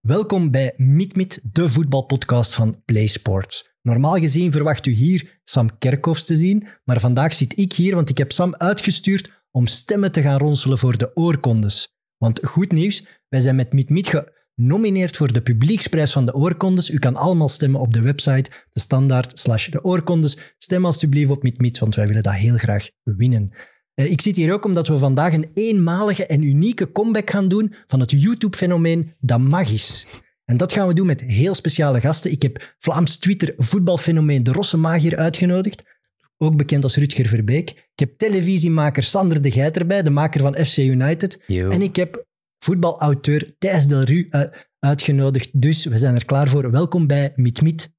Welkom bij MidMid, de voetbalpodcast van PlaySports. Normaal gezien verwacht u hier Sam Kerkhoffs te zien, maar vandaag zit ik hier, want ik heb Sam uitgestuurd om stemmen te gaan ronselen voor de oorkondes. Want goed nieuws, wij zijn met MidMid genomineerd voor de publieksprijs van de oorkondes. U kan allemaal stemmen op de website, de standaard slash de oorkondes. Stem alstublieft op MidMid, want wij willen dat heel graag winnen. Eh, ik zit hier ook omdat we vandaag een eenmalige en unieke comeback gaan doen van het YouTube-fenomeen Dat Magis. En dat gaan we doen met heel speciale gasten. Ik heb Vlaams Twitter voetbalfenomeen De Rosse Magier uitgenodigd, ook bekend als Rutger Verbeek. Ik heb televisiemaker Sander de Geiter erbij, de maker van FC United. Yo. En ik heb voetbalauteur Thijs Del Ru uh, uitgenodigd. Dus we zijn er klaar voor. Welkom bij Mit Mit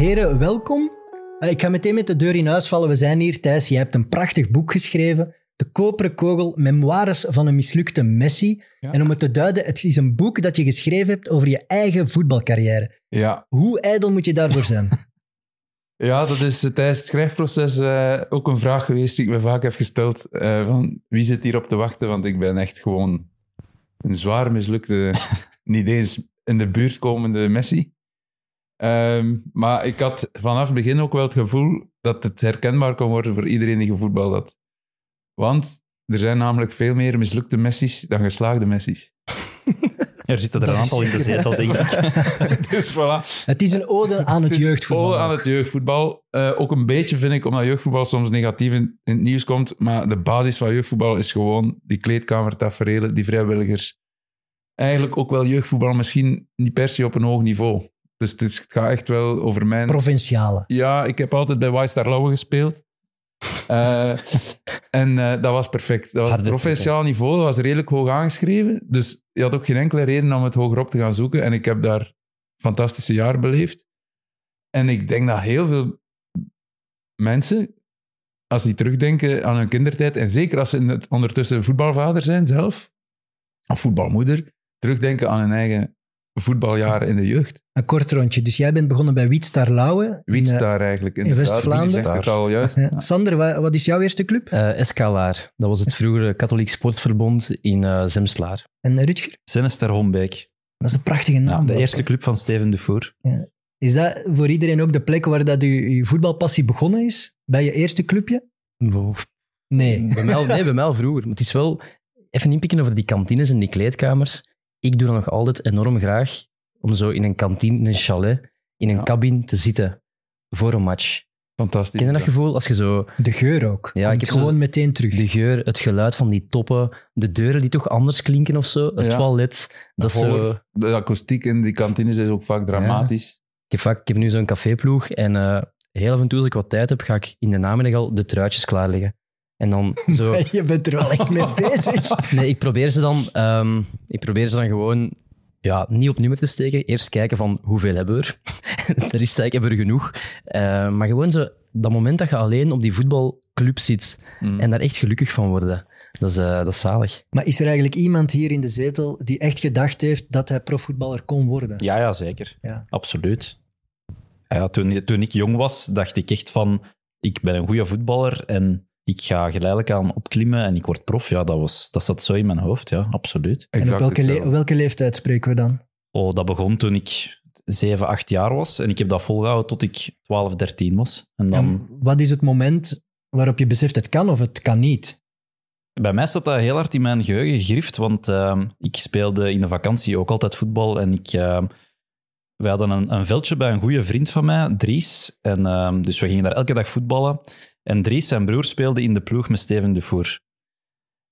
Heren, welkom. Eh, Ik ga meteen met de deur in huis vallen. We zijn hier, Thijs. Je hebt een prachtig boek geschreven. De Koperen Kogel, Memoires van een mislukte Messi. En om het te duiden, het is een boek dat je geschreven hebt over je eigen voetbalcarrière. Ja, Hoe ijdel moet je daarvoor zijn? ja dat is eh, tijdens het schrijfproces eh, ook een vraag geweest die ik me vaak heb gesteld. van wie zit hier op te wachten? Want ik ben echt gewoon een zwaar mislukte, niet eens in de buurt komende Messi. Ehm, maar ik had vanaf het begin ook wel het gevoel dat het herkenbaar kon worden voor iedereen die gevoetbald had. Want er zijn namelijk veel meer mislukte Messi's dan geslaagde Messi's. Er zitten er een aantal in de zetel, denk ik. dus voilà. Het is een ode aan het jeugdvoetbal. ode aan het jeugdvoetbal. Eh, ook een beetje vind ik, omdat jeugdvoetbal soms negatief in, in het nieuws komt. Maar de basis van jeugdvoetbal is gewoon die kleedkamertaferelen, die vrijwilligers. Eigenlijk ook wel jeugdvoetbal, misschien niet per se op een hoog niveau. Dus het gaat echt wel over mijn... Provinciale. Ja, ik heb altijd bij White Star Lauwe gespeeld. Eh, en eh, dat was perfect. Dat was Harde provinciaal niveau, dat was redelijk hoog aangeschreven. Dus je had ook geen enkele reden om het hogerop te gaan zoeken. En ik heb daar fantastische jaren beleefd. En ik denk dat heel veel mensen, als die terugdenken aan hun kindertijd, en zeker als ze ondertussen voetbalvader zijn zelf, of voetbalmoeder, terugdenken aan hun eigen voetbaljaren in de jeugd. Een kort rondje. Dus jij bent begonnen bij Wietstar Lauwe. Wie in, eh, eigenlijk? in. West-Vlaanderen? Juist? ja. Sander, wa- wat is jouw eerste club? Eh Escalaar, dat was het vroegere katholiek sportverbond in eh, Zemslaar. En Rutger? Zenester Hombeek. Dat is een prachtige naam. de eerste club van Steven Dufour. Is dat voor iedereen ook de plek waar dat je, je voetbalpassie begonnen is? Bij je eerste clubje? Wow. Nee. Bij mij, nee, bij mij al vroeger. Maar het is wel even inpikken over die kantines en die kleedkamers. Ik doe dat nog altijd enorm graag om zo in een kantine, in een chalet, in een Ja. cabine te zitten voor een match. Fantastisch. Ken je dat gevoel als je zo De geur ook. Ja, Komt ik heb gewoon zo- meteen terug. de geur, het geluid van die toppen, de deuren die toch anders klinken of zo, het Ja. toilet. Dat is Voor- zo... De akoestiek in die kantines is ook vaak dramatisch. Ik heb, vaak, ik heb nu zo'n caféploeg en eh, heel af en toe als ik wat tijd heb, ga ik in de namiddag al de truitjes klaarleggen. En dan zo... Je bent er wel echt mee bezig. Nee, ik probeer ze dan, ehm, ik probeer ze dan gewoon ja, niet op nummer te steken. Eerst kijken van hoeveel hebben we er. er is eigenlijk hebben we er genoeg. Eh, maar gewoon zo, dat moment dat je alleen op die voetbalclub zit Mm. en daar echt gelukkig van worden. Dat is, eh, dat is zalig. Maar is er eigenlijk iemand hier in de zetel die echt gedacht heeft dat hij profvoetballer kon worden? Ja, ja, zeker. Ja. Absoluut. Ja, ja, toen, toen ik jong was, dacht ik echt van... Ik ben een goede voetballer en ik ga geleidelijk aan opklimmen en ik word prof. Ja, dat, was, dat zat zo in mijn hoofd, ja, absoluut. En op welke, le- welke leeftijd spreken we dan? Oh, dat begon toen ik 7, 8 jaar was. En ik heb dat volgehouden tot ik 12, 13 was. En dan... En wat is het moment waarop je beseft het kan of het kan niet? Bij mij staat dat heel hard in mijn geheugen gegrift, want ehm, ik speelde in de vakantie ook altijd voetbal en ik... ehm, wij hadden een, een veldje bij een goede vriend van mij, Dries. En, ehm, dus we gingen daar elke dag voetballen. En Dries, zijn broer, speelde in de ploeg met Steven Dufour.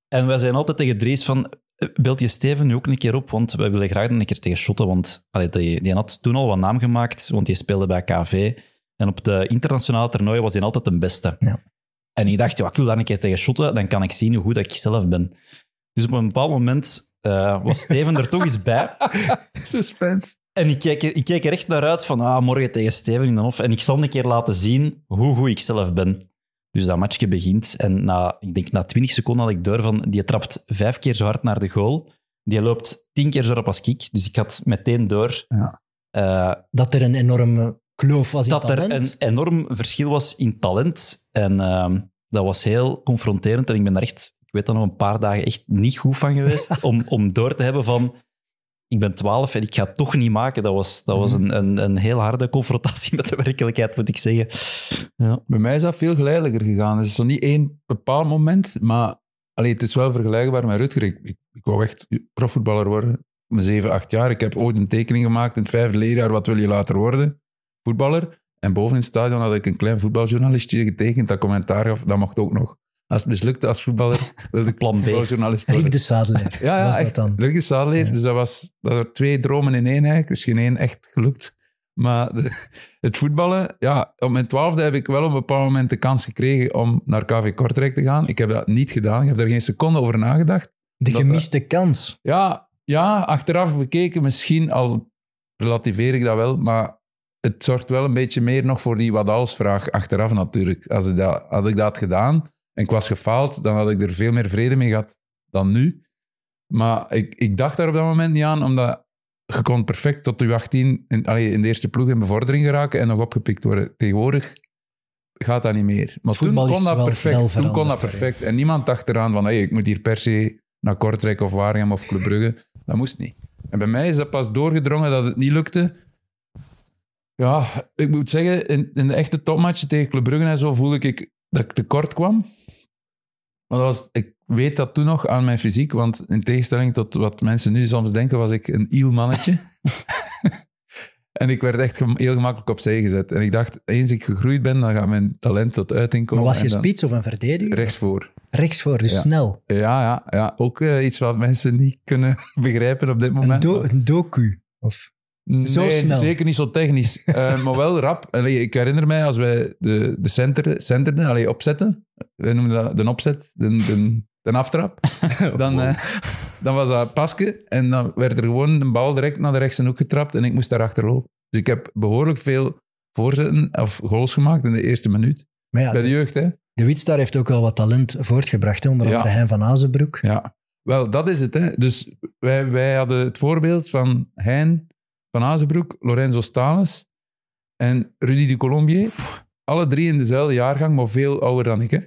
En wij zijn altijd tegen Dries van... "Eh, Beeld je Steven nu ook een keer op, want wij willen graag een keer tegen shotten. Want allee, die, die had toen al wat naam gemaakt, want die speelde bij KV. En op de internationale toernooien was hij altijd de beste. Ja. En ik dacht, ja, ik wil daar een keer tegen shotten, dan kan ik zien hoe goed dat ik zelf ben. Dus op een bepaald moment eh, was Steven er toch eens bij. Suspense. En ik keek, er, ik keek er echt naar uit van, ah, morgen tegen Steven in de Hof. En ik zal een keer laten zien hoe goed ik zelf ben. Dus dat matchje begint en na, ik denk na 20 seconden had ik door van, die trapt vijf keer zo hard naar de goal. Die loopt tien keer zo rap als ik. Dus ik had meteen door Ja. eh, Dat er een enorme kloof was in dat er een talent. enorm verschil was in talent. En ehm, dat was heel confronterend. En ik ben daar echt, ik weet dat nog een paar dagen echt niet goed van geweest. om, om door te hebben van, ik ben 12 en ik ga het toch niet maken. Dat was, dat was een, een, een heel harde confrontatie met de werkelijkheid, moet ik zeggen. Ja. Bij mij is dat veel geleidelijker gegaan. Het is zo niet één bepaald moment, maar allee, het is wel vergelijkbaar met Rutger. Ik, ik, ik wou echt profvoetballer worden. Mijn 7, 8 jaar. Ik heb ooit een tekening gemaakt in het vijfde leerjaar. Wat wil je later worden? Voetballer. En boven in het stadion had ik een klein voetbaljournalistje getekend dat commentaar gaf. Dat mocht ook nog. Als het mislukte als voetballer, wilde ik Plan B. Rick worden. de Sadler Ja, ja, was echt. dat dan. Rick de. Ja. Dus dat was dat er twee dromen in één eigenlijk. Dus geen één echt gelukt. Maar de- het voetballen, ja, op mijn twaalfde heb ik wel op een bepaald moment de kans gekregen om naar KV Kortrijk te gaan. Ik heb dat niet gedaan. Ik heb er geen seconde over nagedacht. De Dat- gemiste kans. Ja, ja, achteraf bekeken misschien al relativeer ik dat wel, maar het zorgt wel een beetje meer nog voor die wat als vraag achteraf natuurlijk. Als ik dat, had ik dat gedaan en ik was gefaald, dan had ik er veel meer vrede mee gehad dan nu. Maar ik, ik dacht daar op dat moment niet aan, omdat je kon perfect tot je 18 in, allee, in de eerste ploeg in bevordering geraken en nog opgepikt worden. Tegenwoordig gaat dat niet meer. Maar toen kon dat perfect. Toen kon dat perfect. En niemand dacht eraan van hey, ik moet hier per se naar Kortrijk of Waregem of Club Brugge. Dat moest niet. En bij mij is dat pas doorgedrongen dat het niet lukte. Ja, ik moet zeggen, in, in de echte topmatchen tegen Club Brugge en zo voelde ik dat ik tekort kwam. Maar dat was, ik weet dat toen nog aan mijn fysiek, want in tegenstelling tot wat mensen nu soms denken, was ik een iel mannetje. en ik werd echt heel gemakkelijk opzij gezet. En ik dacht, eens ik gegroeid ben, dan gaat mijn talent tot uiting Maar komen. was je spits of een verdediger? Rechtsvoor. Rechtsvoor, dus Ja. snel. Ja, ja, ja. ook eh, iets wat mensen niet kunnen begrijpen op dit Een, moment. do een doku. Of, Zo snel. zeker niet zo technisch. Eh, maar wel rap. Allee, ik herinner mij als wij de, de center, centerden, allee, opzetten. Wij noemen dat de opzet, de, de, de aftrap. Dan, eh, dan was dat pasken. En dan werd er gewoon een bal direct naar de rechtse hoek getrapt. En ik moest daarachter lopen. Dus ik heb behoorlijk veel voorzetten of goals gemaakt in de eerste minuut. maar ja, Bij de de, jeugd, hè. de Witstar heeft ook wel wat talent voortgebracht. Hè? Onder Ja. andere Hein van Azenbroek. Ja, wel, dat is het. Hè. Dus wij, wij hadden het voorbeeld van Hein van Azenbroek, Lorenzo Stales en Rudy de Colombier. Alle drie in dezelfde jaargang, maar veel ouder dan ik. Hè.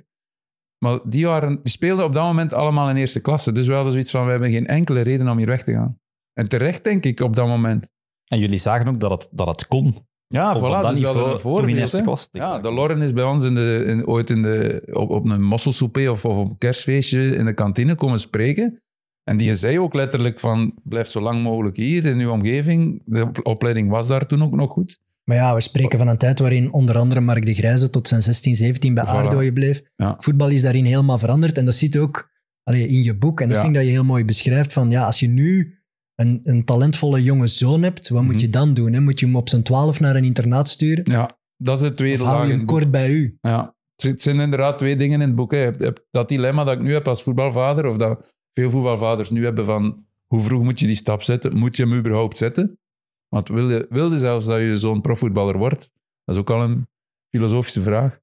Maar die, waren, die speelden op dat moment allemaal in eerste klasse. Dus we hadden zoiets van, we hebben geen enkele reden om hier weg te gaan. En terecht, denk ik, op dat moment. En jullie zagen ook dat het, dat het kon. Ja, Of voilà, dat dus we hadden niveau, een toen voorbeeld. in eerste hè. klas. Ja, de Lorren is bij ons in de, in, ooit in de, op, op een mosselsouper of, of op een kerstfeestje in de kantine komen spreken. En die zei ook letterlijk van, blijf zo lang mogelijk hier in uw omgeving. De op- opleiding was daar toen ook nog goed. Maar ja, we spreken van een tijd waarin onder andere Mark de Grijze tot zijn 16, 17 bij Voilà. Aardooien bleef. Ja. Voetbal is daarin helemaal veranderd. En dat zit ook allee, in je boek. En dat Ja. vind ik dat je heel mooi beschrijft. Van, ja, als je nu een, een talentvolle jonge zoon hebt, wat moet Mhm. je dan doen? Hè? Moet je hem op zijn 12 naar een internaat sturen? Ja, dat is de tweede Of hou je hem het kort bij u? Ja, het het zijn inderdaad twee dingen in het boek. Hè. Dat dilemma dat ik nu heb als voetbalvader, of dat veel voetbalvaders nu hebben van hoe vroeg moet je die stap zetten? Moet je hem überhaupt zetten? Want wil je, zelfs dat je zo'n profvoetballer wordt? Dat is ook al een filosofische vraag.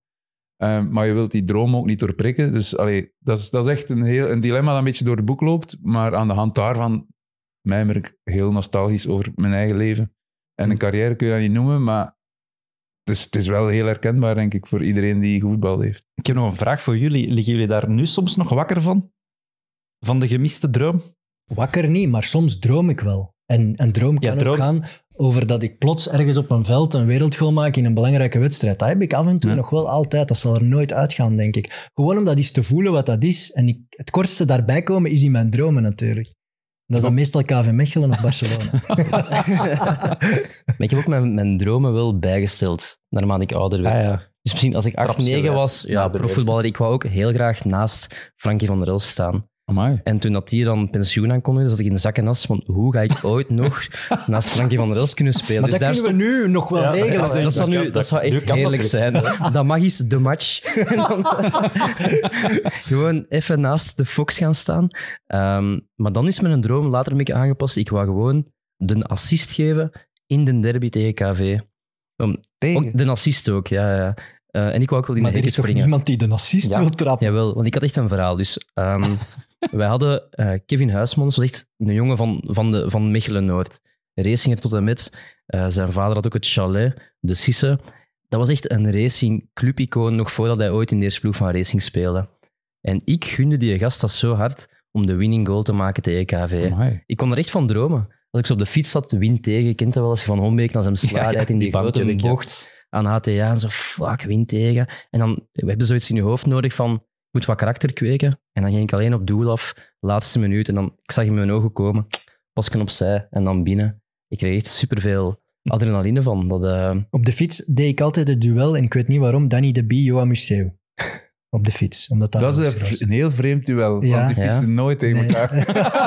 Eh, maar je wilt die droom ook niet doorprikken. Dus allee, dat, is, dat is echt een, heel, een dilemma dat een beetje door het boek loopt. Maar aan de hand daarvan mijmer ik heel nostalgisch over mijn eigen leven. En een carrière kun je dat niet noemen, maar het is, het is wel heel herkenbaar, denk ik, voor iedereen die gevoetbald heeft. Ik heb nog een vraag voor jullie. Liggen jullie daar nu soms nog wakker van? Van de gemiste droom? Wakker niet, maar soms droom ik wel. En een droom Ja, kan droom- ook gaan over dat ik plots ergens op een veld een wereldgoal maak in een belangrijke wedstrijd. Dat heb ik af en toe Ja. nog wel altijd. Dat zal er nooit uitgaan, denk ik. Gewoon om dat eens te voelen wat dat is. En ik, het kortste daarbij komen is in mijn dromen natuurlijk. Dat is dan meestal KV Mechelen of Barcelona. Maar ik heb ook mijn, mijn dromen wel bijgesteld, naarmate ik ouder werd. Ah, ja. Dus misschien als ik 8, Trapsgewijs 9 was, ja, profvoetballer, ik wou ook heel graag naast Frankie van der Elst staan. Amai. En toen dat die dan pensioen aankondigde, zat ik in de zak en as van hoe ga ik ooit nog naast Frankie van der Elst kunnen spelen. maar dus dat daar kunnen we nu nog wel Ja, regelen. Ja, dat, zou nu, dat dat- zou echt heerlijk zijn. Dat mag eens de match. Dan gewoon even naast de Fox gaan staan. Ehm, maar dan is mijn droom later een beetje aangepast. Ik wou gewoon de assist geven in de derby tegen KV. Om- ook de assist ook, ja. ja. Eh, en ik wou ook wel in Maar de er hekken is toch springen. niemand die de assist Ja. wil trappen? Jawel, want ik had echt een verhaal. Dus ehm, wij hadden eh, Kevin Huismans, was echt een jongen van, van, de, van Mechelen-Noord. Racinger tot en met. Eh, zijn vader had ook het chalet, de Sisse. Dat was echt een racing clubicoon, nog voordat hij ooit in de eerste ploeg van Racing speelde. En ik gunde die gast dat zo hard om de winning goal te maken tegen KV. Amai. Ik kon er echt van dromen. Als ik zo op de fiets zat, de wind tegen, kent dat wel als je van Hombeek naar zijn sla Ja, rijdt in die, die grote bocht aan HTA en zo, fuck, wind tegen. En dan we hebben zoiets in je hoofd nodig van, moet wat karakter kweken. En dan ging ik alleen op doel af, laatste minuut. En dan, ik zag in mijn ogen komen, pas ik opzij en dan binnen. Ik kreeg echt superveel adrenaline van. Dat, eh, Op de fiets deed ik altijd het duel, en ik weet niet waarom, Danny de Bie, Johan Museeuw. Op de fiets. Omdat dat, Dat is een, heel vreemd duel, Ja. want die Ja. fietsen nooit tegen Nee. elkaar.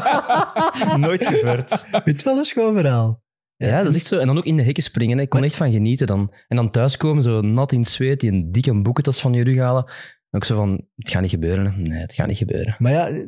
Nooit gebeurd. Het wel een schoon verhaal. ja, dat is echt zo. En dan ook in de hekken springen. hè. Ik kon echt van genieten dan. En dan thuiskomen, zo nat in het zweet, die een dikke boekentas van je rug halen. Ook zo van, het gaat niet gebeuren. hè. Nee, het gaat niet gebeuren. Maar ja,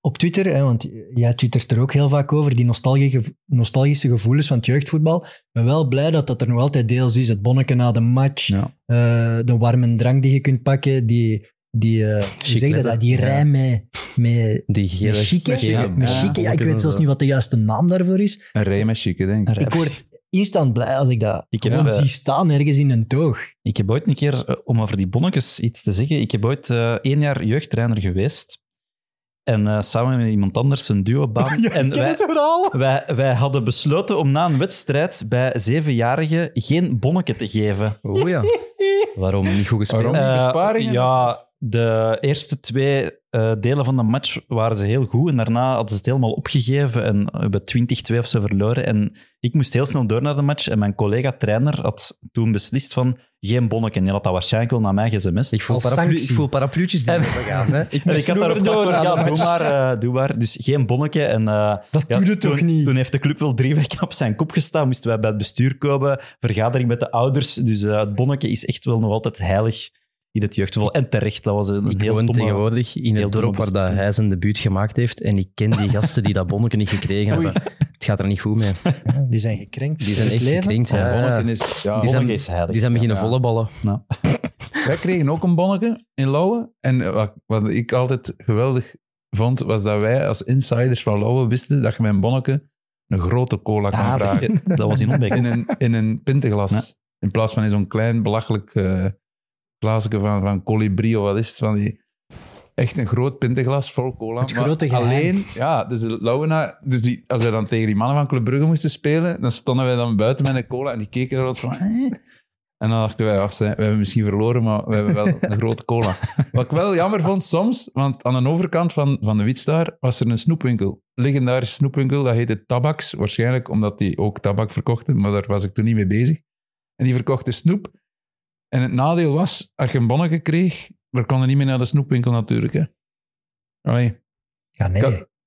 op Twitter, hè, want jij twittert er ook heel vaak over, die nostalgische, nostalgische gevoelens van het jeugdvoetbal. Ik ben wel blij dat dat er nog altijd deels is. Het bonnetje na de match, Ja. eh, de warme drank die je kunt pakken, die, die, eh, hoe zeg je dat, die Ja. rij met, met, Die gele, met chique. met gele- Met ja, chique. Ja, ik weet zelfs niet wat de juiste naam daarvoor is. Een rij met chique, denk ik. Ik word instant blij als ik dat Ik heb, eh, zie staan ergens in een toog. Ik heb ooit een keer, eh, om over die bonnetjes iets te zeggen, ik heb ooit eh, één jaar jeugdtrainer geweest. En eh, samen met iemand anders een duobaan. en wij, wij, wij hadden besloten om na een wedstrijd bij zevenjarigen geen bonnetje te geven. Oh ja. Waarom? Niet goed gespeeld? Waarom? Eh, besparingen? ja, de eerste twee eh, delen van de match waren ze heel goed. En daarna hadden ze het helemaal opgegeven en hebben 20-2 of zo verloren. En ik moest heel snel door naar de match. En mijn collega-trainer had toen beslist van geen bonnetje. En die had dat waarschijnlijk wel naar mij gsm's. Ik voel, paraplu, ik voel parapluutjes die gaan. Hè? En ik had daarop door ja, doe maar, eh, doe maar. Dus geen bonnetje. En, eh, Dat ja, doe je toch niet? Toen heeft de club wel drie weken op zijn kop gestaan. Moesten wij bij het bestuur komen. Vergadering met de ouders. Dus het bonnetje is echt wel nog altijd heilig in het jeugdvoetbal. En terecht, dat was een Ik heel woon domme... tegenwoordig in heel het dorp waar dat hij zijn debuut gemaakt heeft. En ik ken die gasten die dat bonnetje niet gekregen hebben. Het gaat er niet goed mee. Ja, die zijn gekrenkt. Die zijn echt leven. gekrenkt. Ja, is... Ja, Die zijn- is heilig. Die zijn beginnen Ja. volleyballen. Nou, Wij kregen ook een bonnetje in Lauwe. En wat, wat ik altijd geweldig vond, was dat wij als insiders van Lauwe wisten dat je met een bonnetje een grote cola kan ah, vragen. dat, was in Ombeek. In een, in een pinteglas. Ja. In plaats van in zo'n klein, belachelijk eh van, van colibri of wat is het. Van die, echt een groot pinteglas vol cola. Het maar grote alleen, ja, dus de Lauwenaar, dus die, als wij dan tegen die mannen van Club Brugge moesten spelen, dan stonden wij dan buiten met een cola en die keken eruit van... "Eh." En dan dachten wij, ach, ze- we hebben misschien verloren, maar we hebben wel een grote cola. Wat ik wel jammer vond soms, want aan de overkant van, van de Witstaar was er een snoepwinkel. Legendarische snoepwinkel, dat heette Tabaks. Waarschijnlijk omdat die ook tabak verkochten, maar daar was ik toen niet mee bezig. En die verkochten snoep. En het nadeel was, als je een bonnetje kreeg, dan kon je niet meer naar de snoepwinkel natuurlijk. Hè. Allee. Ja, nee.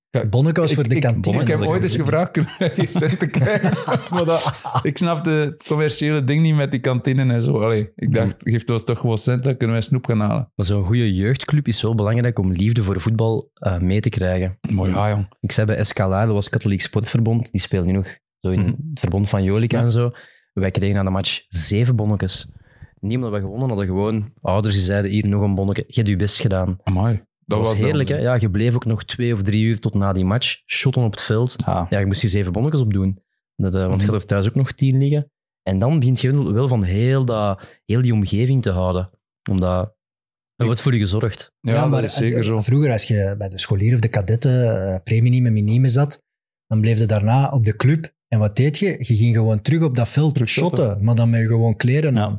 Ka- Bonneke was voor Ik- de kantine. Ik heb ooit eens gevraagd, kunnen wij geen centen krijgen? maar dat, ik snapte het commerciële ding niet met die kantine en zo. Allee, ik dacht, geef ons toch gewoon cent, dan kunnen wij snoep gaan halen. Maar zo'n goede jeugdclub is zo belangrijk om liefde voor voetbal eh, mee te krijgen. Mooi, ja, jong. Ik zei bij Escalade, dat was Katholiek Sportverbond. Die speelt nu nog zo in Mhm. het verbond van Jolica Ja. en zo. Wij kregen aan de match zeven bonnetjes. Omdat we gewonnen hadden, gewoon ouders die zeiden, hier nog een bonnetje. Je hebt je best gedaan. Amai. Dat was heerlijk, hè? Ja, je bleef ook nog twee of drie uur tot na die match. Shotten op het veld. Ah. Ja, je moest die zeven bonnetjes opdoen. Dat, eh, want je Mhm. had er thuis ook nog tien liggen. En dan begint je wel- van heel, dat, heel die omgeving te houden. Omdat er wordt voor je gezorgd. Ja, is zeker eh, zo. Vroeger, als je bij de scholieren of de kadetten, eh premium en minime zat, dan bleef je daarna op de club. En wat deed je? Je ging gewoon terug op dat veld Terug shotten. shotten, maar dan met gewoon kleren Ja.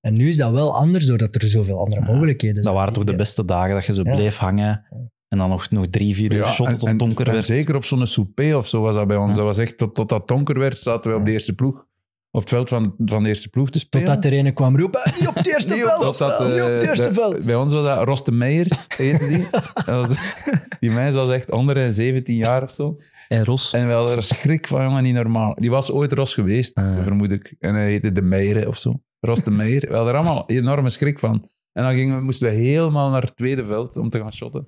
En nu is dat wel anders, doordat er zoveel andere Ja. mogelijkheden Dat zijn. waren toch de beste dagen dat je zo Ja. bleef hangen. En dan nog, nog drie, vier uur shotten tot het donker en werd. zeker op zo'n souper of zo was dat bij ons. Ja. Dat was echt tot, tot dat donker werd, zaten we op de eerste ploeg. Op het veld van, van de eerste ploeg te spelen. Totdat er een kwam roepen, niet op het eerste op- veld, totdat, niet op het eerste de- veld. Bij ons was dat Roste Meijer, heette die. Dat was- die meisje was echt onder de 17 jaar of zo. En Ros, En we hadden er schrik van, jongen, niet normaal. Die was ooit Ros geweest, Ah. vermoed ik. En hij heette De Meijer of zo. Ros de Meijer. We hadden er allemaal enorme schrik van. En dan gingen we, moesten we helemaal naar het tweede veld om te gaan shotten.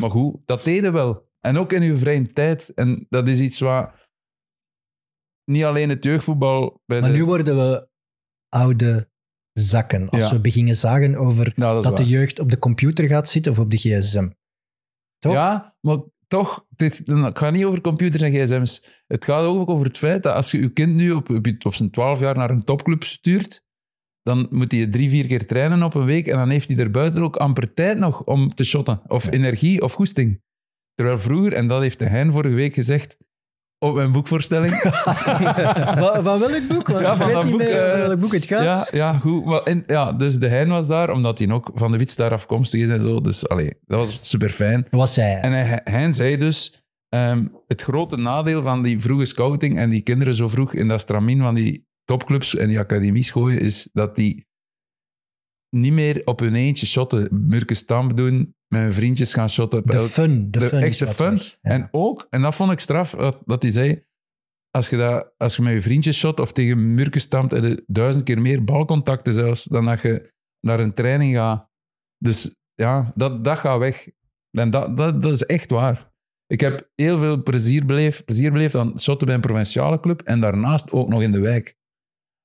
Maar goed, dat deden we wel. En ook in uw vrije tijd. En dat is iets wat... Niet alleen het jeugdvoetbal... Bij Maar de, nu worden we oude zakken. Als Ja. we beginnen zagen over Nou, dat de jeugd op de computer gaat zitten of op de gsm. Toch? Ja, maar toch, dit, het gaat niet over computers en gsm's. Het gaat ook over het feit dat als je je kind nu op, op, op zijn 12 jaar naar een topclub stuurt, dan moet hij drie, vier keer trainen op een week en dan heeft hij er buiten ook amper tijd nog om te shotten. Of energie of goesting. Terwijl vroeger, en dat heeft de Hein vorige week gezegd op mijn boekvoorstelling. van, van welk boek? Want Ja, ik van weet niet boek, meer over eh, welk boek het ja, gaat. ja, goed. Maar in- ja, dus de Hein was daar, omdat hij ook van de Wits daar afkomstig is en zo. Dus allee, dat was super fijn. Zei hij? En hij, hij zei dus, ehm, het grote nadeel van die vroege scouting en die kinderen zo vroeg in dat stramien van die topclubs en die academies gooien, is dat die niet meer op hun eentje shotten, Murke Stamp doen, met hun vriendjes gaan shotten. De fun. De, de fun echte is wat fun. weg. Ja. En ook, en dat vond ik straf, dat, hij zei, als je, dat, als je met je vriendjes shot of tegen Murke stampt, heb je duizend keer meer balcontacten zelfs, dan dat je naar een training gaat. Dus ja, dat, dat gaat weg. En dat, dat, dat is echt waar. Ik heb heel veel plezier beleefd, plezier beleefd aan shotten bij een provinciale club en daarnaast ook nog in de wijk.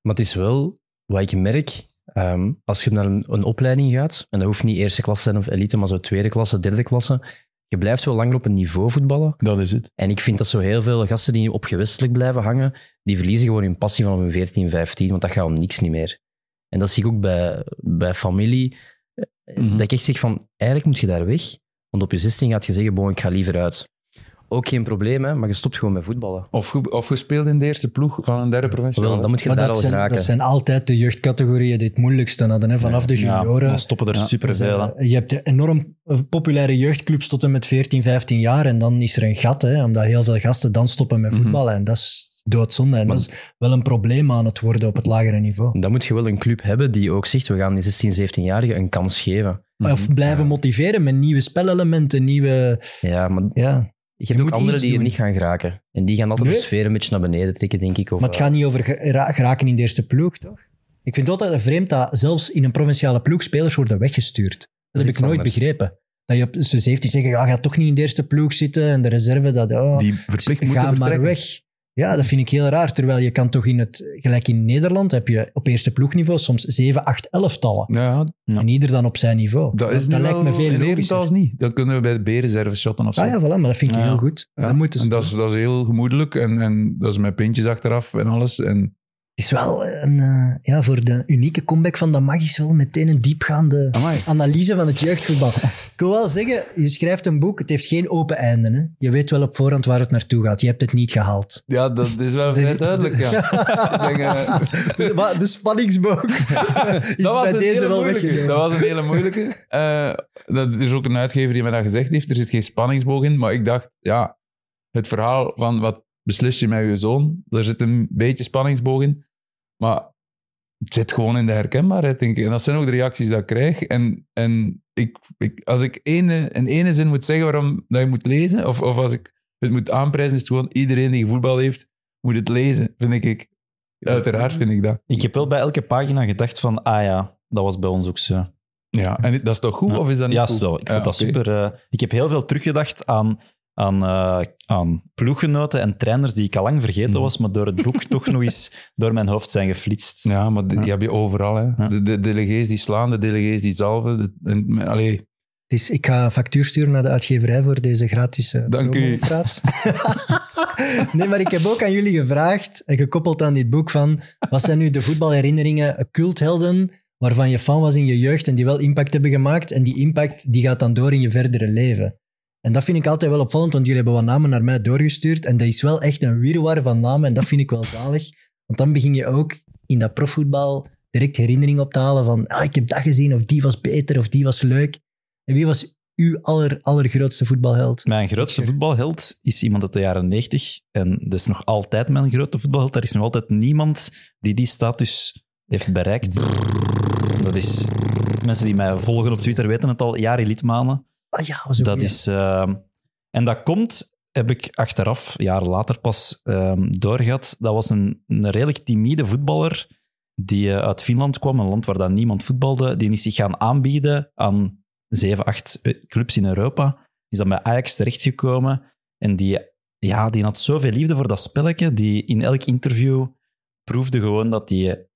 Maar het is wel, wat ik merk, ehm, als je naar een, een opleiding gaat, en dat hoeft niet eerste klasse te zijn of elite, maar zo tweede klasse, derde klasse, je blijft wel langer op een niveau voetballen. Dat is het. En ik vind dat zo heel veel gasten die op gewestelijk blijven hangen, die verliezen gewoon hun passie van hun 14, 15, want dat gaat om niks niet meer. En dat zie ik ook bij, bij familie. eh, Mhm. Dat ik echt zeg van, eigenlijk moet je daar weg. Want op je 16 gaat je zeggen, bon, ik ga liever uit. Ook geen probleem, hè, maar je stopt gewoon met voetballen. Of, ge- of gespeeld in de eerste ploeg van een derde provinciale. Wel, dan moet je Maar daar dat al zijn, geraken. dat zijn altijd de jeugdcategorieën die het moeilijkste hadden. Hè? Vanaf de Ja, junioren. dan stoppen er Ja, superveel. hè. Eh, Je hebt de enorm eh, populaire jeugdclubs tot en met 14, 15 jaar. En dan is er een gat, hè, omdat heel veel gasten dan stoppen met Mhm. voetballen. En dat is doodzonde. En Maar- dat is wel een probleem aan het worden op het lagere niveau. Dan moet je wel een club hebben die ook zegt, we gaan die 16, 17-jarigen een kans geven. Mhm. Of blijven motiveren met nieuwe spelelementen, nieuwe... Ja, maar Ja. Je hebt ook anderen die er doen. niet gaan geraken. En die gaan altijd Nee. de sfeer een beetje naar beneden trekken, denk ik. Of, Maar het eh, gaat niet over gera- geraken in de eerste ploeg, toch? Ik vind het altijd vreemd dat zelfs in een provinciale ploeg spelers worden weggestuurd. Dat, heb ik nooit anders. begrepen. Dat je op z'n 17 zeggen, ja, ga toch niet in de eerste ploeg zitten en de reserve, dat, oh, Die verplicht moeten ga maar vertrekken. weg. Ja, dat vind ik heel raar. Terwijl je kan toch in het, gelijk in Nederland, heb je op eerste ploegniveau soms 7, 8, 11 tallen. Ja, Ja. En ieder dan op zijn niveau. dat is nu lijkt me veel in logischer. Herentals niet. Dan kunnen we bij de B-reserve shotten of zo. Ah ja, voilà, maar dat vind ik Ja. heel goed. Dat moeten ze en dat is, dat is heel gemoedelijk en, en dat is met pintjes achteraf en alles. En, is wel een, eh, ja, voor de unieke comeback van Damag is wel meteen een diepgaande Amai. analyse van het jeugdvoetbal. Ik wil wel zeggen, je schrijft een boek, het heeft geen open einde. Hè? Je weet wel op voorhand waar het naartoe gaat. Je hebt het niet gehaald. ja, dat is wel vrij duidelijk. Ja. Ik denk, eh, De, maar de spanningsboog is dat was bij een deze hele wel. Dat was een hele moeilijke. Eh, dat, er is ook een uitgever die mij dat gezegd heeft. Er zit geen spanningsboog in. Maar ik dacht, ja, het verhaal van wat beslis je met je zoon, daar zit een beetje spanningsboog in. Maar het zit gewoon in de herkenbaarheid, denk ik. En dat zijn ook de reacties die ik krijg. En, en ik, ik, als ik ene, in ene zin moet zeggen waarom dat je moet lezen, of, of als ik het moet aanprijzen, is het gewoon iedereen die voetbal heeft, moet het lezen, vind ik. Uiteraard vind ik dat. Ik heb wel bij elke pagina gedacht van, ah ja, dat was bij ons ook zo. Ja, en dat is toch goed, Ja. of is dat niet ja, goed? zo, ik Ja, vond dat super. eh, ik heb heel veel teruggedacht aan, aan, eh, aan ploeggenoten en trainers die ik al lang vergeten Mhm. was, maar door het boek toch nog eens door mijn hoofd zijn geflitst. Ja, maar die heb je overal. Hè. Ja. De, de delegés die slaan, de delegés die zalven. De, en, allee, Dus ik ga een factuur sturen naar de uitgeverij voor deze gratis eh, Dank u. nee, maar ik heb ook aan jullie gevraagd, en gekoppeld aan dit boek, van wat zijn nu de voetbalherinneringen, culthelden, waarvan je fan was in je jeugd en die wel impact hebben gemaakt. En die impact die gaat dan door in je verdere leven. En dat vind ik altijd wel opvallend, want jullie hebben wat namen naar mij doorgestuurd. En dat is wel echt een wirwar van namen en dat vind ik wel zalig. Want dan begin je ook in dat profvoetbal direct herinnering op te halen van ah, ik heb dat gezien, of die was beter, of die was leuk. En wie was uw aller, allergrootste voetbalheld? Mijn grootste voetbalheld is iemand uit de jaren 90. En dat is nog altijd mijn grote voetbalheld. Er is nog altijd niemand die die status heeft bereikt. Dat is... Mensen die mij volgen op Twitter weten het al. Jari Litmanen. Ah ja, Dat is... ehm, en dat komt, heb ik achteraf, jaren later pas, ehm, doorgehad. Dat was een, een redelijk timide voetballer die eh, uit Finland kwam, een land waar dan niemand voetbalde. Die is zich gaan aanbieden aan zeven, acht eh, clubs in Europa. Is dan bij Ajax terechtgekomen. En die, ja, die had zoveel liefde voor dat spelletje. Die in elk interview proefde gewoon dat hij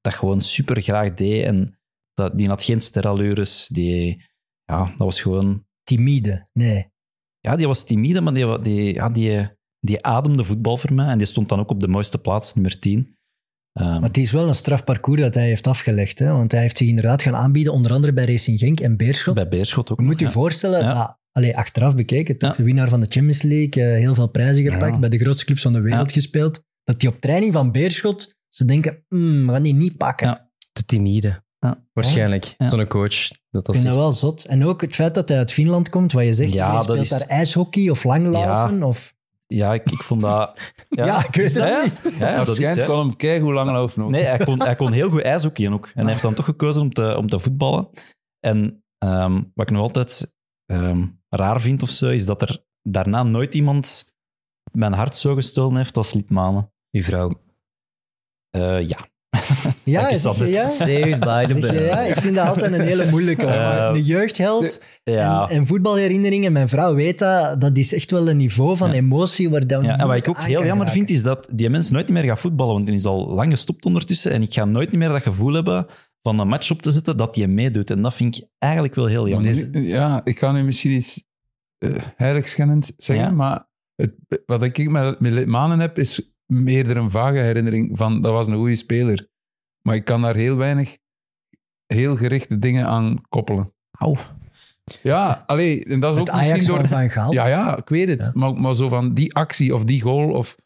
dat gewoon super graag deed. En dat, die had geen sterallures. Die, ja, dat was gewoon... Timide, nee. Ja, die was timide, maar die, die, ja, die, die ademde voetbal voor mij. En die stond dan ook op de mooiste plaats, nummer 10. Ehm, Maar het is wel een strafparcours dat hij heeft afgelegd. Hè? Want hij heeft zich inderdaad gaan aanbieden, onder andere bij Racing Genk en Beerschot. bij Beerschot ook. Je moet je ja. voorstellen, Ja. ah, allee, achteraf bekeken, toch Ja. de winnaar van de Champions League, eh, heel veel prijzen gepakt, Ja. bij de grootste clubs van de wereld Ja. gespeeld, dat die op training van Beerschot, ze denken, "Hmm, we gaan die niet pakken. Ja. Te timide. Ja. Waarschijnlijk. Ja. Zo'n coach. Dat dat Ik vind dat wel zot. En ook het feit dat hij uit Finland komt, wat je zegt, Ja, speelt is- daar ijshockey of langlaufen. Of... Ja, ik, ik vond dat... Ja, ik weet dat, het ja? niet. Ja, ja, dat is, Waarschijnlijk ja. kan hem kei hoe lang laufen ook. Nee, hij kon, hij kon heel goed ijshockeyen ook. En hij heeft dan toch gekozen om te, om te voetballen. En ehm, wat ik nog altijd ehm, raar vind of zo, is dat er daarna nooit iemand mijn hart zo gestolen heeft als Litmanen. Uw vrouw. Eh, ja. Ja, je, je ja? Saved by the Zeg je bell. ja? Ik vind dat altijd een hele moeilijke. Eh, een jeugdheld Ja. en, en voetbalherinneringen. Mijn vrouw weet dat. Dat is echt wel een niveau van Ja. emotie waar dat Ja, en wat ik ook heel jammer vind, is dat die mens nooit meer gaat voetballen. Want die is al lang gestopt ondertussen. En ik ga nooit meer dat gevoel hebben van een match op te zetten dat hij meedoet. En dat vind ik eigenlijk wel heel jammer. nu- ja, ik ga nu misschien iets uh, heiligschennend zeggen, Ja. maar het, wat ik met, met Litmanen heb, is meer een vage herinnering van dat was een goede speler. Maar ik kan daar heel weinig heel gerichte dingen aan koppelen. Auw. Ja, allee, en dat is Het ook misschien door... van Gaal. Ja, ja, ik weet het. Ja. Maar, maar zo van die actie of die goal, of,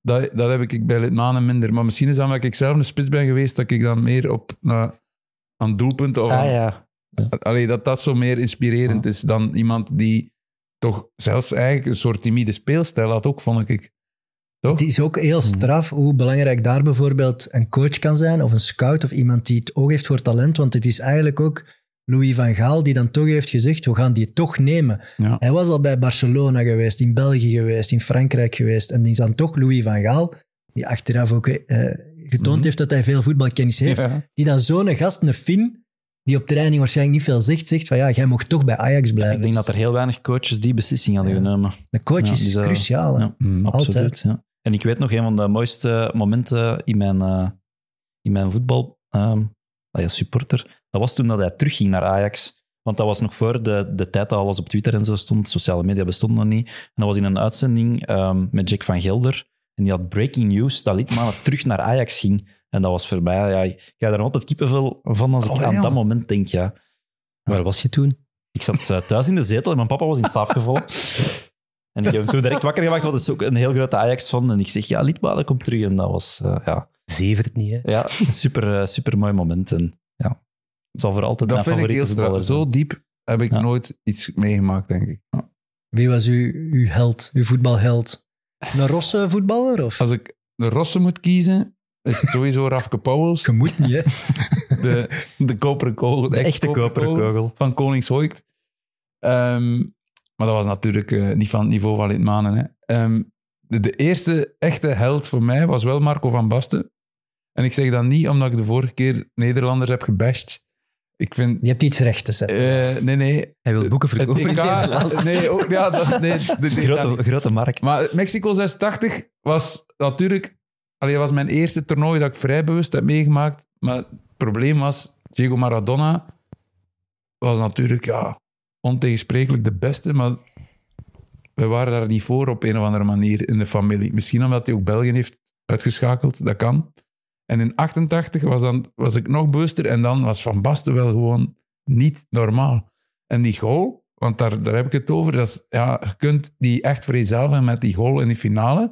dat, dat heb ik bij Litmanen minder. Maar misschien is dat omdat ik zelf een spits ben geweest, dat ik dan meer op uh, aan doelpunten of Ah aan- ja. Allee, dat dat zo meer inspirerend is dan iemand die toch zelfs eigenlijk een soort timide speelstijl had ook, vond ik. Toch? Het is ook heel straf hoe belangrijk daar bijvoorbeeld een coach kan zijn, of een scout, of iemand die het oog heeft voor talent. Want het is eigenlijk ook Louis van Gaal die dan toch heeft gezegd, we gaan die toch nemen. Ja. Hij was al bij Barcelona geweest, in België geweest, in Frankrijk geweest. En die is dan toch Louis van Gaal, die achteraf ook eh, getoond Mhm. heeft dat hij veel voetbalkennis heeft, Ja. die dan zo'n gast, een Fin, die op training waarschijnlijk niet veel zegt, zegt van ja, jij mocht toch bij Ajax blijven. Ik denk dat er heel weinig coaches die beslissing hadden Ja. genomen. De coach Ja, is cruciaal. Ja. Mm. Absoluut. Altijd. Ja. En ik weet nog een van de mooiste momenten in mijn, eh, in mijn voetbal ehm, ah ja, supporter. Dat was toen dat hij terugging naar Ajax. Want dat was nog voor de, de tijd dat alles op Twitter en zo stond. Sociale media bestonden nog niet. En dat was in een uitzending ehm, met Jack van Gelder. En die had breaking news dat Litmanen terug naar Ajax ging. En dat was voor mij... Ja, ik krijg daar altijd kippenvel van als ik Oh, aan ja. dat moment denk. Ja. Waar was je toen? Ik zat eh, thuis in de zetel en mijn papa was in slaap gevallen. En ik heb hem toen direct wakker gemaakt, want dat is ook een heel grote Ajax-fan. En ik zeg, ja, Litmanen komt terug. En dat was eh, ja, Zever het niet, hè? ja, een super, eh, super mooi moment. En ja, het zal voor altijd Dat mijn vind ik heel favoriete voetballer Zo diep heb ik Ja. nooit iets meegemaakt, denk ik. Wie was uw, uw held, uw voetbalheld? Een rosse voetballer? Of? Als ik de Rossen moet kiezen, is het sowieso Rafke Pauwels. Je moet niet, hè? de, de koperen kogel. De echte koperen kogel. Van Koningshoekt. Ehm, maar dat was natuurlijk eh, niet van het niveau van Litmanen. Hè. Ehm, de, de eerste echte held voor mij was wel Marco van Basten. En ik zeg dat niet omdat ik de vorige keer Nederlanders heb gebashed. Ik vind... Je hebt iets recht te zetten. eh, nee, nee. Hij wil boeken verkopen. EK... Nee, ook, ja, dat, nee, de- de- Grote, grote markt. maar Mexico 86 was natuurlijk... Allee, dat was mijn eerste toernooi dat ik vrij bewust heb meegemaakt. Maar het probleem was, Diego Maradona was natuurlijk ja, ontegensprekelijk de beste, maar we waren daar niet voor op een of andere manier in de familie. Misschien omdat hij ook België heeft uitgeschakeld, dat kan. En in 88 was, dan, was ik nog bewuster en dan was Van Basten wel gewoon niet normaal. En die goal, want daar, daar heb ik het over, dat ja, je kunt die echt vereenzelvigen met die goal in die finale.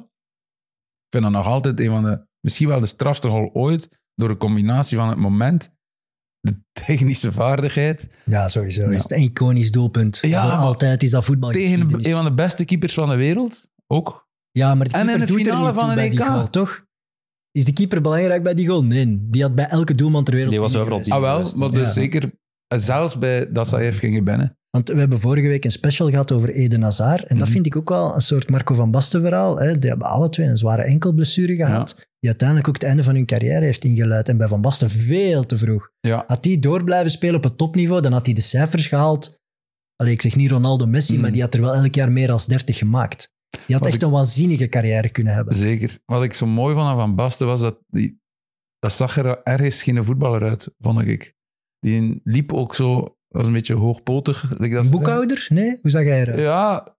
Ik vind dat nog altijd een van de, misschien wel de strafste goal ooit, door een combinatie van het moment, de technische vaardigheid, Ja, sowieso. Ja. Is het een iconisch doelpunt. Ja, altijd is dat tegen voetbalgeschiedenis. een van de beste keepers van de wereld, ook. Ja, maar de En in keeper de doet er finale niet toe van een EK. goal, toch? Is de keeper belangrijk bij die goal? Nee. Die had bij elke doelman ter wereld Die was overal. Ah wel, maar dus ja. zeker, zelfs bij Dassaev gingen binnen. Want we hebben vorige week een special gehad over Eden Hazard. En dat Mhm. vind ik ook wel een soort Marco van Basten verhaal. Hè. Die hebben alle twee een zware enkelblessure gehad. Die uiteindelijk ook het einde van hun carrière heeft ingeluid. En bij Van Basten veel te vroeg. Ja, Had hij door blijven spelen op het topniveau, dan had hij de cijfers gehaald. Allee, ik zeg niet Ronaldo Messi, Mhm. maar die had er wel elk jaar meer dan 30 gemaakt. Die had Wat echt ik- een waanzinnige carrière kunnen hebben. zeker. Wat ik zo mooi vond aan Van Basten was dat die, dat zag er ergens geen voetballer uit, vond ik. Die liep ook zo, was een beetje hoogpotig. like dat. Boekhouder? Nee? Hoe zag hij eruit? Ja,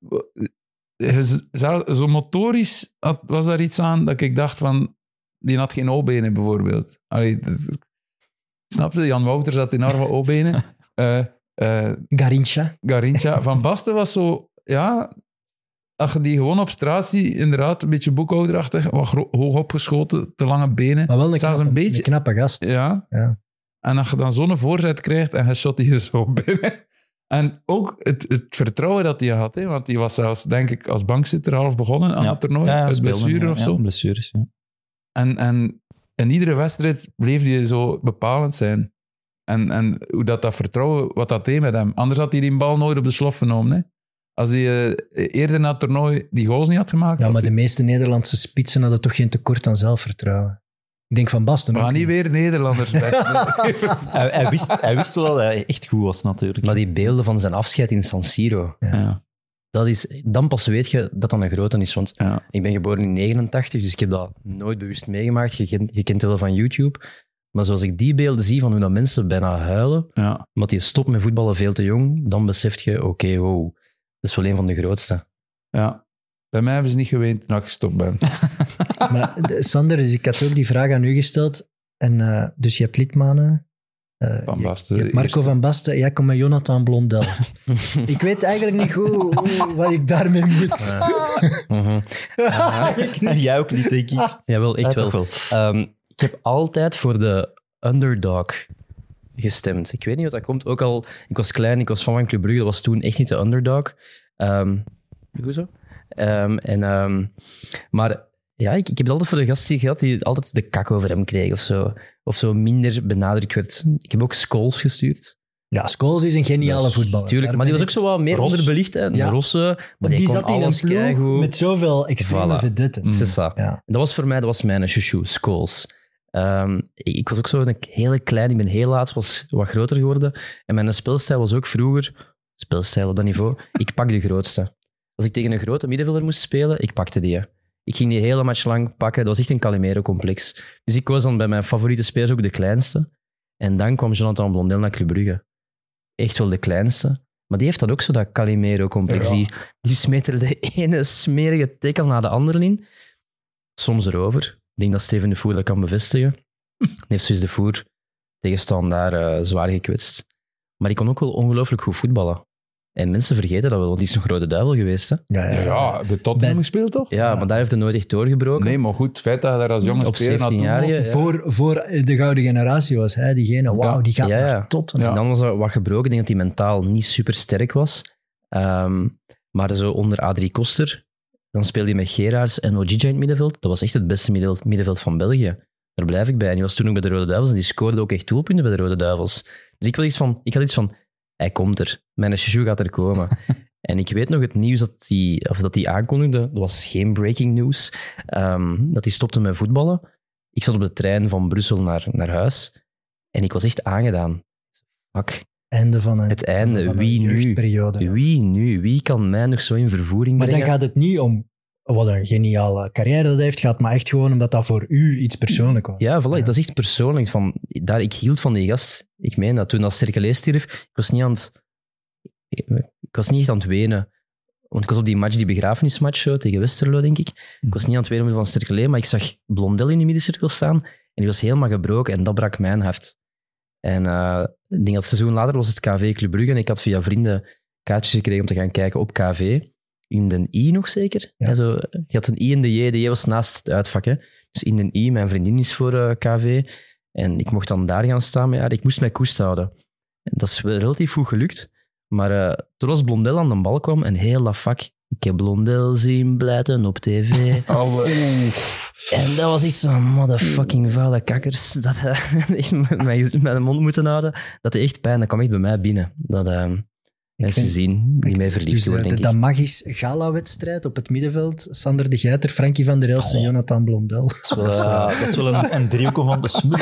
eh, zo motorisch had- was daar iets aan dat ik dacht van, die had geen O-benen bijvoorbeeld. Allee, dat- snap je? Jan Wouters had enorme O-benen. Eh, Garincha. Garincha. Van Basten was zo, ja, als je die gewoon op straat ziet, inderdaad, een beetje boekhouderachtig, wat hoog opgeschoten, te lange benen. Maar wel een knappe, een beetje- een knappe gast. Ja. Ja. En als je dan zo'n voorzet krijgt en je shot die zo binnen. En ook het, het vertrouwen dat hij had, hè, want die was zelfs, denk ik, als bankzitter half begonnen aan het toernooi, Ja, ja, uit blessure of ja, zo. blessures, ja. En, en in iedere wedstrijd bleef hij zo bepalend zijn. En, en hoe dat, dat vertrouwen, wat dat deed met hem. Anders had hij die bal nooit op de slof genomen. Hè. Als hij eh, eerder na het toernooi die goals niet had gemaakt. Ja, maar hij- de meeste Nederlandse spitsen hadden toch geen tekort aan zelfvertrouwen. Ik denk van Basten ook gaan niet weer Nederlanders. Hij, hij, wist, hij wist wel dat hij echt goed was, natuurlijk. Maar die beelden van zijn afscheid in San Siro, ja, dat is, dan pas weet je dat dat een grote is. Want ja. ik ben geboren in 89, dus ik heb dat nooit bewust meegemaakt. Je kent, je kent het wel van YouTube. Maar zoals ik die beelden zie van hoe dat mensen bijna huilen, ja. omdat die stopt met voetballen veel te jong, dan besef je, oké, wow, dat is wel een van de grootste. Ja. Bij mij hebben ze niet geweend toen ik gestopt ben. Maar de- Sander, dus ik had ook die vraag aan u gesteld. En, eh, dus je hebt Lidmanen. eh, Van Basten, je Marco eerste. van Basten. Jij komt met Jonathan Blondel. ik weet eigenlijk niet goed hoe- wat ik daarmee moet. En jij ook niet, denk ik. Jawel, echt Ja, wel. toch wel. Ehm, ik heb altijd voor de underdog gestemd. Ik weet niet wat dat komt. Ook al, ik was klein, ik was van Club Brugge, dat was toen echt niet de underdog. Ehm hoe zo? Ehm, en, ehm, maar ja, ik, ik heb het altijd voor de gasten gehad die altijd de kak over hem kregen of zo. Of zo minder benadrukt werd. Ik heb ook Scholes gestuurd. Ja, Scholes is een geniale is- voetballer. Tuurlijk, Daar maar die was ook zo wat meer Ros. onderbelicht. Hè. Ja. Rosse, maar die, zat in een ploeg met zoveel extreme Voilà. vedetten. Dat was voor mij dat was mijn chouchou, Scholes. Ik, ik was ook zo een hele klein, ik ben heel laat, was wat groter geworden. En mijn speelstijl was ook vroeger, speelstijl op dat niveau, ik pak de grootste. Als ik tegen een grote middenvelder moest spelen, ik pakte die. Ik ging die hele match lang pakken. Dat was echt een Calimero-complex. Dus ik koos dan bij mijn favoriete spelers ook de kleinste. En dan kwam Jonathan Blondel naar Club Brugge. Echt wel de kleinste. Maar die heeft dat ook zo, dat Calimero-complex. Ja. Die, die smeet er de ene smerige tackle na de andere in. Soms erover. Ik denk dat Steven de Voer dat kan bevestigen. Die heeft dus de Voer tegenstaan daar eh, zwaar gekwetst. Maar die kon ook wel ongelooflijk goed voetballen. En mensen vergeten dat wel, want die is een grote duivel geweest. Hè? Ja, ja, Ja, ja de Tottenham Ben- gespeeld toch? Ja, maar daar heeft hij nooit echt doorgebroken. Nee, maar goed, het feit dat je daar als jonge Op speler naartoe 17-jarige, mocht. ja. Voor, voor de gouden generatie was hij diegene. Wauw, die gaat Ja, ja. naar Tottenham. En dan was er wat gebroken. Ik denk dat hij mentaal niet super sterk was. Ehm, maar zo onder Adrie Koster, dan speelde hij met Geraerts en Ojija in het middenveld. Dat was echt het beste middenveld van België. Daar blijf ik bij. En die was toen ook bij de Rode Duivels en die scoorde ook echt doelpunten bij de Rode Duivels. Dus ik, had iets van, ik had iets van, hij komt er. Mijn chouchou gaat er komen. en ik weet nog het nieuws dat hij, of dat hij aankondigde, dat was geen breaking news, ehm, dat hij stopte met voetballen. Ik zat op de trein van Brussel naar, naar huis en ik was echt aangedaan. Fuck. Einde van een, Het einde. van een Wie nu? Wie nu? Wie kan mij nog zo in vervoering Maar dan brengen? gaat het niet om wat een geniale carrière dat hij heeft. gaat maar echt gewoon omdat dat voor u iets persoonlijk was. Ja, voilà, dat is echt persoonlijk. Van, daar, ik hield van die gast. Ik meen dat toen dat Sterkele stierf, ik was niet aan het... Ik, was niet echt aan het wenen. Want ik was op die match, die begrafenismatch zo, tegen Westerlo, denk ik. Ik was niet aan het wenen van Sterkele, maar ik zag Blondel in de middencirkel staan en die was helemaal gebroken en dat brak mijn hart. En eh, ik denk dat het seizoen later was het KV Club Brugge en ik had via vrienden kaartjes gekregen om te gaan kijken op KV. In de I nog zeker. Ja. Zo, je had een I en de J. De J was naast het uitvak. Hè. Dus in de I, mijn vriendin is voor eh, KV. En ik mocht dan daar gaan staan. Maar ja, ik moest mij koest houden. En dat is wel relatief goed gelukt. Maar eh, toen was Blondel aan de bal kwam en heel dat vak. Ik heb Blondel zien blijten op tv. Alle- En dat was echt zo'n motherfucking vuile kakkers. Dat hij echt met mijn, mond moeten houden. Dat deed echt pijn. Dat kwam echt bij mij binnen. Dat, eh, En vind- sindsdien niet meer verliefd Dus eh, geworden, de, denk dat ik. magisch gala-wedstrijd op het middenveld. Sander de Geiter, Frankie van der Elst en Jonathan Blondel. Dat is wel, eh, dat is wel een, een driehoek van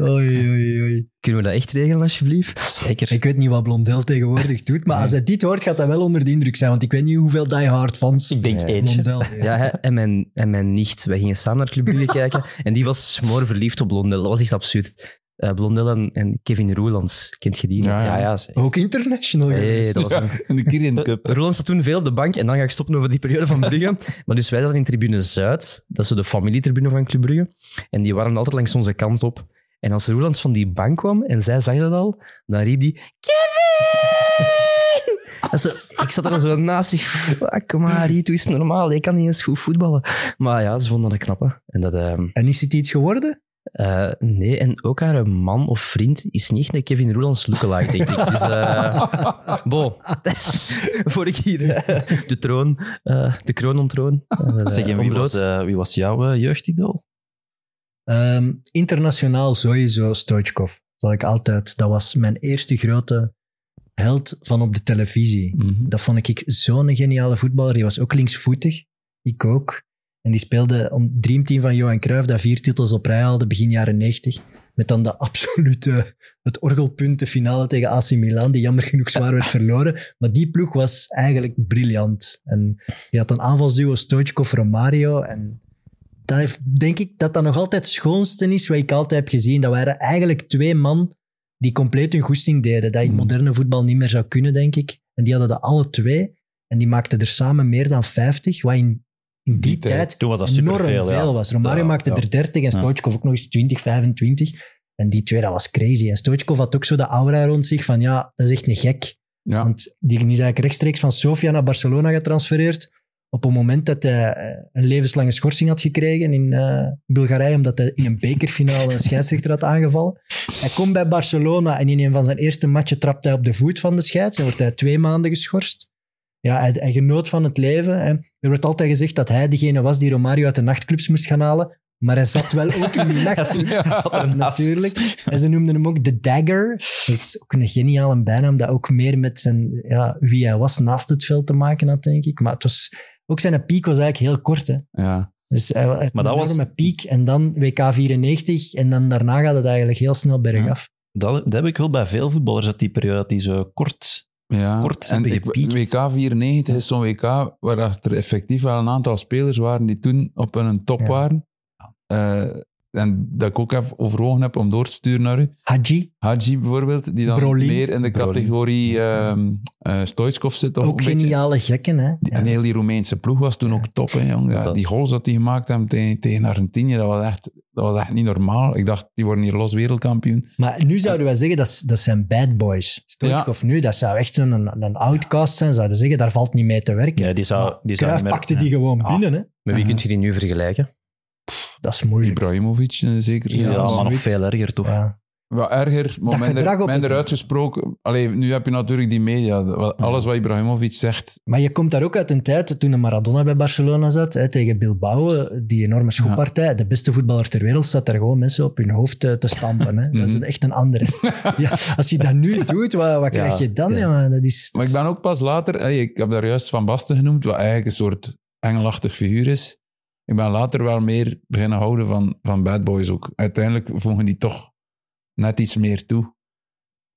oei, oei, oei. Kunnen we dat echt regelen, alsjeblieft? Zeker. Ik weet niet wat Blondel tegenwoordig doet, maar als hij dit hoort, gaat hij wel onder de indruk zijn. Want ik weet niet hoeveel diehard fans Ik denk Ja. eentje. Blondel. Ja, en mijn, en mijn nicht. Wij gingen samen naar Club Brugge kijken. En die was smoor verliefd op Blondel. Dat was echt absurd. Eh, Blondel en, en Kevin Roelands. Kent je die? Ja, Ja, ja. Ook international Nee, geweest. dat was Ja, in de Kirin Cup. Roland zat toen veel op de bank en dan ga ik stoppen over die periode van Brugge. Maar dus wij zaten in tribune Zuid, dat is zo de familietribune van Club Brugge. En die waren altijd langs onze kant op. En als Roelands van die bank kwam en zij zag dat al, dan riep die Kevin! En zo, ik zat er zo naast zich. Fuck, kom maar, Riet, eens normaal. Ik kan niet eens goed voetballen. Maar ja, ze vonden dat knap. hè. En dat, ehm, En is het iets geworden? Eh, nee, en ook haar man of vriend is niet een Kevin Roelands lookalike, denk ik. Dus, eh bon, voor ik hier eh, de troon, eh, de kroon ontroon. Zeg, en wie was, eh, wie was jouw jeugdidool? Ehm, internationaal sowieso Stoichkov. Zal ik altijd. Dat was mijn eerste grote held van op de televisie. Mhm. Dat vond ik zo'n geniale voetballer. Die was ook linksvoetig. Ik ook. En die speelde om dreamteam van Johan Cruijff, dat vier titels op rij haalde begin jaren 90. Met dan de absolute, het orgelpunt, de finale tegen AC Milan, die jammer genoeg zwaar werd verloren. Maar die ploeg was eigenlijk briljant. En je had een aanvalsduo Stoichkov-Romario. En dat heeft, denk ik dat dat nog altijd het schoonste is wat ik altijd heb gezien. Dat waren eigenlijk twee man die compleet hun goesting deden. Dat in Hmm. moderne voetbal niet meer zou kunnen, denk ik. En die hadden dat alle twee. En die maakten er samen meer dan 50, wat in, in die, Die tijd. Toen was dat enorm superveel, ja. veel was. Romario Ja, maakte er 30 en. Stoichkov ook nog eens 20, 25. En die twee, dat was crazy. En Stoichkov had ook zo de aura rond zich van ja, dat is echt een gek. Want die is eigenlijk rechtstreeks van Sofia naar Barcelona getransfereerd. Op het moment dat hij eh, een levenslange schorsing had gekregen in eh, Bulgarije, omdat hij in een bekerfinale een scheidsrechter had aangevallen. Hij komt bij Barcelona en in een van zijn eerste matchen trapt hij op de voet van de scheids en wordt hij twee maanden geschorst. Ja, hij, hij genoot van het leven. Hè. Er wordt altijd gezegd dat hij degene was die Romario uit de nachtclubs moest gaan halen. Maar hij zat wel ook in die nachtclubs. Natuurlijk. En ze noemden hem ook de Dagger. Dat is ook een geniale bijnaam, dat ook meer met zijn, ja, wie hij was naast het veld te maken had, denk ik. Maar het was, ook zijn piek was eigenlijk heel kort. Hè. ja. Dus hij had Maar dat was- piek en dan WK 94 en dan daarna gaat het eigenlijk heel snel bergaf. Dat, dat heb ik wel bij veel voetballers uit die periode, dat die zo kort... Ja, Kort en ik. WK 94 is zo'n WK waar er effectief wel een aantal spelers waren die toen op hun top Ja. waren. Eh, en dat ik ook even overwogen heb om door te sturen naar u. Hadji, Haji bijvoorbeeld, die dan meer in de categorie ehm eh Stoichkov zit. Toch ook een beetje. geniale gekken. Hè? Die- Ja. En heel die Roemeense ploeg was toen ook top. Hè, jong. Ja, die goals dat die gemaakt hebben tegen, tegen Argentinië, dat was, echt, dat was echt niet normaal. Ik dacht, die worden hier los wereldkampioen. Maar nu zouden wij zeggen, dat, dat zijn bad boys. Stoichkov nu, dat zou echt zo'n een, een outcast zijn. Zouden zeggen, daar valt niet mee te werken. Ja, die zou, Maar die zou meer- pakte ja. die gewoon Ah. binnen. Hè? Met wie kun je die nu vergelijken? Dat is moeilijk. Ibrahimovic eh, zeker. Ja, Ja, maar nog veel erger toch? Wat erger, maar minder, minder uitgesproken. Allee, nu heb je natuurlijk die media. Alles wat Ibrahimovic zegt. Maar je komt daar ook uit een tijd, toen de Maradona bij Barcelona zat, hè, tegen Bilbao, die enorme schoppartij. De beste voetballer ter wereld staat daar gewoon mensen op hun hoofd te, te stampen. Hè. Dat is Mhm. echt een andere. ja, als je dat nu doet, wat, wat Ja, krijg je dan? ja. jongen? Dat is, Maar ik ben ook pas later... allee, ik heb daar juist Van Basten genoemd, wat eigenlijk een soort engelachtig figuur is. Ik ben later wel meer beginnen houden van, van Bad Boys ook. Uiteindelijk voegen die toch net iets meer toe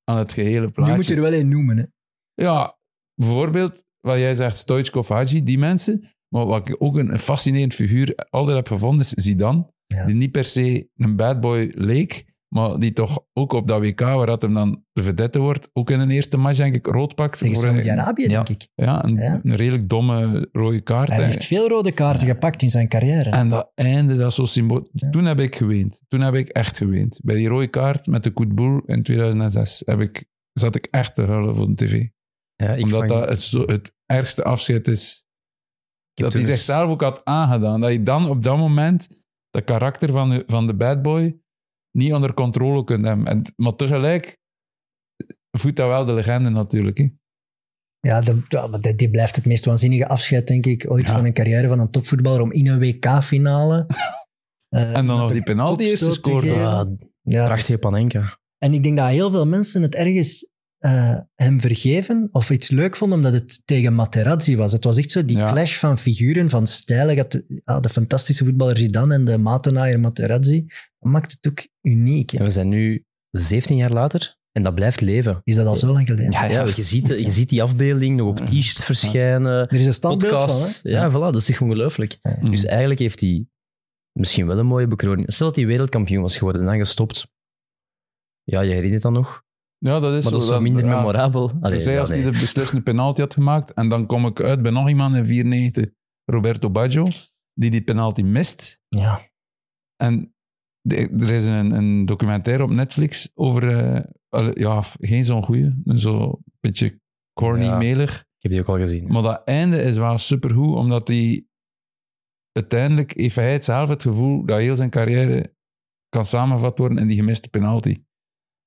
aan het gehele plaatje. nu moet je er wel een noemen. Hè. Ja, bijvoorbeeld wat jij zegt, Stoichkov, Hadji, die mensen. Maar wat ik ook een, een fascinerend figuur altijd heb gevonden, is Zidane. Ja. Die niet per se een bad boy leek, maar die toch ook op dat WK, waar dat hem dan de vedette wordt, ook in een eerste match, denk ik, rood pakt. Tegen Saudi-Arabië, Ja. denk ik. Ja, een, Ja. een redelijk domme rode kaart. Hij heeft veel rode kaarten gepakt in zijn carrière. En dat einde, dat is zo. Ja. Toen heb ik geweend. Toen heb ik echt geweend. Bij die rode kaart met de Koetboel in 2006 heb ik, zat ik echt te huilen voor de tv. Ja, ik Omdat vang- dat het, zo, het ergste afscheid is. Dat hij zichzelf ook had aangedaan. Dat je dan op dat moment dat karakter van de, van de bad boy niet onder controle kunt hebben. En, maar tegelijk voedt dat wel de legende natuurlijk. Hè. Ja, de, die, die blijft het meest waanzinnige afscheid, denk ik, ooit Ja. van een carrière van een topvoetballer om in een WK-finale... eh, En dan nog die penalty eerst te gescoord. geven. Ja, Ja, Pracht dus- Panenka. En ik denk dat heel veel mensen het ergens eh, hem vergeven of iets leuk vonden omdat het tegen Materazzi was. Het was echt zo die Ja. clash van figuren, van stijlen. De, ja, de fantastische voetballer Zidane en de matenaaier Materazzi. Dat maakt het ook uniek. We zijn nu 17 jaar later en dat blijft leven. Is dat al zo lang geleden? Ja, je, ziet, je ziet die afbeelding nog op t-shirts verschijnen, Er is een standbeeld podcasts. van, hè? ja, voilà, dat is echt ongelooflijk. Dus eigenlijk heeft hij misschien wel een mooie bekroning. Stel dat hij wereldkampioen was geworden en dan gestopt. Ja, je herinnert dat nog. Ja, dat is Maar dat is zo dan- minder ja, memorabel. Allee, Tenzij ja, als hij nee. de beslissende penalty had gemaakt. En dan kom ik uit bij nog iemand in 94, Roberto Baggio, die die penalty mist. Ja. En er is een, een documentaire op Netflix over... eh, ja, geen zo'n goeie. Zo'n beetje corny, Ja. melig. Ik heb die ook al gezien. Maar dat einde is wel supergoed, omdat hij... Uiteindelijk heeft hij zelf het gevoel dat heel zijn carrière kan samengevat worden in die gemiste penalty.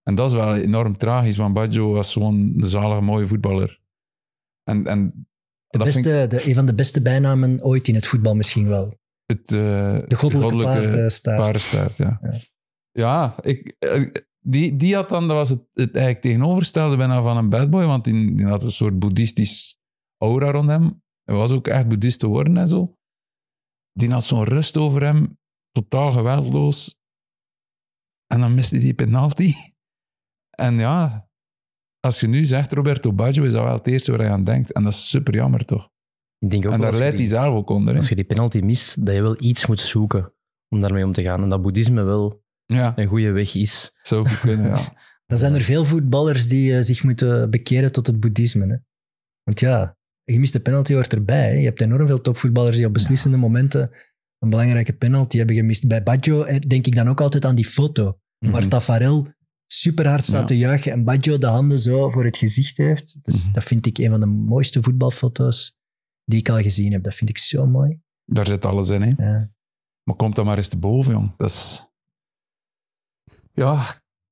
En dat is wel enorm tragisch, want Baggio was gewoon een zalige, mooie voetballer. En, en De dat vind ik beste, de, een van de beste bijnamen ooit in het voetbal misschien wel. het, eh, De goddelijke, paardenstaart. paardenstaart, ja. Ja. Ja, ik, eh, die, die had dan, dat was het, het eigenlijk tegenovergestelde bijna van een bad boy, want die, die had een soort boeddhistisch aura rond hem. Hij was ook echt boeddhist te worden en zo. Die had zo'n rust over hem, totaal geweldloos. En dan miste hij die penalty. En ja, als je nu zegt Roberto Baggio, is dat wel het eerste waar hij aan denkt. En dat is super jammer, toch? Ik denk ook En daar je leidt hij die- zelf ook onder. hè. Als je die penalty mist, dat je wel iets moet zoeken om daarmee om te gaan. En dat boeddhisme wel Ja, een goede weg is. zou goed kunnen, ja. Dan zijn er veel voetballers die eh, zich moeten bekeren tot het boeddhisme. Hè? Want ja, een gemiste penalty hoort erbij. Hè? Je hebt enorm veel topvoetballers die op beslissende momenten een belangrijke penalty hebben gemist. Bij Baggio eh, denk ik dan ook altijd aan die foto, waar Mhm. Tafarel super hard staat Ja. te juichen en Baggio de handen zo voor het gezicht heeft. Dus Mhm. dat vind ik een van de mooiste voetbalfoto's die ik al gezien heb. Dat vind ik zo mooi. Daar zit alles in, hè. Ja. Maar komt dan maar eens te boven, jong. Dat is... Ja,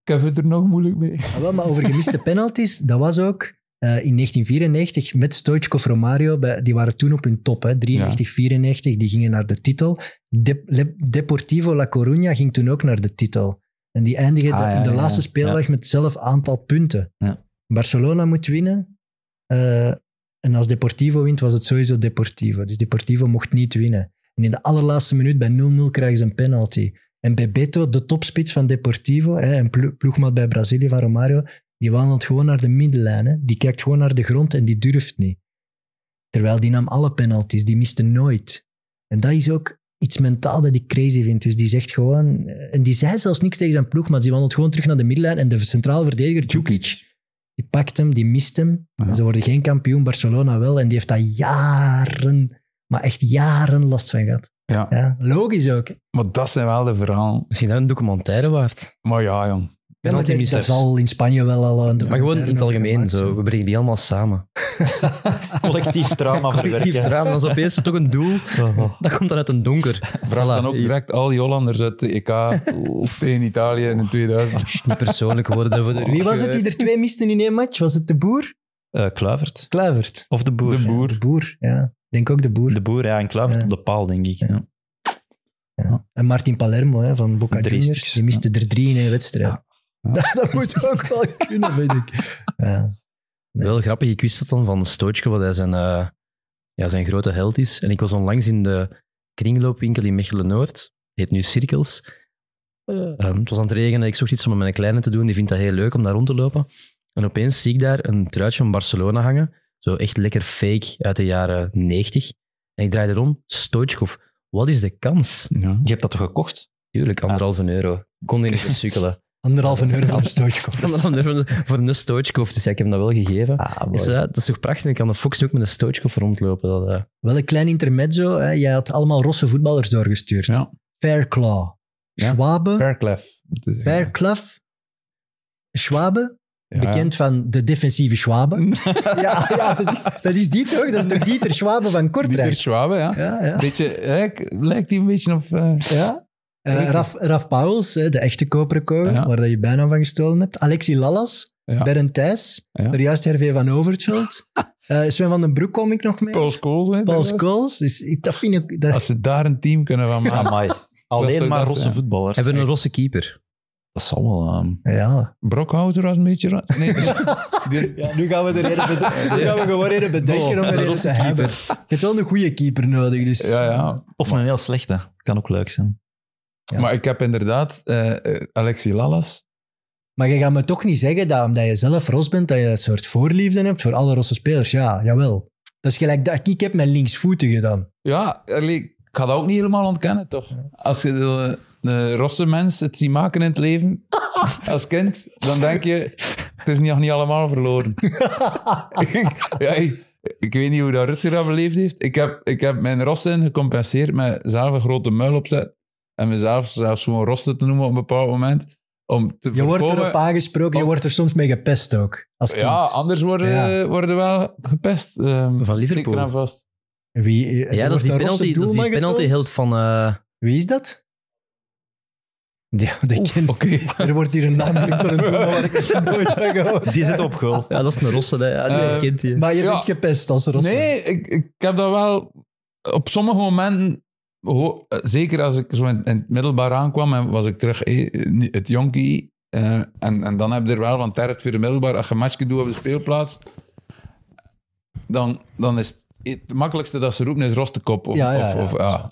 ik heb het er nog moeilijk mee. Ah, wel, maar over gemiste penalties, dat was ook eh, in 1994 met Stoichkov Romario. Bij, die waren toen op hun top, hè, 93, 94. Die gingen naar de titel. De, Le- Deportivo La Coruña ging toen ook naar de titel. En die eindigen Ah, de- in de laatste speeldag met hetzelfde aantal punten. Ja. Barcelona moet winnen. eh, en als Deportivo wint, was het sowieso Deportivo. Dus Deportivo mocht niet winnen. En in de allerlaatste minuut bij 0-0 krijgen ze een penalty. En Bebeto, de topspits van Deportivo, hè, een plo- ploegmaat bij Brazilië van Romario, die wandelt gewoon naar de middenlijn. Hè. Die kijkt gewoon naar de grond en die durft niet. Terwijl die nam alle penalties, die miste nooit. En dat is ook iets mentaal dat ik crazy vind. Dus die zegt gewoon... En die zei zelfs niks tegen zijn ploeg, maar die wandelt gewoon terug naar de middenlijn en de centraal verdediger, Djukic, die pakt hem, die mist hem. Ja. En ze worden geen kampioen, Barcelona wel. En die heeft daar jaren, maar echt jaren last van gehad. Ja, Ja, logisch ook. hè. maar dat zijn wel de verhalen. Misschien dat een documentaire waard. Maar ja, jong. Penalty er- er missers. zal in Spanje wel al een Maar gewoon in het algemeen. Zo. We brengen die allemaal samen. Collectief trauma Collectief verwerken. drama, dat is opeens toch een doel. Dat komt dan uit een donker. Vraag dan ook direct al die Hollanders uit de EK tegen Italië in 2000. Niet persoonlijk worden voor de Wie was het die er twee misten in één match? Was het de Boer? Eh, Kluivert. Kluivert. Of de boer. De boer. De Boer, ja. Ik denk ook de Boer. De boer, ja. En Kluivert Ja. op de paal, denk ik. Ja. Ja. En Martin Palermo hè, van Boca Juniors. Die miste er drie in één wedstrijd. Ja. Dat, dat moet ook wel kunnen, vind ik. Ja. Nee. Wel grappig, ik wist dat dan van Stootje, wat hij zijn, eh, ja, zijn grote held is. En ik was onlangs in de kringloopwinkel in Mechelen-Noord, heet nu Cirkels. Eh, ehm, het was aan het regenen, ik zocht iets om met mijn kleine te doen, die vindt dat heel leuk om daar rond te lopen. En opeens zie ik daar een truitje van Barcelona hangen, zo echt lekker fake uit de jaren 90. En ik draai erom, Stoichkov, wat is de kans? Ja. Je hebt dat toch gekocht? Tuurlijk, anderhalve euro. Kon die niet versukkelen. Anderhalve euro van Stoichkov. Anderhalve euro voor een Stoichkov, dus ja, ik heb hem dat wel gegeven. Ah, Dus, ja, dat is toch prachtig? Ik kan de Fox ook met een Stoichkov rondlopen. Dat, eh, Wel een klein intermezzo. Hè. Jij had allemaal rosse voetballers doorgestuurd. Ja. Fairclaw. Ja. Schwabe. Fairclough. Schwabe. Ja. Bekend van de defensieve Schwabe. ja, ja dat, is- dat is die toch? Dat is toch Dieter Schwabe van Dieter Kortrijk? Schwabe, ja. Ja, ja. Beetje, lijkt, lijkt die een beetje op... eh, ja. Eh, Raf, Raf Pauwels, de echte koperen kogel, Ja. waar dat je bijna van gestolen hebt. Alexi Lallas, ja. Bernd Thijs, Ja. er juist Hervé van Overtveld. Eh Sven van den Broek kom ik nog mee. Paul Scholes, Paul dat was- Scholes. Dus ik, dat vind ik... Dat, Als ze daar een team kunnen van maken. Alleen maar rosse zijn? voetballers. hebben we een rosse keeper. Dat zal wel... ehm, Ja. Brockhouser was een beetje... raar. Nee, ja, nu gaan we er een bedenken. Nu gaan we gewoon een bedenken om er een te hebben. Je hebt wel een goede keeper nodig, dus... ja, ja. of een heel slechte. Kan ook leuk zijn. Ja. Maar ik heb inderdaad eh eh, Alexi Lallas. Maar je gaat me toch niet zeggen dat omdat je zelf Ros bent, dat je een soort voorliefde hebt voor alle Rosse spelers. Ja, jawel. Dat is gelijk dat ik heb mijn linksvoetige dan. Ja, ik ga dat ook niet helemaal ontkennen, toch? Als je zo een rosse mens het ziet maken in het leven, als kind, dan denk je, het is nog niet allemaal verloren. ja, ik, ik weet niet hoe dat Rutger dat beleefd heeft. Ik heb, ik heb mijn rossen gecompenseerd met zelf een grote muil opzet en mezelf zelfs gewoon rossen te noemen op een bepaald moment. Om te Je wordt erop aangesproken, je om- wordt er soms mee gepest ook. Als kind. Ja, anders worden, Ja. worden wel gepest. ehm, Van Liverpool. en vast. Wie, Ja, dat is die penalty, dat is die penalty held van... eh, Wie is dat? Ja, Oké. Er wordt hier een naam genoemd van een doelman waar ik nooit van gehoord. Die zit op goal. ja, dat is een rosse. hè. Ja, die Eh, die. Maar je Ja. bent gepest als Rosse. Nee, ik, ik heb dat wel op sommige momenten, ho- zeker als ik zo in, in het middelbaar aankwam en was ik terug het jonkie. eh, en, en dan heb je er wel van terret voor de middelbaar. Als je een matchje doet op de speelplaats, dan, dan is het, het makkelijkste dat ze roepen is rostekop. Of, Ja, ja, of, ja, of is ja,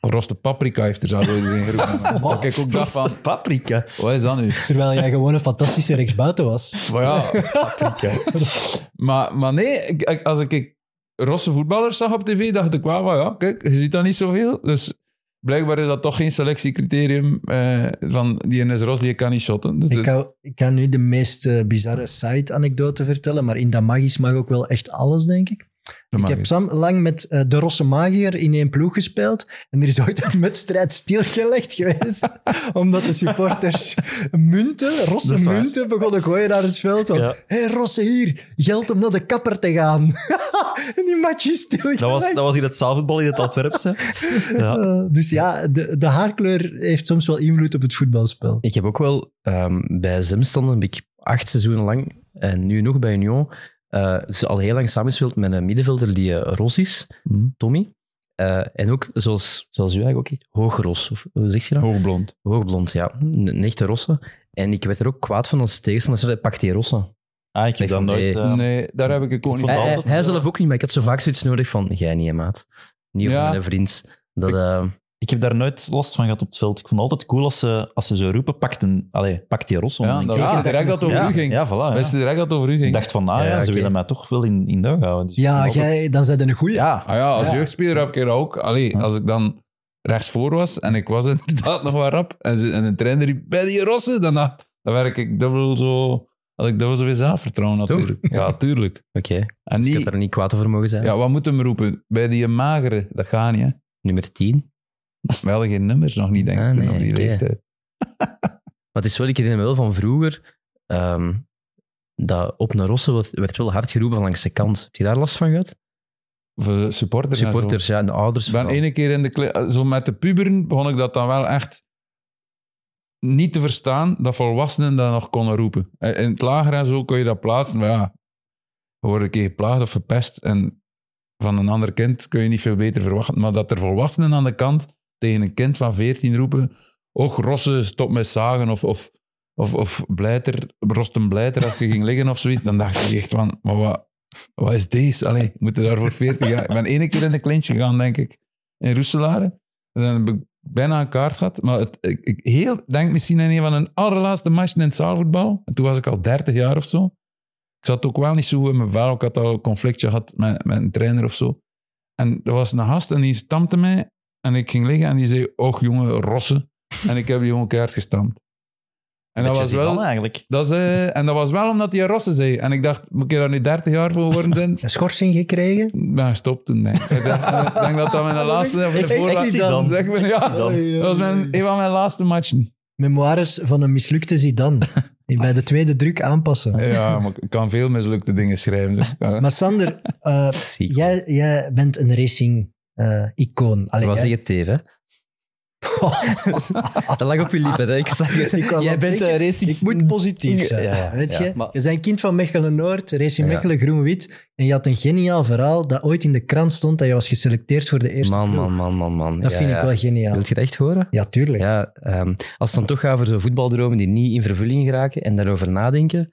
roste paprika heeft er eens in geroepen. Dat ik ook dacht van, Paprika. wat is dat nu? Terwijl jij gewoon een fantastische rechtsbuiten was. Maar ja, maar, maar nee, als ik rosse voetballers zag op tv, dacht ik wel van ja, kijk, je ziet dat niet zoveel. Dus blijkbaar is dat toch geen selectiecriterium eh, van die is ros, die kan niet shotten. Dus Ik het- kan, ik kan nu de meest eh, bizarre side-anekdote vertellen, maar in dat magisch mag ook wel echt alles, denk ik. Ik heb Sam lang met eh, de Rosse Magier in één ploeg gespeeld. En er is ooit een wedstrijd stilgelegd geweest. omdat de supporters munten, Rosse munten, begonnen gooien naar het veld. Hé, Ja. hey, Rosse hier, geld om naar de kapper te gaan. en die match is stilgelegd. Dat was, dat was in het zaalvoetbal in het Antwerpse. Ja. Eh, dus ja, de, de haarkleur heeft soms wel invloed op het voetbalspel. Ik heb ook wel ehm, bij Zemstanden heb ik acht seizoenen lang, en nu nog bij Union, eh, dus al heel lang samengespeeld met een middenvelder die eh, ros is, Mhm. Tommy. Eh, en ook, zoals, zoals u eigenlijk ook, hoogros. Of hoe zeg je dat? hoogblond. Hoogblond, ja. Een, echte rosse. En ik werd er ook kwaad van als tegenstander zei, pak die rosse. Ah, ik heb dat nooit... nee. nee, daar heb ik het ook niet Hij, van. hij, hij zelf ook niet, maar ik had zo vaak zoiets nodig van, jij niet, maat. Niet Ja. van mijn vriend. Dat, eh, Ik heb daar nooit last van gehad op het veld. Ik vond het altijd cool als ze, als ze zo roepen, pak, een, allez, pak die ros. Ja, dat wist je direct dat het over ja, u ging. Ja, voilà. Ja. Wist je direct dat het over u ging? Ik dacht van, ah Ja, ze willen mij toch wel in, in duik houden. Dus Ja, jij, dan zijn een goeie. Ja, Ah ja, als Ja. jeugdspeler heb ik dat ook. Allee, als ik dan rechtsvoor was en ik was inderdaad nog wat rap en, ze, en een trainer riep, bij die rossen, dan, dan werk ik dubbel zo... Had ik dubbel zoveel zelfvertrouwen natuurlijk. Ja, tuurlijk. Oké, En dus ik had er niet kwaad over mogen zijn. Ja, wat moet hem roepen? Bij die magere, dat gaat niet, hè. Nummer 10. We hadden geen nummers nog niet, denk ik, Ah, nee, op die leeftijd. Maar het is wel, ik herinner me wel van vroeger, ehm, dat op een rosse werd, werd wel hard geroepen langs de kant. Heb je daar last van gehad? Voor supporters. Supporters, ja, en de ouders. Ben ene keer in de... kle- Zo met de puberen begon ik dat dan wel echt niet te verstaan, dat volwassenen dat nog konden roepen. Eh, In het lager en zo kon je dat plaatsen, maar ja, we worden een keer geplaagd of verpest en van een ander kind kun je niet veel beter verwachten. Maar dat er volwassenen aan de kant tegen een kind van 14 roepen, och, rosse, stop met zagen of, of, of, of blijter, rost een blijter als je ging liggen of zoiets, dan dacht ik echt van, maar wat, wat is deze? Allee, we moeten daar voor 40 jaar... Ik ben ene keer in de klintje gegaan, denk ik, in Roeselare. En dan heb ik bijna een kaart gehad. Maar het, ik, ik heel, denk misschien in een van een allerlaatste matchen in het zaalvoetbal. En toen was ik al 30 jaar of zo. Ik zat ook wel niet zo goed in mijn vel. Ik had al een conflictje gehad met, met een trainer of zo. En er was een gast en die stampte mij. En ik ging liggen en die zei, och jongen, rossen. En ik heb die jongen keihard gestampt. En dat was wel... Eigenlijk. Dat is, eh, en dat was wel omdat hij Rossen zei. En ik dacht, moet ik daar nu 30 jaar voor worden? zijn? Een schorsing gekregen? Ben gestopt toen, denk ik. Ik dacht- ik denk dat dat mijn laatste... Of de Ik- ik voorlaatste- zie dan. Zeg maar, ja, dat was mijn, een van mijn laatste matchen. Memoires van een mislukte Zidane. Bij de tweede druk aanpassen. Ja, maar ik kan veel mislukte dingen schrijven. Dus. Maar Sander, eh, jij, jij bent een racing-icoon. Dat was jij, zeggen Teven. Dat lag op je lippen, hè. ik zag het. Ik Jij bent denken, eh, racing... Ik moet positief zijn. Ja, ja, weet ja, je? maar- Je bent kind van Mechelen-Noord, Racing. Mechelen, groen-wit. En je had een geniaal verhaal dat ooit in de krant stond dat je was geselecteerd voor de eerste Man, man, man, man, man. Dat vind ik wel geniaal. Wilt je dat echt horen? Ja, tuurlijk. Ja, ehm, als het dan toch gaat over zo'n voetbaldromen die niet in vervulling geraken en daarover nadenken.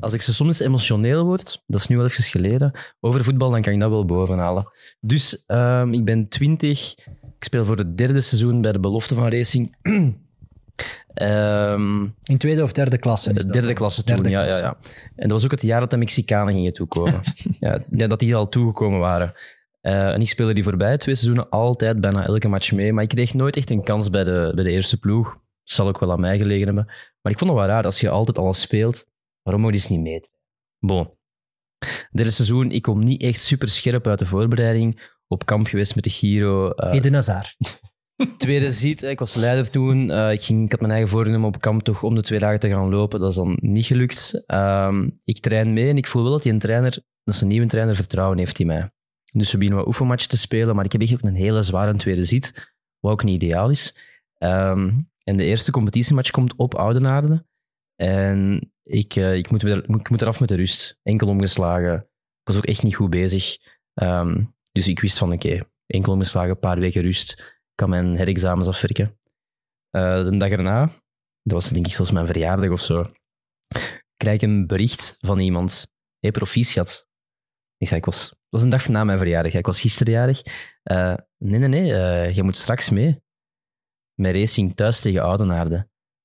Als ik zo soms emotioneel word, dat is nu wel even geleden, over voetbal, dan kan ik dat wel bovenhalen. Dus ehm, ik ben 20, ik speel voor het derde seizoen bij de belofte van Racing. Ehm, In tweede of derde klasse. is de dat derde klasse toen, Derde ja, ja, klasse. ja. En dat was ook het jaar dat de Mexicanen gingen toekomen. ja, ja, dat die al toegekomen waren. Eh, en ik speelde die voorbij twee seizoenen altijd bijna elke match mee. Maar ik kreeg nooit echt een kans bij de, bij de eerste ploeg. Zal ook wel aan mij gelegen hebben. Maar ik vond het wel raar, als je altijd alles speelt, waarom moet je eens niet mee? Bon. Derde seizoen, ik kom niet echt super scherp uit de voorbereiding. Op kamp geweest met de Giro. eh, Eden Hazard. Tweede ziet, ik was leider toen. Eh, ik, ging, ik had mijn eigen voorgenomen op kamp toch om de twee dagen te gaan lopen. Dat is dan niet gelukt. Ehm, ik train mee en ik voel wel dat die een trainer, dat is een nieuwe trainer, vertrouwen heeft in mij. Dus we beginnen wat oefenmatchen te spelen, maar ik heb echt ook een hele zware tweede zit, wat ook niet ideaal is. Ehm, en de eerste competitiematch komt op Oudenaarde. En ik, eh, ik, moet, ik moet eraf met de rust. Enkel omgeslagen. Ik was ook echt niet goed bezig. Ehm, dus ik wist van, oké, enkel omgeslagen, een paar weken rust. Ik kan mijn herexamens afwerken. Eh, de dag erna, dat was denk ik zoals mijn verjaardag of zo, krijg ik een bericht van iemand. Hé, proficiat. Ik zei, ik was, het was een dag na mijn verjaardag. Ik was gisteren jarig. Eh, nee, nee, nee, eh, je moet straks mee. Met racing thuis tegen Oudenaarde.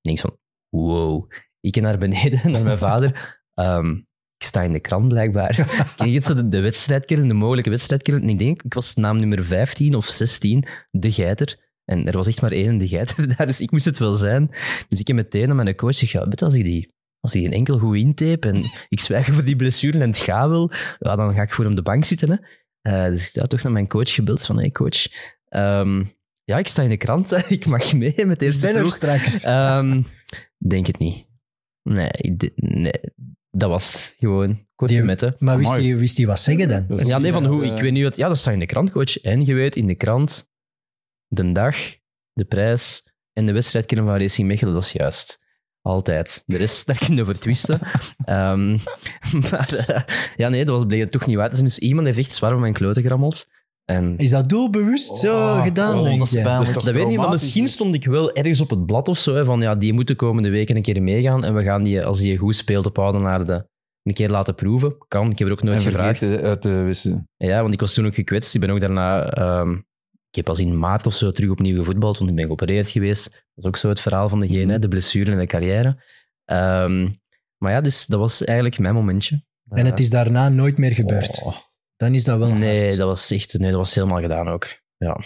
En ik van, wow. Ik ging naar beneden, naar mijn vader. Ehm, ik sta in de krant blijkbaar. Kijk eens zo de, de wedstrijdkern, de mogelijke wedstrijdkern. En ik denk, ik was naam nummer 15 of 16, de geiter. En er was echt maar één de geiter daar, dus ik moest het wel zijn. Dus ik heb meteen aan mijn coach gezegd, weet als ik die, als ik een enkel goed intape en ik zwijg over die blessure en het gaat wel, ja, dan ga ik gewoon op de bank zitten. Hè. Eh, dus ik heb toch naar mijn coach gebeld van, hey coach, ehm, ja, ik sta in de krant, hè. ik mag mee met de eerste ben ploeg. straks. Ehm, denk het niet. Nee, nee, dat was gewoon korte Die- metten. Maar wist Amai. hij wist die wat zeggen dan? Dat is Ja, nee, van hoe? Ik weet niet wat... Ja, dat staat in de krant, coach. En je weet in de krant de dag, de prijs en de wedstrijdkern van Racing Mechelen, dat is juist. Altijd. De rest, daar kun je over twisten. Ehm, maar eh, ja, nee, dat was, bleek het toch niet waar te zijn. Dus iemand heeft echt zwaar op mijn kloten gerammeld. En Is dat doelbewust zo Oh, gedaan? oh, denk dat je? Dat is toch dat weet ik niet, maar traumatisch, misschien stond ik wel ergens op het blad of zo, hè, van ja, die moeten komende weken een keer meegaan en we gaan die, als die goed speelt op Oudenaarde, een keer laten proeven. Kan, ik heb er ook nooit En gevraagd. vergeten uit te wissen. Ja, want ik was toen ook gekwetst. Ik ben ook daarna... ehm, ik heb pas in maart of zo terug opnieuw gevoetbald, want ik ben geopereerd geweest. Dat is ook zo het verhaal van degene, Mhm. hè, de blessure en de carrière. Ehm, maar ja, dus dat was eigenlijk mijn momentje. En het is daarna nooit meer gebeurd. Oh, Dan is dat wel nee, hard. dat was echt... Nee, dat was helemaal gedaan ook. Ja.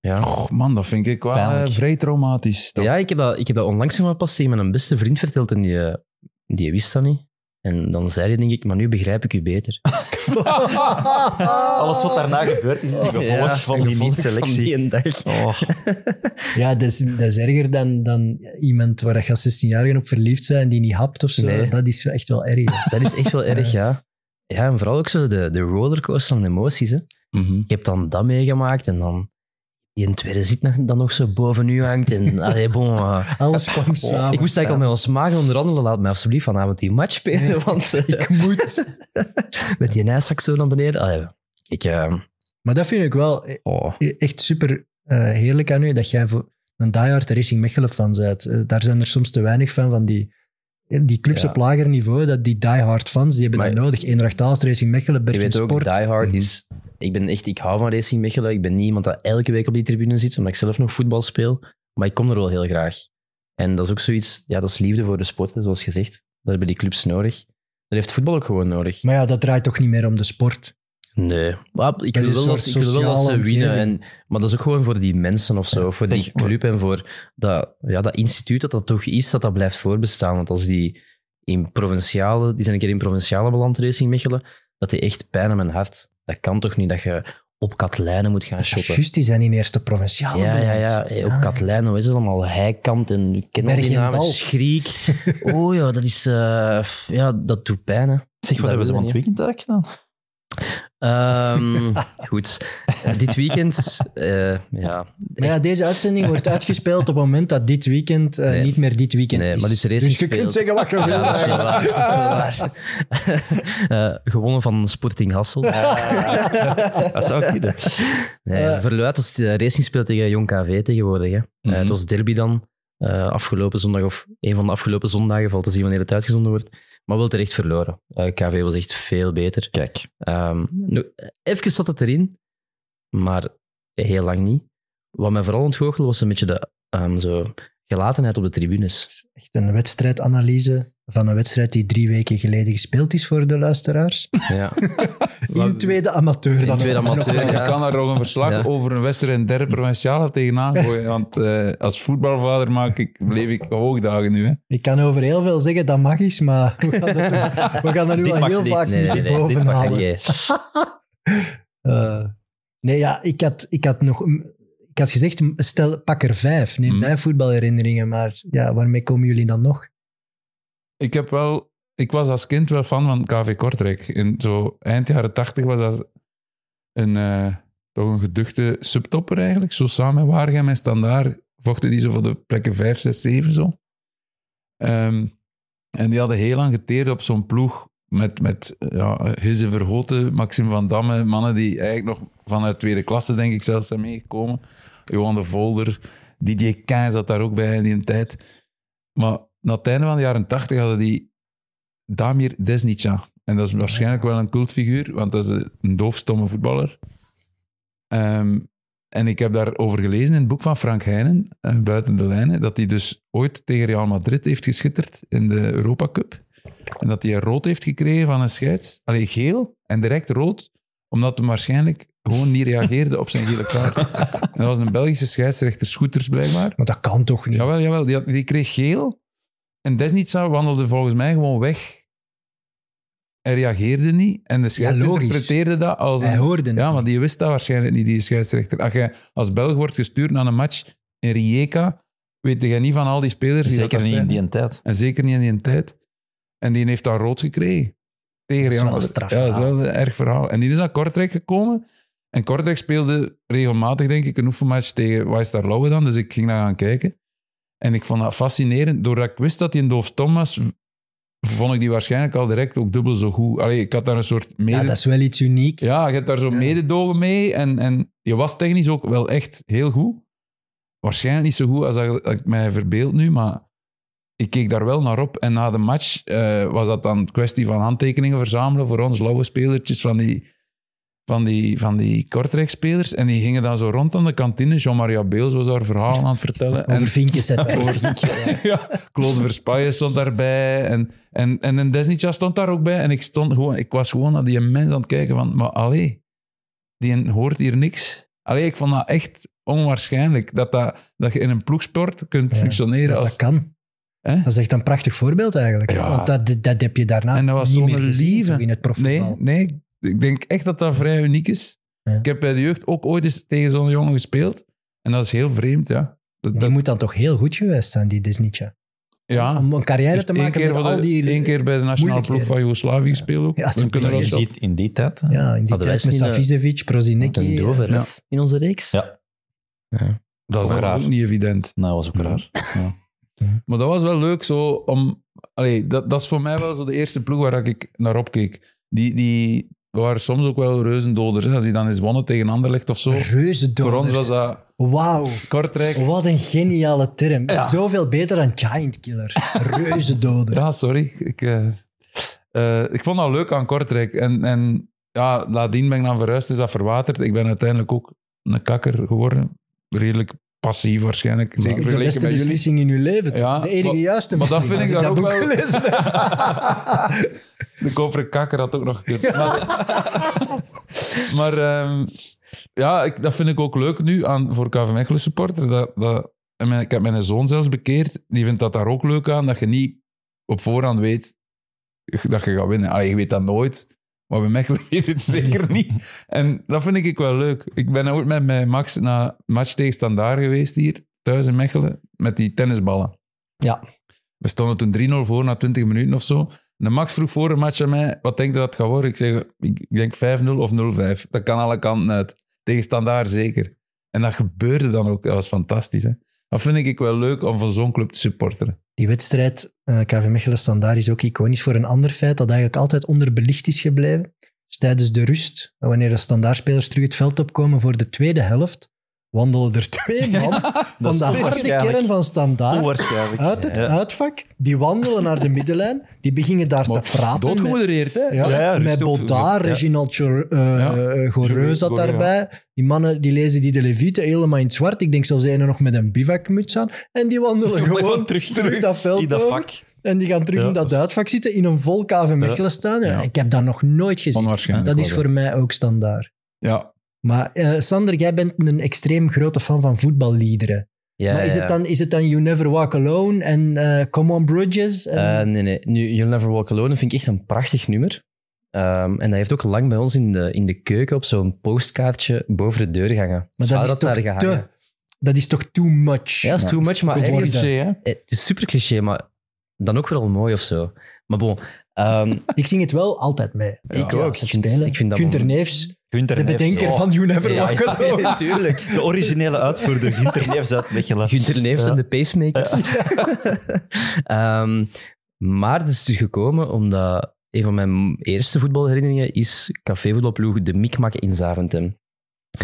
Ja. Och, man, dat vind ik wel eh, Pijnlijk. vrij traumatisch. toch? Ja, ik heb dat, ik heb dat onlangs nog pas tegen mijn beste vriend verteld en die, eh, die wist dat niet. En dan zei hij, denk ik, maar nu begrijp ik u beter. Alles wat daarna gebeurd is, is een gevolg van die niet-selectie. Van die een dag. Oh, Ja, dat is, dat is erger dan, dan iemand waar je als 16-jarige op verliefd bent en die niet hapt of zo. Nee. Dat is echt wel erg. Dat is echt wel erg, ja. Ja, en vooral ook zo de, de rollercoaster van emoties. Hè. Ik heb dan dat meegemaakt en dan die een tweede zit nog- dan nog zo boven u hangt. En, allee, bon, eh, Alles kwam samen. ik moest eigenlijk al met ons magen onderhandelen. Laat mij alsjeblieft vanavond die match spelen, want eh, Ik moet. met die ijszak zo naar beneden. Allee, ik, eh, Maar dat vind ik wel e- oh. echt super heerlijk aan u, dat jij voor een diehard Racing Mechelen fan bent. Daar zijn er soms te weinig van, van die, die clubs Ja. op lager niveau, dat die diehard fans, die hebben Maar- dat nodig. Eendracht Aalst, Racing Mechelen, Je Bergen weet ook, Sport. Die Hard Mhm. is... Ik, ben echt, ik hou van Racing Mechelen. Ik ben niet iemand dat elke week op die tribune zit, omdat ik zelf nog voetbal speel. Maar ik kom er wel heel graag. En dat is ook zoiets... Ja, dat is liefde voor de sport, zoals gezegd. Dat hebben die clubs nodig. Dat heeft voetbal ook gewoon nodig. Maar ja, dat draait toch niet meer om de sport. Nee. Maar ik Dat wil is wel dat, soort ik wil wel dat ze sociale winnen. En, maar dat is ook gewoon voor die mensen of zo. Ja, voor die club en voor dat, ja, dat instituut dat dat toch is, dat dat blijft voorbestaan. Want als die in provinciale... Die zijn een keer in provinciale beland, Racing Mechelen. Dat die echt pijn aan mijn hart. Dat kan toch niet dat je op Katlijnen moet gaan shoppen. Juist, die zijn in eerste provinciale Ja, ja, beland. ja. Hey, op Katlijnen, hoe is het allemaal? Heikant en ik ken al die namen. Bergendal. Schriek. Oh ja, dat is... eh, ja, dat doet pijn, hè. zeg, Dat wat hebben ze van het weekend eigenlijk gedaan? Ehm, goed. Dit weekend, eh, ja. Maar ja, deze uitzending wordt uitgespeeld op het moment dat dit weekend Nee. niet meer dit weekend Nee, is. maar dus je gespeeld. kunt zeggen wat je wil. Ja, dat is wel waar. Dat is wel waar. Eh, gewonnen van Sporting Hassel. Dat zou kunnen. Nee, Verluid als eh, Racing speelt tegen Jong KV tegenwoordig. Hè. Mhm. het was derby dan, afgelopen zondag, of een van de afgelopen zondagen, valt te zien wanneer het uitgezonden wordt. Maar wel terecht verloren. Eh, KV was echt veel beter. Kijk, Ehm, nu, even zat het erin, maar heel lang niet. Wat mij vooral ontgoochelde was een beetje de ehm, zo, gelatenheid op de tribunes. Echt een wedstrijdanalyse van een wedstrijd die drie weken geleden gespeeld is voor de luisteraars. Ja. In tweede amateur. In dan tweede nog. amateur, Ik kan daar nog een verslag Ja. over een wedstrijd in derde provinciale tegenaan gooien. Want eh, als voetbalvader maak ik, leef ik hoogdagen nu. Hè. Ik kan over heel veel zeggen dat mag is, maar we gaan, het, we gaan er nu al heel niet. vaak Nee, nee, moeten nee, dit boven mag halen. Eh, nee, ja, ik had, ik had nog... Ik had gezegd, stel, pak er vijf. Neem Mhm. vijf voetbalherinneringen, maar ja, waarmee komen jullie dan nog? Ik, heb wel, ik was als kind wel fan van KV Kortrijk. In zo eind jaren tachtig was dat een, eh, toch een geduchte subtopper eigenlijk. Zo samen met Waregem en Standaard vochten die zo voor de plekken 5, 6, 7 zo. Ehm, en die hadden heel lang geteerd op zo'n ploeg met, met ja, Hisse Verhoten, Maxime van Damme, mannen die eigenlijk nog vanuit tweede klasse, denk ik, zelfs zijn meegekomen. Johan de Volder, Didier Kain zat daar ook bij in die tijd. Maar na het einde van de jaren tachtig hadden die Damir Desnica. En dat is waarschijnlijk wel een cultfiguur, want dat is een doofstomme voetballer. Ehm, en ik heb daarover gelezen in het boek van Frank Heijnen, eh, Buiten de Lijnen, dat hij dus ooit tegen Real Madrid heeft geschitterd in de Europa Cup. En dat hij rood heeft gekregen van een scheids. Alleen geel en direct rood, omdat hij waarschijnlijk gewoon niet reageerde op zijn gele kaart. En dat was een Belgische scheidsrechter, Scooters blijkbaar. Maar dat kan toch niet? Jawel, jawel. Die, had- die kreeg geel. En Desnica wandelde volgens mij gewoon weg. Hij reageerde niet. En de scheids logisch. interpreteerde dat als Hij een... hoorde het Ja, maar die wist dat waarschijnlijk niet, die scheidsrechter. Als jij als Belg wordt gestuurd naar een match in Rijeka, weet jij niet van al die spelers wie zeker dat niet zijn. in die tijd. En zeker niet in die tijd. En die heeft dan rood gekregen. Tegen Dat is Real wel een Madrid. straf Ja, dat is wel een erg verhaal. En die is naar Kortrijk gekomen. En Kortrijk speelde regelmatig, denk ik, een oefenmatch tegen Wijstar Lauwe dan. Dus ik ging daar gaan kijken. En ik vond dat fascinerend. Doordat ik wist dat hij een doofstom was, vond ik die waarschijnlijk al direct ook dubbel zo goed. Allee, ik had daar een soort mede... Ja, dat is wel iets uniek. Ja, je hebt daar zo Ja. mededogen mee. En, en je was technisch ook wel echt heel goed. Waarschijnlijk niet zo goed als dat ik mij verbeeld nu, maar ik keek daar wel naar op. En na de match eh, was dat dan kwestie van handtekeningen verzamelen voor ons lauwe spelertjes van die, van die, van die Kortrijk-spelers. En die gingen dan zo rond aan de kantine. Jean-Maria Beels was daar verhalen aan het vertellen. En Over vinkjes zetten. Over vinkjes, ja. Claude stond daarbij. En, en, en een Desnica stond daar ook bij. En ik, stond gewoon, ik was gewoon naar die mens aan het kijken van... Maar allee, die hoort hier niks. Allee, ik vond dat echt onwaarschijnlijk. Dat, dat, dat je in een ploegsport kunt Ja, functioneren Dat, als... dat kan. Hè? Dat is echt een prachtig voorbeeld eigenlijk. Ja. Want dat, dat heb je daarna En dat was niet meer gezien lieve. in het Nee, profvoetbal. nee, ik denk echt dat dat vrij uniek is. Ja. Ik heb bij de jeugd ook ooit eens tegen zo'n jongen gespeeld. En dat is heel vreemd, ja. Dat, Die dat- moet dan toch heel goed geweest zijn, die Desnica. ja. Om een carrière te maken met al de- die... één keer bij de nationale ploeg van Joegoslavië gespeeld ook. Ja, Dan toen kunnen we ben dat je zo- In die, tijd. hè. Ja, in die tijd met eh, Savicevic, Prozinecki. Een dover Ja. in onze reeks. Ja. Ja. Dat is Ook niet evident. Nou, was ook raar. Ja. Maar dat was wel leuk zo om... Allee, dat, dat is voor mij wel zo de eerste ploeg waar ik naar opkeek. Die, die waren soms ook wel reuzendoders. Hè. Als die dan eens wonnen tegen Anderlecht of zo. Reuzendoders. Voor ons was dat Wauw. Kortrijk. Wat een geniale term. Ja. Zoveel beter dan Giant Killer. Reuzendoder. Ja, sorry. Ik, eh, eh, ik vond dat leuk aan Kortrijk. En, en ja, nadien ben ik dan verhuisd, is dat verwaterd. Ik ben uiteindelijk ook een kakker geworden. Redelijk passief waarschijnlijk. Zeker de vergeleken beste met jullie. beslissing in uw leven. Ja, de enige maar- juiste Maar dat vind ik daar ook wel... De koperen kakker had ook nog gekund. Maar, maar ehm, ja, ik, dat vind ik ook leuk nu aan, voor KV Mechelen supporter. Dat, dat, en mijn- ik heb mijn zoon zelfs bekeerd. Die vindt dat daar ook leuk aan, dat je niet op voorhand weet dat je gaat winnen. Allee, je weet dat nooit. Maar bij Mechelen weet het zeker niet. En dat vind ik wel leuk. Ik ben ooit met, met Max naar match tegen Standaard geweest hier, thuis in Mechelen, met die tennisballen. Ja. We stonden toen 3-0 voor na 20 minuten of zo. Een Max vroeg voor een match aan mij, wat denk je dat het gaat worden? Ik zeg, ik ik denk 5-0 of 0-5. Dat kan alle kanten uit. Tegen Standaard zeker. En dat gebeurde dan ook. Dat was fantastisch. Hè? Dat vind ik wel leuk om van zo'n club te supporteren. Die wedstrijd, eh KV Mechelen Standaard, is ook iconisch voor een ander feit dat eigenlijk altijd onderbelicht is gebleven. Dus tijdens de rust, wanneer de standaardspelers terug het veld opkomen voor de tweede helft, wandelen er twee man van dat is de harde kern van Standaard uit het Ja. uitvak. Die wandelen naar de middenlijn. Die beginnen daar te praten. Doodgemodereerd, hè? Ja, Ja, ja, met ja. Reginald Chor- eh, Ja. eh, Goreu zat daarbij. Die mannen die lezen die de Levite helemaal in het zwart. Ik denk zelfs een nog met een bivakmuts aan. En die wandelen Gewoon terug- terug, dat veld In dat over. vak. En die gaan terug Ja, in dat uitvak zitten, in een vol KV Mechelen staan. Ja, Ja. Ik heb dat nog nooit gezien. Dat is voor mij ook standaard. Ja, Maar eh, Sander, jij bent een extreem grote fan van voetballiederen. Ja, maar is, ja, het dan, is het dan You Never Walk Alone en eh, Come On Bridges? En, Eh, nee, nee. Nu, You'll Never Walk Alone vind ik echt een prachtig nummer. Ehm, en dat heeft ook lang bij ons in de, in de keuken op zo'n postkaartje boven de deur gehangen. maar Ons dat is, daar toch te, dat is toch too much? Ja, dat is too much, maar geworden. ergens... cliché, hè? Het is super cliché, maar dan ook wel mooi of zo. Maar bon, ehm, Ik zing het wel altijd mee. Ik ook. als het Ik vind- spelen. ik vind dat Neefs, De bedenker van You Never ja, Walk ja, Alone. natuurlijk. De originele uitvoerder, Gunther Neefs uit Mechelen. Gunther Neefs Ja. en de pacemakers. Ehm, maar het is dus gekomen omdat een van mijn eerste voetbalherinneringen is cafévoetbalploeg de Mikmak in Zaventem.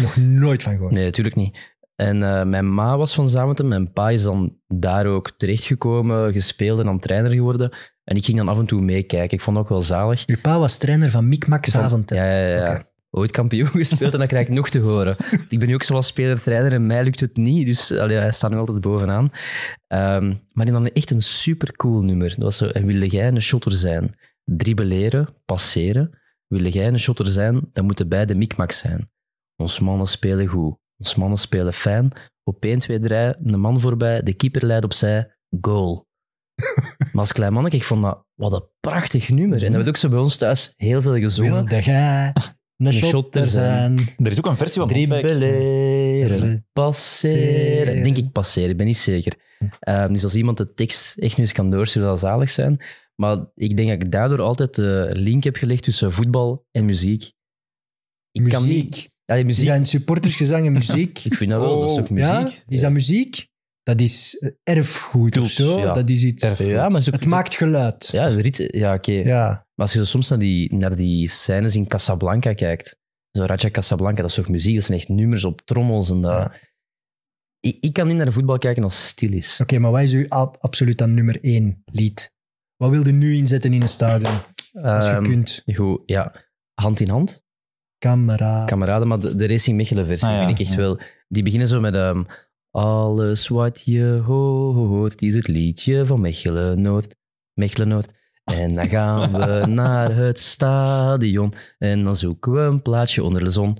Nog nooit van gehoord. Nee, natuurlijk niet. En eh, mijn ma was van Zaventem. Mijn pa is dan daar ook terechtgekomen, gespeeld en dan trainer geworden. En ik ging dan af en toe meekijken. Ik vond het ook wel zalig. Uw pa was trainer van Mick Max Aventen. Ja, ja, ja. Ooit kampioen gespeeld en dat krijg ik nog te horen. Ik ben nu ook zoals speler-trainer en mij lukt het niet. Dus allee, hij staat nu altijd bovenaan. Ehm, maar die dan echt een supercool nummer. Dat was zo, en wilde jij een shotter zijn? Dribbeleren, passeren. Wilde jij een shotter zijn, dan moeten beide mikmak zijn. Ons mannen spelen goed. Ons mannen spelen fijn. Op 1, 2, 3, een man voorbij, de keeper leidt opzij, goal. maar als klein manneke, ik vond dat, wat een prachtig nummer. En dat werd ook zo bij ons thuis heel veel gezongen. Wilde jij een shotter shotter zijn? Er is ook een versie van. Dribbeleren, passeren. Denk ik passeren, ik ben niet zeker. Ehm, dus als iemand de tekst echt nu eens kan doorsturen, zal dat zalig zijn. Maar ik denk dat ik daardoor altijd de link heb gelegd tussen voetbal en muziek. Ik kan Muziek. niet... Ja, Er muziek. zijn supportersgezang en muziek. Ik vind dat wel, dat is toch muziek? Ja? Is dat muziek? Dat is eh, erfgoed of zo. ja. Dat is iets... Erfgoed. Ja, maar, Het maakt geluid. ja, ja oké. Ja. Maar als je zo soms naar die, naar die scènes in Casablanca kijkt, zo Raja Casablanca, dat is toch muziek, dat zijn echt nummers op trommels en dat... Ja. Ik, ik kan niet naar de voetbal kijken als het stil is. Oké, maar wat is uw ab- absoluut dan nummer één lied? Wat wilde nu inzetten in een stadion? Als je Ehm, kunt. Goed, ja. Hand in hand, Camera. kameraden, maar de, de Racing Mechelen versie Ah, ja, vind ik echt ja. wel... Die beginnen zo met... ehm, alles wat je hoort is het liedje van Mechelen Noord. En dan gaan we naar het stadion. En dan zoeken we een plaatsje onder de zon.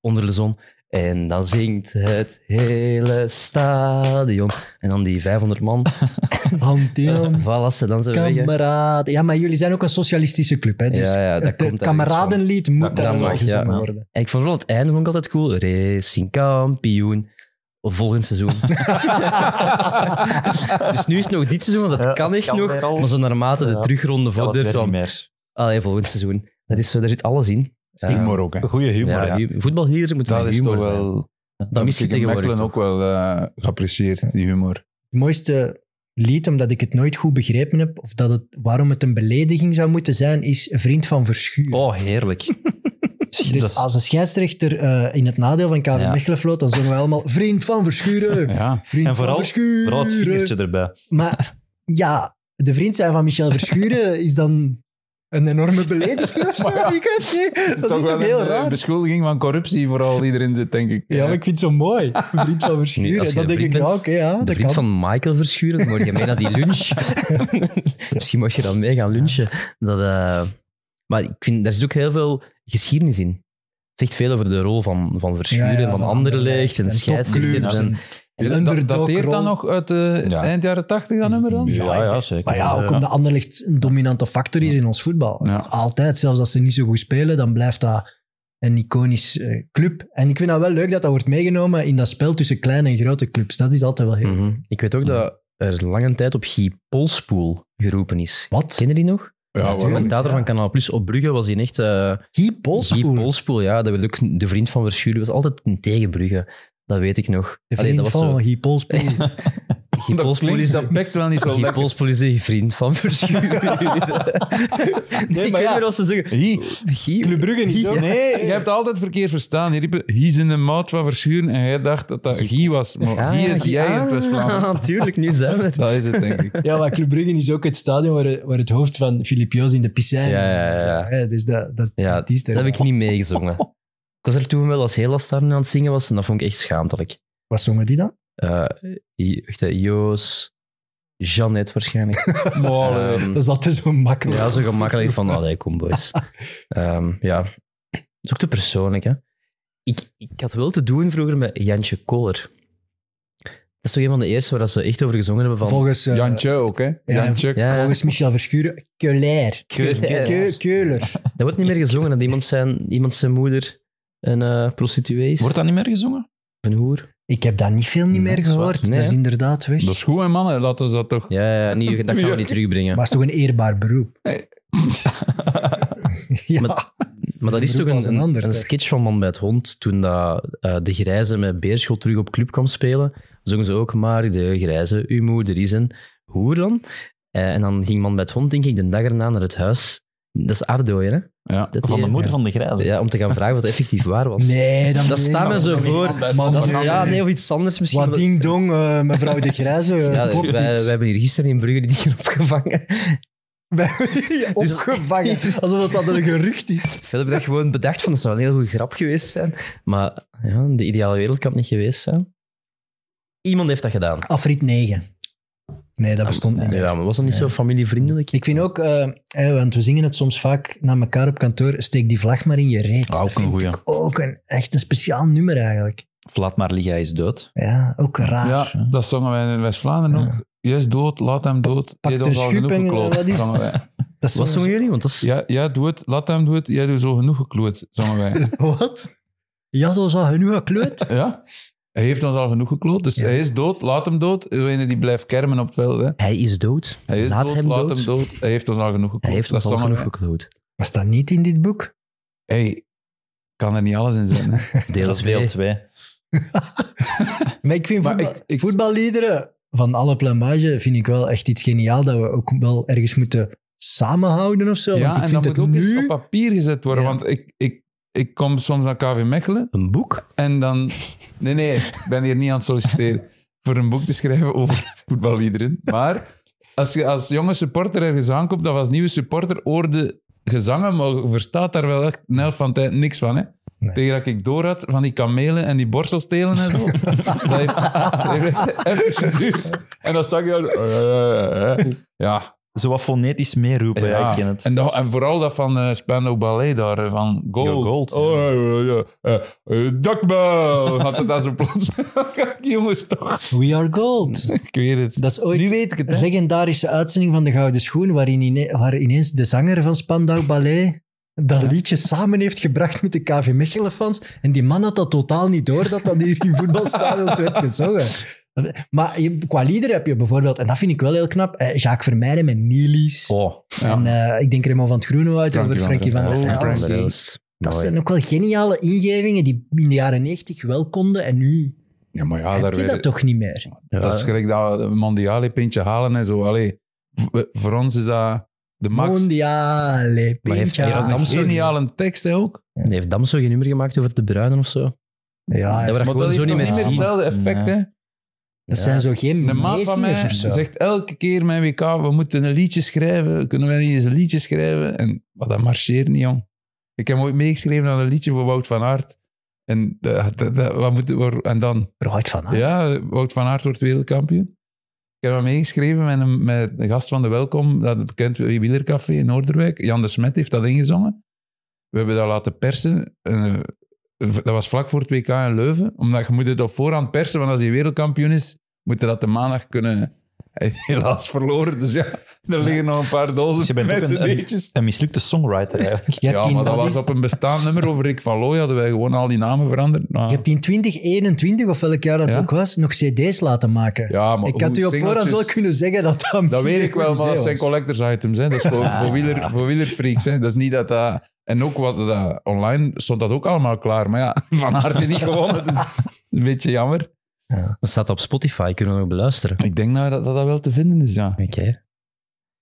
Onder de zon. En dan zingt het hele stadion. En dan die 500 man. In hand. Voilà, ze dan zo. Kameraden. Ja, maar jullie zijn ook een socialistische club. Hè? Dus Ja, ja, dat het komt kameradenlied moet daar ja. worden. En ik vond wel het einde vond ik altijd cool. Racing kampioen. Volgend seizoen. dus nu is het nog dit seizoen, want dat Ja, kan echt kan nog. al. Maar zo naarmate de Ja. terugronde vordert, zo allee, volgend seizoen. Dat is zo, daar zit alles in. Humor ook, hè. Goeie humor, Ja, ja. hu- Voetballiederen moeten Dat is humor toch zijn. wel... Dat mis je ik in tegenwoordig ook wel eh, geapprecieerd, die humor. Het mooiste lied, omdat ik het nooit goed begrepen heb, of dat het, waarom het een belediging zou moeten zijn, is Vriend van Verschuur. Oh, heerlijk. Dus dat is- als een scheidsrechter eh, in het nadeel van KV Ja. Mechelen floot, dan zongen we allemaal Vriend van Verschuren. Ja. Vriend En van vooral, Verschuren. vooral het vingertje erbij. Maar ja, de vriend zijn van Michel Verschuren is dan een enorme belediging of zo. Maar ja, Ik weet niet. Dat toch is toch heel een eh, raar? beschuldiging van corruptie vooral die erin zit, denk ik. Ja, maar ik vind het zo mooi. Vriend van Verschuren. dan denk ik, oké, ja, de dat vriend kan. van Michael Verschuren, dan word je mee naar die lunch. Misschien mag je dan mee gaan lunchen. Dat, eh, maar ik vind, daar zit ook heel veel geschiedenis in. Het zegt veel over de rol van, van Verschuren, Ja, ja, van, van Anderlecht en scheidsrechters. En, en- dat, dateert dat rol. nog uit de Ja. eind jaren tachtig, dat nummer dan? Ja, ja, zeker. Maar ja, ook Ja. omdat Anderlecht een dominante factor is in ons voetbal. Altijd, zelfs als ze niet zo goed spelen, dan blijft dat een iconisch eh, club. En ik vind dat wel leuk dat dat wordt meegenomen in dat spel tussen kleine en grote clubs. Dat is altijd wel heel... Mhm. Ik weet ook dat er lange tijd op Guy Polspoel geroepen is. Wat? Ken je die nog? Ja, waarom commentator ja. van Kanaal Plus op Brugge was hij echt... eh Guy Guy Polspoel, Polspoel, ja. Dat werd ook de vriend van Verschuren. was altijd een tegen Brugge. Dat weet ik nog. de Allee, vriend dat was van zo. Guy Polspoel. Klinkt, is... dat pakt wel niet zo lekker. Polspoel is een vriend van Verschuren. nee, ik maar ja. wat ze zeggen. Hier. Guy... Club Brugge niet zo. Nee, je hebt altijd verkeerd verstaan. Je riep, hij is in de maat van Verschuren en jij dacht dat dat Guy was. Maar Ah, Guy is jij in ah, West-Vlaanderen. Natuurlijk, nu zijn we. Dat is het, denk ik. Ja, maar Club Brugge is ook het stadion waar, waar het hoofd van Filip Joos in de piscine Ja, ja, ja. Dus dat, dat, Ja, dat is er dat heb ik niet meegezongen. Ik was er toen wel als heel lastig aan het zingen was en dat vond ik echt schaamtelijk. Wat zongen die dan? Eh, echt, hè, Joos, Jeannette waarschijnlijk. Ehm, Dat is altijd zo makkelijk. ja, zo gemakkelijk van, allee, kom boys. Ehm, ja, dat is ook te persoonlijk, hè. Ik, ik had wel te doen vroeger met Jantje Koller. Dat is toch een van de eerste waar ze echt over gezongen hebben van... Volgens, eh, Jantje ook, hè? Jantje. Ja, ja. volgens Michel Verschuren, Keuler. Keuler. Keu- Keuler. Dat wordt niet meer gezongen, dat iemand zijn, iemand zijn moeder een eh, prostituee is. Wordt dat niet meer gezongen? Een hoer. Ik heb dat niet veel niet meer gehoord. Nee, dat is hè? inderdaad weg. Dat is goed, hè, mannen. Laten ze dat toch... Ja, ja niet, dat gaan we niet terugbrengen. Maar het is toch een eerbaar beroep? Ja. Maar- Maar dat een is toch een, een ander, een sketch van Man bij het Hond. Toen dat, eh, de grijze met Beerschot terug op club kwam spelen, zongen ze ook maar de grijze, uw moeder is een hoer dan. Eh, en dan ging Man bij het Hond, denk ik, de dag erna naar het huis. Dat is Ardooien, hè? Ja. Dat Van de moeder van de grijze. Ja, om te gaan vragen wat effectief waar was. Nee, dat, Dat staat me zo voor. Man, Dat is- man, ja, nee, of iets anders misschien. Wat ding dong, eh, mevrouw de Grijze. ja, klopt wij, hebben hier gisteren in Brugge die dingen opgevangen. Opgevangen. Alsof dat een gerucht is. Veel hebben dat gewoon bedacht van dat zou een heel goede grap geweest zijn. Maar ja, de ideale wereld kan het niet geweest zijn. Iemand heeft dat gedaan. Afrit 9. Nee, dat bestond niet meer. Ja, maar was dat niet zo familievriendelijk? Ik vind ook, eh, eh, want we zingen het soms vaak naar elkaar op kantoor, steek die vlag maar in je reet. Ah, ook dat een vind goeie. ik ook een, echt een speciaal nummer eigenlijk. Laat maar liggen, hij is dood. Ja, ook raar. Ja, dat zongen wij in West-Vlaanderen ook. Jij is dood, laat hem dood. Pak Jij de doet al schub genoeg en, gekloot. wat is- zongen wij. Dat is Wat zo- zongen jullie? Want dat is... Ja, ja, doe het, laat hem doen het. Jij doet zo genoeg gekloot, zongen wij. Wat? Ja, dat al genoeg gekleurd. Ja? Hij heeft ons al genoeg gekloot, dus Ja. hij is dood, laat hem dood. Degene die blijft kermen op het veld. Hè. Hij is dood. Hij is Laat dood, hem laat dood. hem dood. Hij heeft ons al genoeg gekloot. Hij heeft ons al genoeg gekloot. Was dat niet in dit boek? Hey, kan er niet alles in zijn. Hè. Deel Dat is deel 2. 2. Maar ik vind voetbal, ik- ik- voetballiederen van alle plamage vind ik wel echt iets geniaal dat we ook wel ergens moeten samenhouden of zo. Ja, want ik en vind dat het moet ook nu... eens op papier gezet worden. Ja. Want ik, ik, ik kom soms naar KV Mechelen Een boek? en dan... Nee, nee, ik ben hier niet aan het solliciteren voor een boek te schrijven over voetballiederen. Maar als je als jonge supporter ergens aankomt, dat was nieuwe supporter, hoorde gezangen, maar je verstaat daar wel echt een van tijd niks van, hè. Nee. Tegen dat ik door had van die kamelen en die borstelsstelen en zo. dat heeft, dat heeft even geduurd. En dan stak je... eh. Ja, Zo wat fonetisch meeroepen, ja, ik ken het. en, dat- en vooral dat van uh, Spandau Ballet daar, eh, van Gold. Yo, Gold, ja. Oh, ja, ja, ja. Eh, eh! Had het dan zo plots. Jongens, toch. We are gold. Ik weet het. Dat is ooit Nu weet ik het, hè. een legendarische uitzending van De Gouden Schoen, waarin ine- waar ineens de zanger van Spandau Ballet dat liedje samen heeft gebracht met de KV Mechelen-fans. En die man had dat totaal niet door, dat dat hier in voetbalstadions werd gezongen. Maar je, qua lieder heb je bijvoorbeeld, en dat vind ik wel heel knap, eh, Jacques Vermeijden met Nielies. Oh, Ja. En eh, ik denk Raymond van het Groenewoud Frankie over Frankie van der Elst. Elst. Dat zijn ook wel geniale ingevingen die in de jaren negentig wel konden. En nu Ja, maar ja, heb daar je dat toch niet meer. Ja, Dat is gelijk dat mondiale pintje halen en zo. Allee, voor ons is dat de max. Mondiale, Maar heeft- pintje. heeft Dat is Dam een geniale tekst hè, ook. Heeft Dam zo geen nummer gemaakt over de bruinen of zo? Ja, Dat Maar dat zo heeft niet meer niet meer zien. hetzelfde effect, hè. Dat zijn zo geen Een maat van mij meezingers of zo. zegt elke keer mijn WK, we moeten een liedje schrijven. Kunnen wij niet eens een liedje schrijven? En maar dat marcheert niet, jong. Ik heb ooit meegeschreven aan een liedje voor Wout van Aert. En, dat- dat- dat- wat moeten we, en dan, Eruit van. hè? ja, Wout van Aert wordt wereldkampioen. Ik heb dat meegeschreven met een, met een gast van de Welkom, dat bekend wielercafé in Noorderwijk. Jan de Smet heeft dat ingezongen. We hebben dat laten persen. Eh, dat was vlak voor het WK in Leuven. Omdat je moet het op voorhand persen, want als hij wereldkampioen is, moet je dat de maandag kunnen... Helaas verloren, dus ja, er liggen nog een paar dozen Dus je bent ook een, een, een mislukte songwriter eigenlijk. Ja, maar dat was op een bestaand nummer over Rick van Looy. Hadden wij gewoon al die namen veranderd. Nou, je hebt in 2021, of welk jaar dat Ja. ook was, nog cd's laten maken. ja, maar ik had u op voorhand wel kunnen zeggen dat dat Dat weet ik wel, maar dat zijn collectors items. Hè. Dat is voor, voor, wieler, voor wielerfreaks. Hè. Dat is niet dat dat... En ook wat dat, online stond dat ook allemaal klaar. Maar ja, Van Aert heeft niet gewonnen. Dus een beetje jammer. Dat staat op Spotify, kunnen we nog beluisteren. Ik denk nou dat dat, dat wel te vinden is, ja. Oké.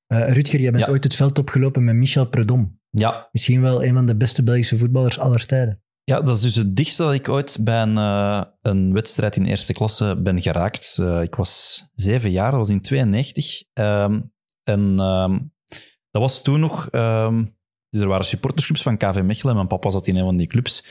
Eh, Rutger, jij bent Ja. ooit het veld opgelopen met Michel Predom. Ja, Misschien wel een van de beste Belgische voetballers aller tijden. Ja, dat is dus het dichtste dat ik ooit bij een, eh, een wedstrijd in eerste klasse ben geraakt. Eh, ik was zeven jaar, dat was in 92. Ehm, en ehm, dat was toen nog... ehm, dus er waren supportersclubs van KV Mechelen en mijn papa zat in een van die clubs.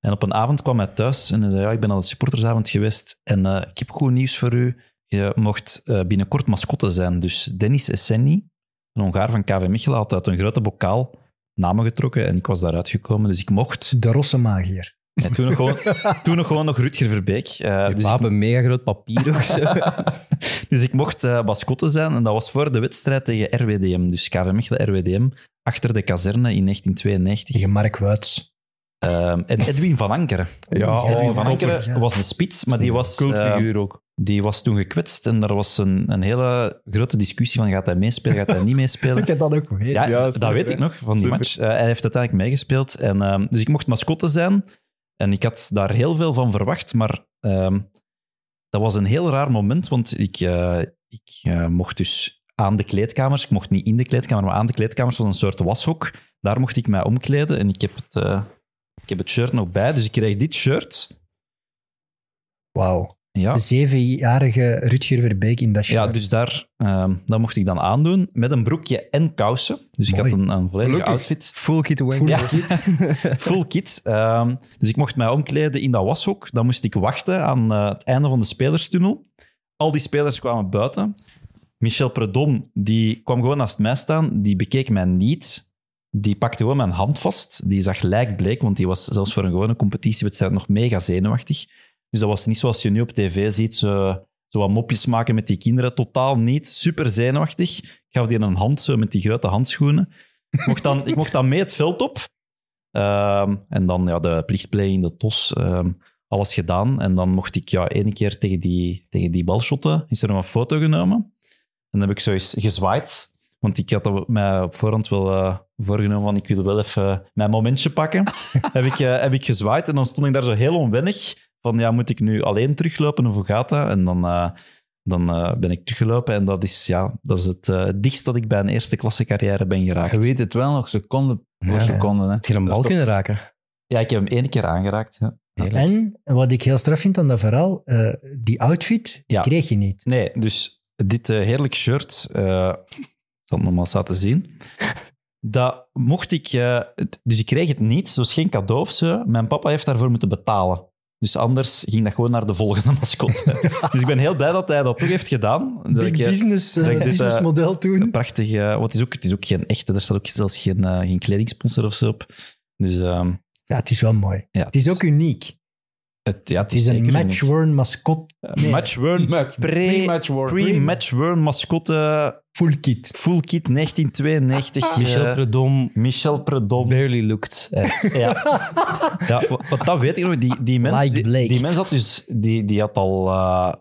En op een avond kwam hij thuis en hij zei, ja, ik ben aan de supportersavond geweest en eh, ik heb goed nieuws voor u. Je mocht eh, binnenkort mascotte zijn. Dus Dennis Essenni, een Hongaar van KV Mechelen, had uit een grote bokaal namen getrokken en ik was daaruit gekomen. Dus ik mocht De Rosse Magier. ja, toen, nog gewoon, toen nog gewoon nog Rutger Verbeek. Eh, Je dus, ik, een mega groot papier of zo. dus ik mocht mascotte zijn en dat was voor de wedstrijd tegen RWDM. Dus KV Mechelen RWDM, achter de kazerne in 1992. Tegen Mark Wuits. Ehm, en Edwin van Ankeren. Ja, Edwin oh, van topper. Ankeren ja. was een spits, maar die was, Cultfiguur ook. eh, die was toen gekwetst en er was een, een hele grote discussie van gaat hij meespelen, gaat hij niet meespelen. Ik heb dat ook weet. Ja, Ja, dat super, weet ik nog van die Super. match. Eh, hij heeft uiteindelijk meegespeeld. En, ehm, dus ik mocht mascotte zijn. En ik had daar heel veel van verwacht. Maar ehm, dat was een heel raar moment. Want ik, eh, ik mocht dus aan de kleedkamers. Ik mocht niet in de kleedkamer, maar aan de kleedkamers was een soort washok. Daar mocht ik mij omkleden. En ik heb het, eh, ik heb het shirt nog bij. Dus ik kreeg dit shirt. Wauw. Ja, De zevenjarige Rutger Verbeek in dat shirt. ja dus daar, ehm, dat mocht ik dan aandoen. Met een broekje en kousen. Dus ik had een, een volledige Gelukkig. outfit. Full kit. Full Ja. kit. Full kit. Ehm, dus ik mocht mij omkleden in dat washok. Dan moest ik wachten aan eh, het einde van de spelerstunnel. Al die spelers kwamen buiten. Michel Predom die kwam gewoon naast mij staan. Die bekeek mij niet. Die pakte gewoon mijn hand vast. Die zag lijkbleek, want die was zelfs voor een gewone competitiewedstrijd nog mega zenuwachtig. Dus dat was niet zoals je nu op tv ziet, zo, zo wat mopjes maken met die kinderen. Totaal niet. Super zenuwachtig. Ik gaf die een hand zo met die grote handschoenen. Ik mocht dan, ik mocht dan mee het veld op. Ehm, en dan ja, de plichtpleging, de TOS, ehm, alles gedaan. En dan mocht ik ja, één keer tegen die, tegen die bal shotten. Is er nog een foto genomen. En dan heb ik zo eens gezwaaid. Want ik had dat mij op voorhand wel eh, voorgenomen van ik wil wel even mijn momentje pakken. heb, ik, eh, heb ik gezwaaid en dan stond ik daar zo heel onwennig. Van ja, moet ik nu alleen teruglopen of hoe gaat dat? En dan, eh, dan eh, ben ik teruggelopen en dat is, ja, dat is het dichtst dat ik bij een eerste klasse carrière ben geraakt. Je weet het wel nog, seconde voor Ja. seconde. Hè. Heb je een Dat bal kunnen raken? Ja, ik heb hem één keer aangeraakt. Ja. En wat ik heel straf vind aan dat verhaal, eh, die outfit die Ja. kreeg je niet. Nee, dus dit eh, heerlijk shirt, eh, zal het nog maar eens laten zien. Dat mocht ik, eh, het- dus ik kreeg het niet, dus geen cadeau of zo. Mijn papa heeft daarvoor moeten betalen. Dus anders ging dat gewoon naar de volgende mascotte. dus ik ben heel blij dat hij dat toch heeft gedaan. Dat Big ik, eh, business, eh, dat ik dit, businessmodel een toen. prachtig, eh, wat is ook, het is ook geen echte, er staat ook zelfs geen, geen kledingsponsor of zo op. Dus ehm, Ja, het is wel mooi. ja, Het is ook uniek. Het, ja, Het is een zeker match-worn mascot. Nee, Match-worn, Match, pre- pre-match-worn mascotte, full kit. full kit 1992. Michel eh, Predom Michel Predom. barely looked. Ja, ja wa- want dat weet ik nog. Die, die mens, Like die, Blake. die mens had dus die, die had al eh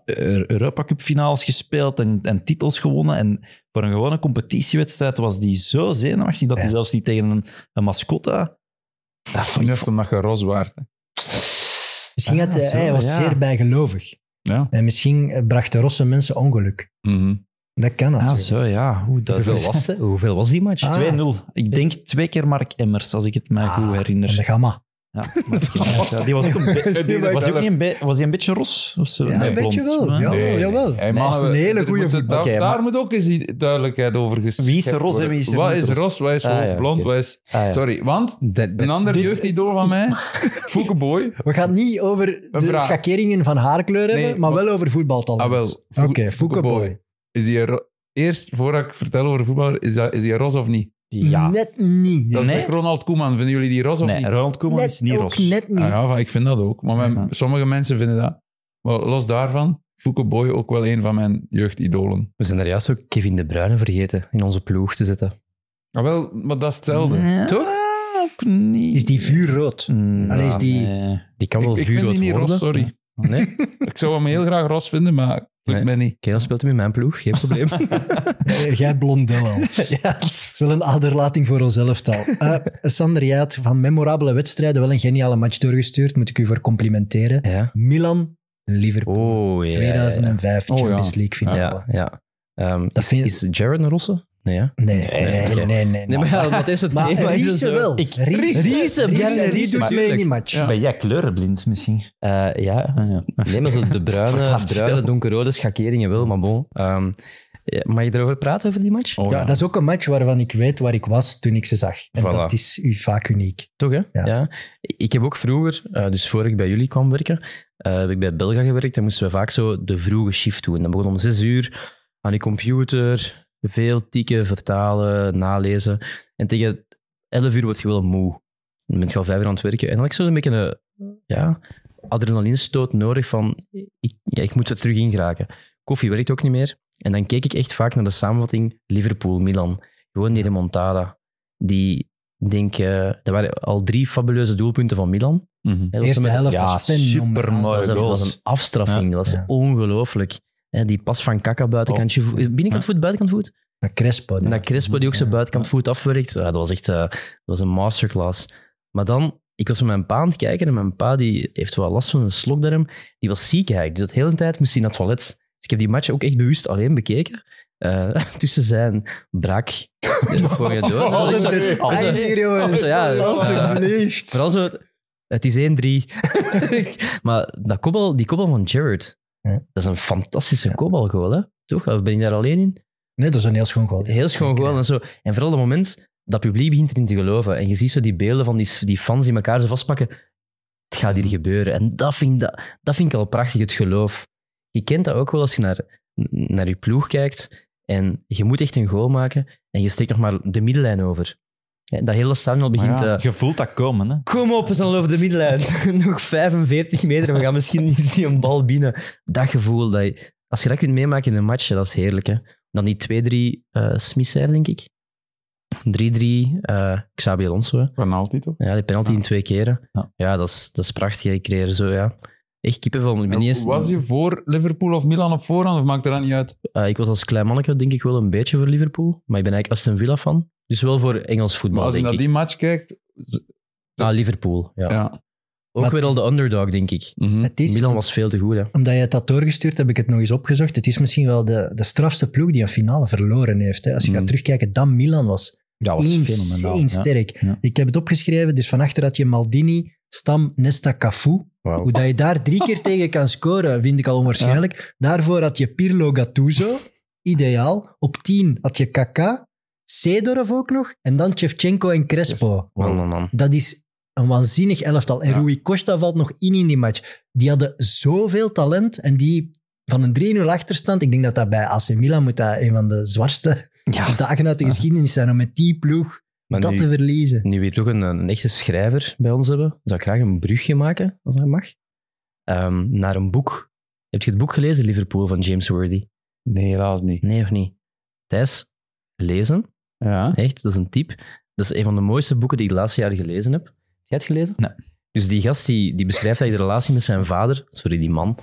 Europa Cup finales gespeeld en, en titels gewonnen. En voor een gewone competitiewedstrijd was die zo zenuwachtig dat hij Ja. zelfs niet tegen een, een mascotte. Dat vond ik- Juist omdat je ros waard. Misschien had, Ah, hij- zo, hij was ja. zeer bijgelovig. Ja. En misschien eh, brachten rosse mensen ongeluk. Mhm. Dat kan Ah, natuurlijk. zo ja. Hoe dat Hoeveel was het? Hoeveel was die match? Ah. 2-0. Ik denk twee keer Mark Emmers, als ik het mij goed Ah, herinner. de gamma. Ja, ja, die was ook een, Die was, hij ook niet een, be- was hij een beetje ros? Of zo? Ja, Nee, een beetje blond, wel. hè? Ja. Nee, jawel. Dat is een hele goede moet- voetballer. Daar, Oké, daar maar- moet ook eens die duidelijkheid over geschept Wie is er ros en wie is er Wat niet is ros? ros, wat is Ah, ja, blond, oké. wat is... Ah, ja. Sorry, want De- de- een ander jeugdidool van mij, Foukeboy, We gaan het niet over de vraag. schakeringen van haarkleur hebben, Nee, maar maar- wel over voetbaltalent. Ah, wel. Oké, Foukeboy. Is die ro- Eerst, voordat ik vertel over voetballer, is, dat, is die ros of niet? Ja. Net niet. Dat is Nee. Ronald Koeman. Vinden jullie die ros of Nee, niet? Ronald Koeman net, is niet ook ros. net niet. Ah, ja, ik vind dat ook. Maar mijn- Ja. sommige mensen vinden dat. Maar los daarvan, Fouke Boy ook wel een van mijn jeugdidolen. We zijn daar juist ook Kevin De Bruyne vergeten in onze ploeg te zetten. Ah, wel, maar dat is hetzelfde. Ja, Toch? ook niet. Is die vuurrood? Mm, Allee, is die- nee. Die kan wel Ik, ik vind vuurrood die niet worden. Ros, sorry. Nee? Ik zou hem heel graag Ros vinden, maar lukt Nee. mij niet. dan speelt hij met mijn ploeg. Geen probleem. Jij blondel al. ja. Het is wel een aderlating voor ons elftal. Eh Sander, jij had van memorabele wedstrijden wel een geniale match doorgestuurd. Moet ik u voor complimenteren. Ja. Milan, Liverpool. Oh, ja. ja, ja. 2005 Oh, ja. Champions League finale. Ja, ja. Ehm, Dat is, vind- is Jared een Rosse? Nee, ja. Nee, nee, nee, nee, nee. Nee, maar ja, dat is het. Maar nee, Riese zo- wel. Ik- Riese, Riese, Riese, ja, die Riese, doet mee in die tuurlijk. match. Ja. Ben jij kleurenblind misschien? Eh, ja. Ah, ja. Nee, maar zo de bruine, bruine donkerrode schakeringen wel, maar bon. Ehm, ja, mag je erover praten, over die match? Oh, Ja, dat is ook een match waarvan ik weet waar ik was toen ik ze zag. En Voilà. dat is u vaak uniek. Toch, hè? Ja. Ik heb ook vroeger, eh, dus voor ik bij jullie kwam werken, eh, heb ik bij Belga gewerkt en moesten we vaak zo de vroege shift doen. Dat begon om zes uur aan die computer, veel tikken, vertalen, nalezen. En tegen elf uur word je wel moe. Dan ben je al vijf uur aan het werken. En dan had ik zo een beetje een ja, adrenalinestoot nodig van, ik, ja, ik moet er terug in geraken. Koffie werkt ook niet meer. En dan keek ik echt vaak naar de samenvatting Liverpool-Milan. Gewoon die remontada. Die, ik denk, dat waren al drie fabuleuze doelpunten van Milan. Was eerste helft Ja, was fenomenaal. supermooi. dat was, een, afstraffing. Ja. Dat was Ja. ongelooflijk. Hè, die pas van Kaka buitenkantje voet, binnenkant voet, buitenkant voet. Maar Crespo. Dat Crespo die ook zijn buitenkant voet afwerkt. Ja, dat was echt eh, dat was een masterclass. Maar dan, ik was met mijn pa aan het kijken en mijn pa die heeft wel last van een slokdarm. Die was ziek eigenlijk. Dus de hele tijd moest hij naar het toilet. Dus ik heb die match ook echt bewust alleen bekeken. Eh, tussen zijn braak. Gewoon je dood. Oh, hier, jongens. Ja. Alsjeblieft. Vooral zo, het is 1-3. maar dat kopbal, die kopbal van Jared, Ja. dat is een fantastische kopbalgoal, hè? Toch? Of ben ik daar alleen in? Nee, dat is een heel schoon goal. Heel schoon goal en zo. En vooral het moment dat publiek begint erin te geloven. En je ziet zo die beelden van die, die fans die elkaar zo vastpakken. Het gaat hier gebeuren. En dat vind, ik- dat, dat vind ik al prachtig, het geloof. Je kent dat ook wel als je naar, naar je ploeg kijkt en je moet echt een goal maken en je steekt nog maar de middenlijn over. Ja, dat hele stadion al begint... Ja, eh, Je voelt dat komen, hè? Kom op, we zijn al over de middenlijn. Nog 45 meter, we gaan misschien niet die een bal binnen. Dat gevoel, dat je, als je dat kunt meemaken in een match, dat is heerlijk. Hè? Dan die 2-3 uh, Smith, denk ik. 3-3 eh Xabi Alonso. hè. Penalty toch? Ja, die penalty in twee keren. Ja. Ja, dat, is, dat is prachtig. Ik creëer zo, ja. Echt kippenvel. Ik, ben niet eens, Was je voor Liverpool of Milan op voorhand, of maakt er dat niet uit? eh, ik was als klein manneke denk ik wel een beetje voor Liverpool. Maar ik ben eigenlijk Aston Villa fan. Dus wel voor Engels Maar voetbal, als je denk naar ik. die match kijkt... Ah, Liverpool, ja. Ja. Ook Maar- weer al de underdog, denk ik. Mhm. Het is, Milan was veel te goed, hè. omdat je het had doorgestuurd, heb ik het nog eens opgezocht. Het is misschien wel de, de strafste ploeg die een finale verloren heeft. Hè. Als je Mhm. gaat terugkijken, dan Milan was Ja, was fenomenaal. ja. sterk. Ja. Ik heb het opgeschreven, dus van achter had je Maldini, Stam, Nesta, Cafu. Hoe dat je daar drie keer tegen kan scoren, vind ik al onwaarschijnlijk. Daarvoor had je Pirlo Gattuso, ideaal. Op 10 had je Kaká, Seedorf ook nog, en dan Shevchenko en Crespo. Man, man, man. Dat is een waanzinnig elftal. En Ja. Rui Costa valt nog in in die match. Die hadden zoveel talent en die van een 3-0 achterstand, ik denk dat dat bij AC Milan moet dat een van de zwartste Ja. dagen uit de geschiedenis zijn om met die ploeg Maar dat nu, te verliezen. nu we hier toch een, een echte schrijver bij ons hebben, zou ik graag een brugje maken, als dat mag, Ehm, naar een boek. Heb je het boek gelezen, Liverpool, van James Worthy? Nee, helaas niet. Nee, of niet? Thijs, lezen. Ja. Echt, dat is een tip. Dat is een van de mooiste boeken die ik de laatste jaren gelezen heb. Heb jij het gelezen? Nee. Dus die gast die, die beschrijft dat hij de relatie met zijn vader, sorry, die man,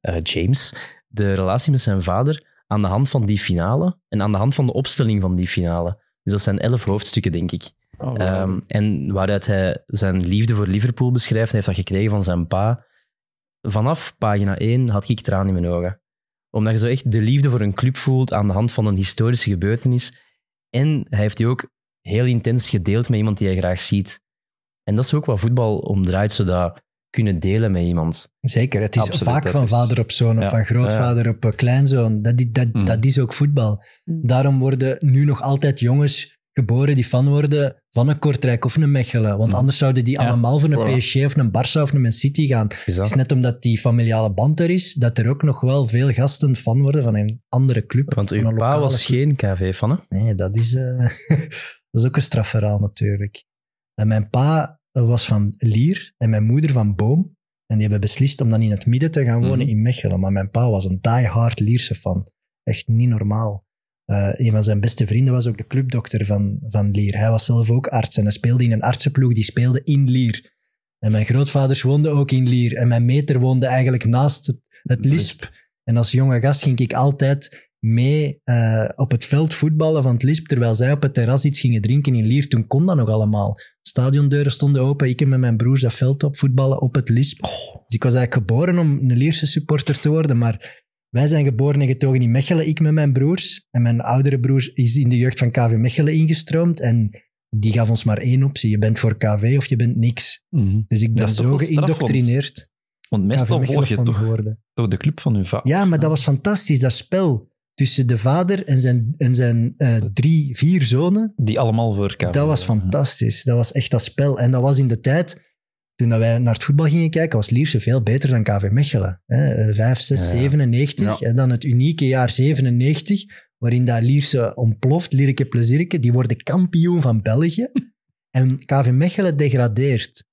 eh, James, de relatie met zijn vader aan de hand van die finale en aan de hand van de opstelling van die finale. Dus dat zijn elf hoofdstukken, denk ik. Oh, Ehm, en waaruit hij zijn liefde voor Liverpool beschrijft, hij heeft dat gekregen van zijn pa. Vanaf pagina 1 had ik tranen in mijn ogen. Omdat je zo echt de liefde voor een club voelt aan de hand van een historische gebeurtenis. En hij heeft die ook heel intens gedeeld met iemand die hij graag ziet. En dat is ook wat voetbal omdraait, zodat kunnen delen met iemand. Zeker, het is Absoluut, vaak van is- vader op zoon of Ja. van grootvader op eh, kleinzoon. Dat, dat, Mm. dat is ook voetbal. Daarom worden nu nog altijd jongens geboren die fan worden van een Kortrijk of een Mechelen. Want anders zouden die Ja, allemaal voor een voilà. PSG of een Barça of een Man City gaan. Is Het is net omdat die familiale band er is, dat er ook nog wel veel gasten fan worden van een andere club. Want Van uw een pa was club. geen KV-fan, hè? Nee, dat is, eh, dat is ook een strafverhaal natuurlijk. En mijn pa was van Lier en mijn moeder van Boom. En die hebben beslist om dan in het midden te gaan wonen Mhm. in Mechelen. Maar mijn pa was een die-hard Lierse fan. Echt niet normaal. Eh, een van zijn beste vrienden was ook de clubdokter van, van Lier. Hij was zelf ook arts en hij speelde in een artsenploeg die speelde in Lier. En mijn grootvaders woonden ook in Lier. En mijn meter woonde eigenlijk naast het, het Lisp. En als jonge gast ging ik altijd mee eh, op het veld voetballen van het Lisp, terwijl zij op het terras iets gingen drinken in Lier. Toen kon dat nog allemaal. Stadiondeuren stonden open. Ik en met mijn broers dat veld op voetballen op het Lisp. Dus ik was eigenlijk geboren om een Lierse supporter te worden, maar wij zijn geboren en getogen in Mechelen, ik met mijn broers. En mijn oudere broer is in de jeugd van KV Mechelen ingestroomd en die gaf ons maar één optie. Je bent voor KV of je bent niks. Mhm. Dus ik ben zo straf, want- geïndoctrineerd. Want KV meestal volg je toch, geworden. toch de club van je vader. Ja, maar dat was fantastisch, dat spel tussen de vader en zijn, en zijn eh, drie, vier zonen. Die allemaal voor KV. Dat was fantastisch. Dat was echt dat spel. En dat was in de tijd, toen dat wij naar het voetbal gingen kijken, was Lierse veel beter dan KV Mechelen. Hè? 5, 6, Ja. 97. Ja. En dan het unieke jaar 97, waarin dat Lierse ontploft, Lierke Plezierke, die worden kampioen van België. en KV Mechelen degradeert.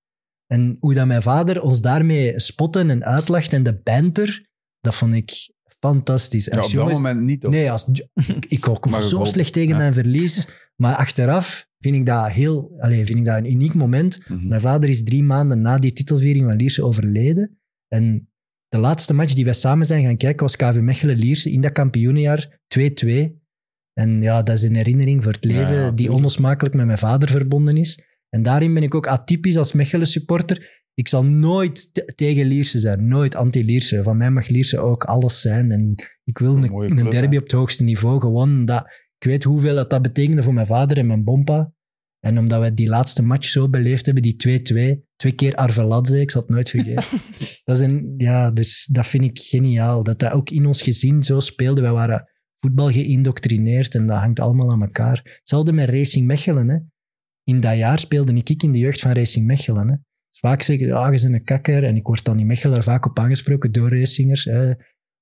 En hoe dat mijn vader ons daarmee spotten en uitlacht en de banter, dat vond ik fantastisch. Ja, op dat moment niet. Of? Nee, als, ik, ik ook Maar zo slecht tegen mijn verlies. Maar achteraf vind ik dat heel, allez, vind ik dat een uniek moment. Mhm. Mijn vader is drie maanden na die titelviering van Lierse overleden. En de laatste match die wij samen zijn gaan kijken was KV Mechelen-Lierse in dat kampioenenjaar 2-2. En ja, dat is een herinnering voor het leven ja, die onlosmakelijk met mijn vader verbonden is. En daarin ben ik ook atypisch als Mechelen-supporter. Ik zal nooit te- tegen Lierse zijn, nooit anti-Lierse. Van mij mag Lierse ook alles zijn. En ik wil een, derby hè? op het hoogste niveau. Gewoon dat, ik weet hoeveel dat, dat betekende voor mijn vader en mijn bompa. En omdat we die laatste match zo beleefd hebben, die 2-2, twee keer Arveladze, ik zal het nooit vergeten. dat is een, ja, dus dat vind ik geniaal. Dat dat ook in ons gezin zo speelde. Wij waren voetbal geïndoctrineerd en dat hangt allemaal aan elkaar. Hetzelfde met Racing Mechelen. Hè. In dat jaar speelde ik in de jeugd van Racing Mechelen. Hè. Dus vaak zeggen ja, je bent een kakker. En ik word dan in Mechelen vaak op aangesproken door racingers. Hè.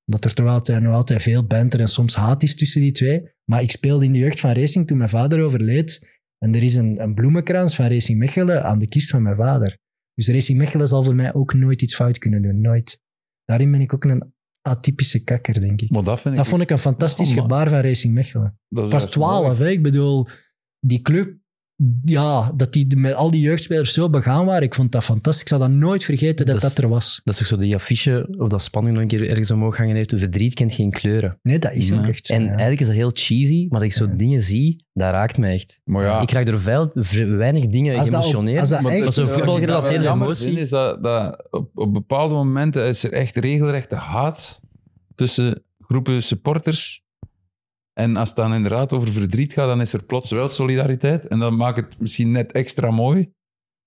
Dat er toch altijd, nog altijd veel banter en soms haat is tussen die twee. Maar ik speelde in de jeugd van Racing toen mijn vader overleed. En er is een, een bloemenkrans van Racing Mechelen aan de kist van mijn vader. Dus Racing Mechelen zal voor mij ook nooit iets fout kunnen doen. Nooit. Daarin ben ik ook een atypische kakker, denk ik. Maar dat vind ik... Dat vond ik een fantastisch Oh, gebaar van Racing Mechelen. Pas juist mooi. 12, hè. Ik bedoel, die club, ja, dat die met al die jeugdspelers zo begaan waren, ik vond dat fantastisch. Ik zal dat nooit vergeten dat Dat dat, er was. Dat is toch zo die affiche, of dat spanning nog een keer ergens omhoog hangen heeft. Verdriet kent geen kleuren. Nee, dat is ook echt zo. En ja. eigenlijk is dat heel cheesy, maar dat ik zo Ja. dingen zie, dat raakt mij echt. Maar ja, Ik raak door veel, weinig dingen Als dat op- geëmotioneerd. als dat Maar dat- voetbalgerelateerde emotie. vind, is dat, dat op, op bepaalde momenten is er echt regelrechte haat tussen groepen supporters. En als het dan inderdaad over verdriet gaat, dan is er plots wel solidariteit. En dan maakt het misschien net extra mooi.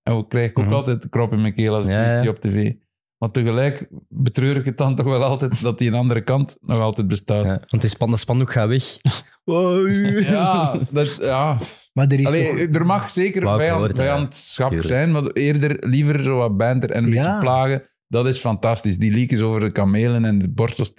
En dan krijg ik ook Mhm. altijd de krop in mijn keel als ik Ja, ja. op tv. Maar tegelijk betreur ik het dan toch wel altijd dat die een andere kant nog altijd bestaat. Ja, Ja, want die span, dat spandoek gaat weg. dat, ja. Maar er is Allee, toch... er mag zeker vijand, ja. vijandschap zijn, maar eerder liever zo wat banter en een Ja. beetje plagen. Dat is fantastisch. Die leakjes over de kamelen en de borstels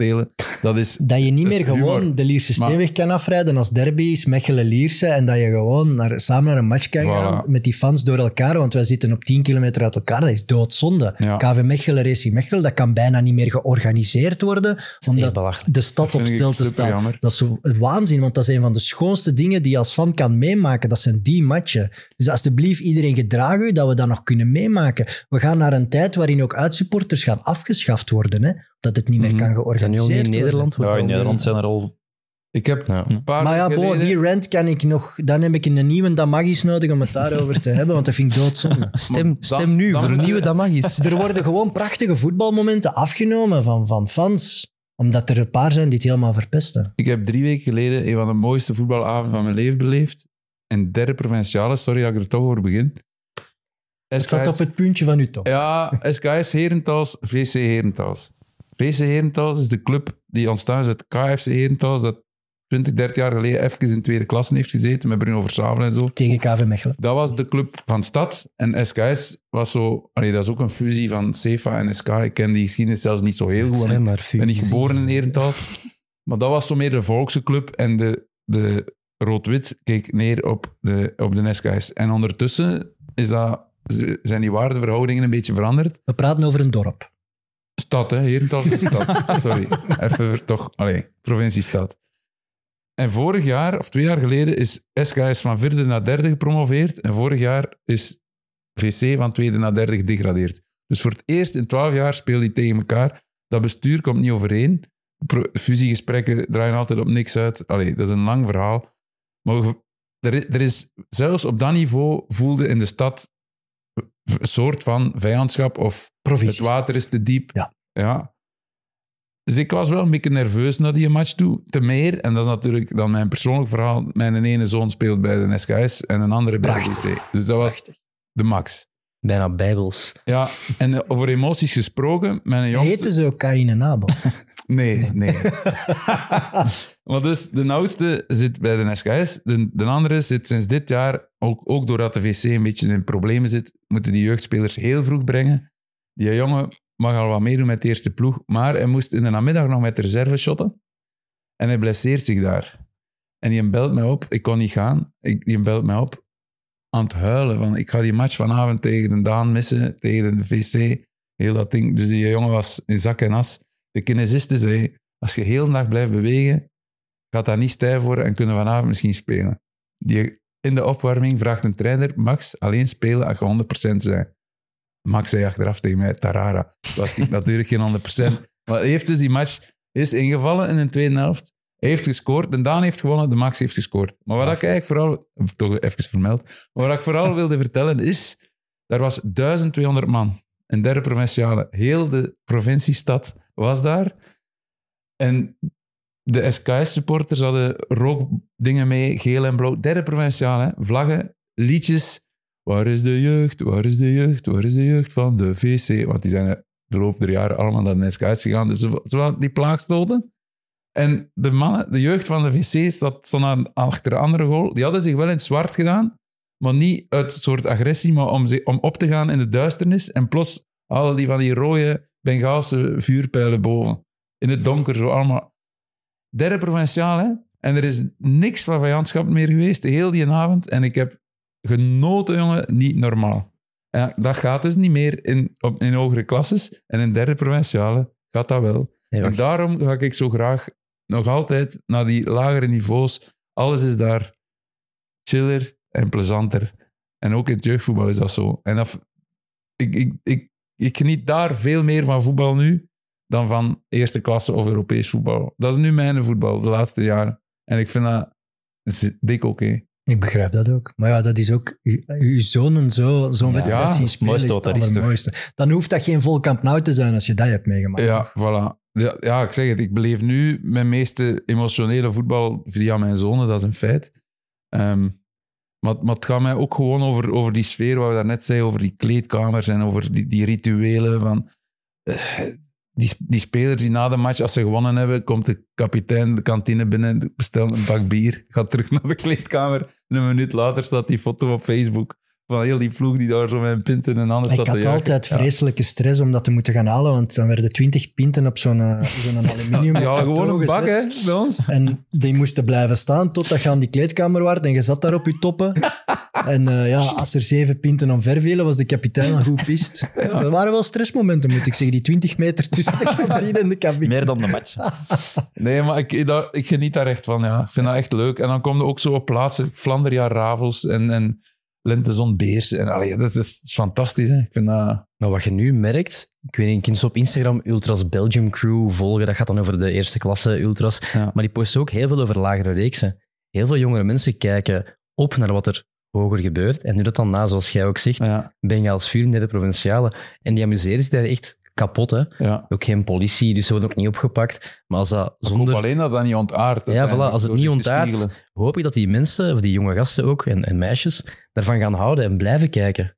dat is... Dat je niet meer gewoon humor. de Lierse Steenweg kan afrijden als derby is Mechelen-Lierse en dat je gewoon naar, samen naar een match kan Voilà. gaan met die fans door elkaar, want wij zitten op 10 kilometer uit elkaar. Dat is doodzonde. Ja. KV Mechelen, Racing Mechelen, dat kan bijna niet meer georganiseerd worden, omdat belachelijk. de stad Dat op stil te staan. jammer. Dat is zo waanzin, want dat is een van de schoonste dingen die je als fan kan meemaken. Dat zijn die matchen. Dus alsjeblieft, iedereen gedraag u dat we dat nog kunnen meemaken. We gaan naar een tijd waarin ook uitsupporters gaan afgeschaft worden. Hè? Dat het niet meer Mhm. kan georganiseerd niet in worden. Nederland? Ja, in Nederland zijn er al... Ik heb Ja. een paar Maar ja, bo, die rant kan ik nog... Dan heb ik een nieuwe Damagis nodig om het daarover te hebben, want dat vind ik doodzonde. Stem, stem dan- nu, dan- vernieuwen dat mag eens. Er worden gewoon prachtige voetbalmomenten afgenomen van, van fans, omdat er een paar zijn die het helemaal verpesten. Ik heb drie weken geleden een van de mooiste voetbalavonden van mijn leven beleefd. In derde provinciale, sorry dat ik er toch over begin. Het zat op het puntje van uw top. Ja, SKS Herentals, VC Herentals. VC Herentals is de club die ontstaan is uit KFC Herentals, dat 20, 30 jaar geleden even in tweede klasse heeft gezeten met Bruno Versavel en zo. Tegen KV Mechelen. Dat was de club van stad. En SKS was zo... Allee, dat is ook een fusie van CEFA en SK. Ik ken die geschiedenis zelfs niet zo heel goed. Ik ben niet geboren in Herentals. Maar dat was zo meer de volkse club. En de, de rood-wit keek neer op de, op de SKS. En ondertussen is dat, zijn die waardeverhoudingen een beetje veranderd. We praten over een dorp. Stad, hè? Herentals is stad. Sorry. Even toch, allee, provinciestad. En vorig jaar, of twee jaar geleden, is SKS van vierde naar derde gepromoveerd. En vorig jaar is VC van tweede naar derde gedegradeerd. Dus voor het eerst in twaalf jaar spelen die tegen elkaar. Dat bestuur komt niet overeen. Fusiegesprekken draaien altijd op niks uit. Allee, dat is een lang verhaal. Maar er is, er is zelfs op dat niveau voelde in de stad een soort van vijandschap of het water is te diep. Ja. ja. Dus ik was wel een beetje nerveus naar die match toe. Te meer, en dat is natuurlijk dan mijn persoonlijk verhaal, mijn ene zoon speelt bij de SKS en een andere bij de. DC. Dus dat was de max. Bijna bijbels. Ja, en eh, over emoties gesproken, mijn jongste... Heten ze ook Kain en Abel? Nee, nee. maar dus de oudste zit bij de SKS. De, de andere zit sinds dit jaar, ook, ook doordat de VC een beetje in problemen zit, moeten die jeugdspelers heel vroeg brengen. Die jongen mag al wat meedoen met de eerste ploeg, maar hij moest in de namiddag nog met de reserve shotten. En hij blesseert zich daar. En die belt mij op. Ik kon niet gaan. Ik, belt mij op aan het huilen. Van, ik ga die match vanavond tegen de Daan missen, tegen de VC. Heel dat ding. Dus die jongen was in zak en as. De kinesiste zei, als je heel de dag blijft bewegen, gaat dat niet stijf worden en kunnen vanavond misschien spelen. Die, in de opwarming vraagt een trainer, Max, alleen spelen als je 100% bent. Max zei achteraf tegen mij, Tarara. Was ik natuurlijk geen 100%. Maar heeft dus die match is ingevallen in de tweede helft. Hij heeft gescoord. De Daan heeft gewonnen, de Max heeft gescoord. Maar wat ik eigenlijk vooral, toch even vermeld, wat ik vooral wilde vertellen is, er was 1200 man. Een derde provinciale. Heel de provinciestad was daar. En de SKS-supporters hadden rookdingen mee, geel en blauw. Derde provinciale, hè. vlaggen, liedjes. Waar is de jeugd? Waar is de jeugd? Waar is de jeugd van de VC? Want die zijn de loop der jaren allemaal naar de SKS gegaan. Dus ze, ze die plaagstoten. En de mannen, de jeugd van de VC zo aan, achter de andere goal. Die hadden zich wel in het zwart gedaan, maar niet uit een soort agressie, maar om, om op te gaan in de duisternis. En plots hadden die van die rode Bengaalse vuurpijlen boven. In het donker, zo allemaal. Derde provinciaal, hè? En er is niks van vijandschap meer geweest, heel die avond. En ik heb genoten, jongen, niet normaal. En dat gaat dus niet meer in, op, in hogere klasses. En in derde provinciale gaat dat wel. Nee, En daarom ga ik zo graag nog altijd naar die lagere niveaus. Alles is daar chiller en plezanter. En ook in het jeugdvoetbal is dat zo. En dat, ik, ik, ik, ik geniet daar veel meer van voetbal nu dan van eerste klasse of Europees voetbal. Dat is nu mijn voetbal de laatste jaren. En ik vind dat dik oké. Ik begrijp dat ook. Maar ja, dat is ook... Uw zonen zo- zo'n Ja, wedstrijd zien spelen is mooiste het allermooiste. Dan hoeft dat geen volkamp nou te zijn als je dat hebt meegemaakt. Ja, voilà. Ja, ja, ik zeg het. Ik beleef nu mijn meeste emotionele voetbal via mijn zonen. Dat is een feit. Ehm, maar, maar het gaat mij ook gewoon over, over die sfeer, wat we daarnet zeiden, over die kleedkamers en over die, die rituelen van... eh, die, die spelers die na de match, als ze gewonnen hebben, komt de kapitein de kantine binnen, bestelt een bak bier, gaat terug naar de kleedkamer. En een minuut later staat die foto op Facebook van heel die ploeg die daar zo met pinten en anders Ik staat te had altijd Ja. vreselijke stress om dat te moeten gaan halen, want dan werden 20 pinten op zo'n eh, zo'n aluminium hadden gewoon een bak, hè, bij ons. En die moesten blijven staan totdat je aan die kleedkamer was en je zat daar op je toppen. En eh, ja, als er zeven pinten omver vielen, was de kapitein al goed pist. Dat waren wel stressmomenten, moet ik zeggen. Die 20 meter tussen de kantine en de cabine. Meer dan de match. Nee, maar ik, ik, dat- ik geniet daar echt van, ja. Ik vind dat echt leuk. En dan kom je ook zo op plaatsen, Flanderia Ravels en, en Lentezon Beers. En allee, dat, is fantastisch, hè. Ik vind dat... Maar wat je nu merkt, ik weet niet, je kunt ze op Instagram Ultras Belgium Crew volgen. Dat gaat dan over de eerste klasse Ultras. Ja. Maar die posten ook heel veel over lagere reeksen. Heel veel jongere mensen kijken op naar wat er hoger gebeurt. En nu dat dan na, zoals jij ook zegt, Ja, Bengaals vuur in de provinciale. En die amuseren zich daar echt kapot. Hè? ja. Ook geen politie, dus ze worden ook niet opgepakt. Maar als dat Zonder... zonder... alleen dat dat niet ontaart. Ja, voilà, als het niet ontaart, hoop ik dat die mensen, of die jonge gasten ook, en, en meisjes, daarvan gaan houden en blijven kijken.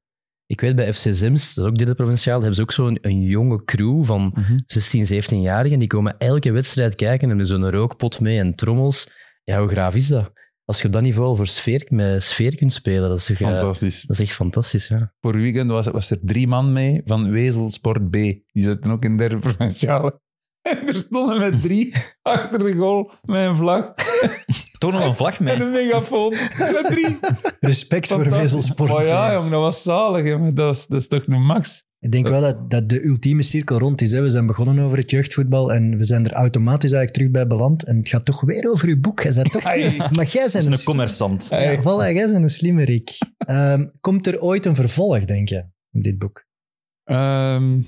Ik weet bij FC Zems, dat is ook derde provinciaal, hebben ze ook zo'n een jonge crew van Mhm. 16, 17-jarigen. Die komen elke wedstrijd kijken en hebben zo'n rookpot mee en trommels. Ja, hoe graaf is dat? Als je op dat niveau voor sfeer, met sfeer kunt spelen, dat is, toch, eh, Fantastisch. dat is echt fantastisch. Ja. Voor weekend was, was er drie man mee van Wezelsport B. Die zitten ook in derde provinciale. En er stonden met drie achter de goal met een vlag Toch nog een vlag mee. en een megafoon. Met drie. Respect voor. Wezelsport. Maar ja, jong, dat was zalig. Dat, is, dat is toch een max. Ik denk wel dat, dat de ultieme cirkel rond is. Hè. We zijn begonnen over het jeugdvoetbal en we zijn er automatisch eigenlijk terug bij beland. En het gaat toch weer over uw boek. Jij bent toch... Maar jij bent is een, een commerçant. Ja, voilà, jij bent een slimmerik. Ehm, komt er ooit een vervolg, denk je, op dit boek? Ehm,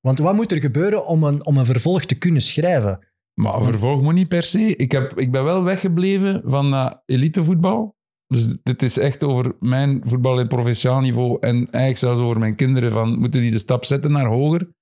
Want wat moet er gebeuren om een, om een vervolg te kunnen schrijven? maar vervolg moet niet per se. Ik, heb, ik ben wel weggebleven van dat elitevoetbal. Dus dit is echt over mijn voetbal in provinciaal niveau en eigenlijk zelfs over mijn kinderen van moeten die de stap zetten naar hoger.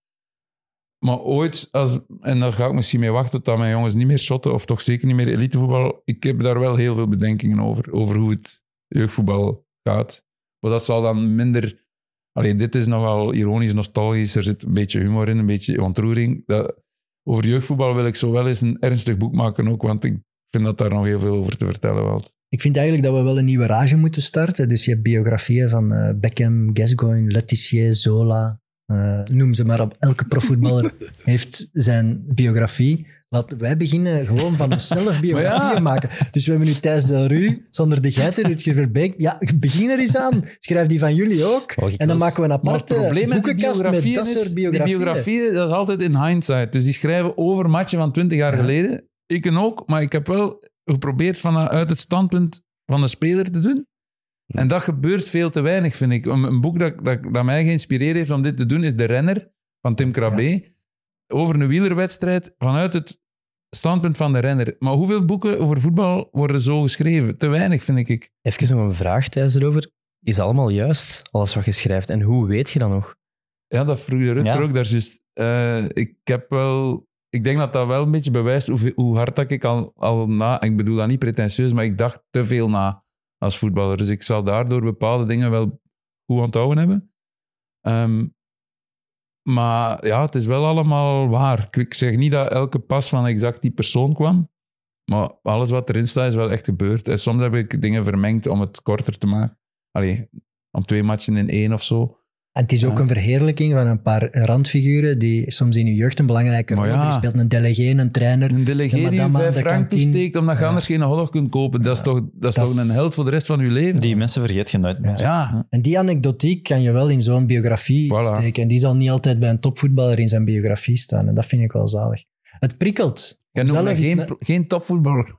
Maar ooit, als, en daar ga ik misschien mee wachten tot mijn jongens niet meer shotten of toch zeker niet meer elitevoetbal. Ik heb daar wel heel veel bedenkingen over, over hoe het jeugdvoetbal gaat. Maar dat zal dan minder... Allee, dit is nogal ironisch, nostalgisch. Er zit een beetje humor in, een beetje ontroering. Dat, over jeugdvoetbal wil ik zo wel eens een ernstig boek maken ook, want ik vind dat daar nog heel veel over te vertellen valt. Ik vind eigenlijk dat we wel een nieuwe rage moeten starten. Dus je hebt biografieën van eh, Beckham, Gascoigne, Letizier, Zola. eh, noem ze maar op. Elke profvoetballer heeft zijn biografie. Laten wij beginnen gewoon van onszelf biografieën ja. maken. Dus we hebben nu Thijs Del Ru, Sander de Geiter, Rutger Verbeek. Ja, begin er eens aan. Schrijf die van jullie ook. Oh, en dan maken we een Maar het aparte probleem met die boekenkast met biografieën dat is, soort biografieën. die biografieën, dat is altijd in hindsight. Dus die schrijven over matchen van 20 jaar Ja. geleden. Ik en ook, maar ik heb wel geprobeerd vanuit het standpunt van de speler te doen. En dat gebeurt veel te weinig, vind ik. Een, boek dat, dat, dat mij geïnspireerd heeft om dit te doen is De Renner van Tim Krabbe. Over een wielerwedstrijd vanuit het standpunt van de renner. Maar hoeveel boeken over voetbal worden zo geschreven? Te weinig, vind ik. Even nog een vraag thuis erover. Is allemaal juist, alles wat je schrijft? En hoe weet je dat nog? Ja, dat vroeg je Rutger Ja. ook daar juist. Eh, ik heb wel... Ik denk dat dat wel een beetje bewijst hoe, hoe hard dat ik al, al na... Ik bedoel dat niet pretentieus, maar ik dacht te veel na als voetballer. Dus ik zal daardoor bepaalde dingen wel goed onthouden hebben. Ehm, maar ja, het is wel allemaal waar. Ik- zeg niet dat elke pas van exact die persoon kwam. Maar alles wat erin staat is wel echt gebeurd. En soms heb ik dingen vermengd om het korter te maken. Allee, om twee matchen in één of zo. En het is ook Ja. een verheerlijking van een paar randfiguren die soms in je jeugd een belangrijke rol hebben ja. gespeeld. Een delegé, een trainer. Een delegé De die madame aan vijf de frank kantine. toesteekt omdat je Ja. anders geen hotdog kunt kopen. Dat is toch, dat is Dat toch een held voor de rest van je leven? Die mensen vergeet je nooit meer. Ja. En die anekdotiek kan je wel in zo'n biografie Voilà. steken. En die zal niet altijd bij een topvoetballer in zijn biografie staan. En dat vind ik wel zalig. Het prikkelt. Noemt is geen, geen topvoetballer.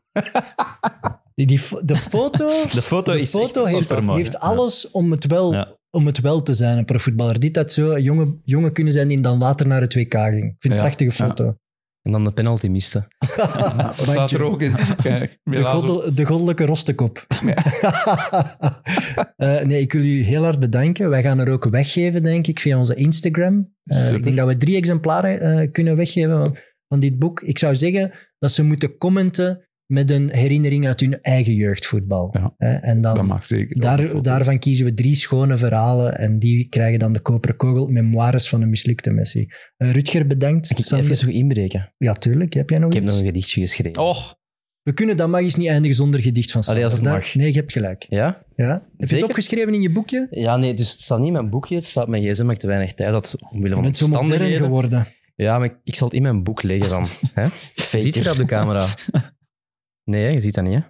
Die, die de foto, De foto de is foto heeft, alles om het, wel, Ja. Om het wel te zijn, een profvoetballer. Dit dat zo een jonge, jonge kunnen zijn die dan later naar het WK ging. Ik vind het een prachtige ja. foto. En dan de penalty miste. Dat staat er ook in. Kijk, De, goddelijke rostekop. Eh, nee, ik wil u heel hard bedanken. Wij gaan er ook weggeven, denk ik, via onze Instagram. Eh, ik denk dat we drie exemplaren eh, kunnen weggeven van, van dit boek. Ik zou zeggen dat ze moeten commenten met een herinnering uit hun eigen jeugdvoetbal. Ja. Eh, en dan Dat mag zeker. Daar, daarvan kiezen we drie schone verhalen en die krijgen dan de koperen kogel, memoires van een mislukte Messi. Eh, Rutger, bedankt. Ik Sander- even nog inbreken. Ja, tuurlijk. Heb jij nog Ik heb iets? nog een gedichtje geschreven. Och, We kunnen dat magisch niet eindigen zonder gedicht van Allee, Sander. als het mag. Nee, je hebt gelijk. Ja? Ja? Heb je Zeker? het opgeschreven in je boekje? Ja, nee, dus het staat niet in mijn boekje. Het staat mijn gsm, maar ik te weinig tijd had omwille Je van bent zo modern omstandigheden. geworden. Ja, maar ik, ik zal het in mijn boek leggen dan. Hè? Ziet je dat op de camera? Nee, je ziet dat niet, hè?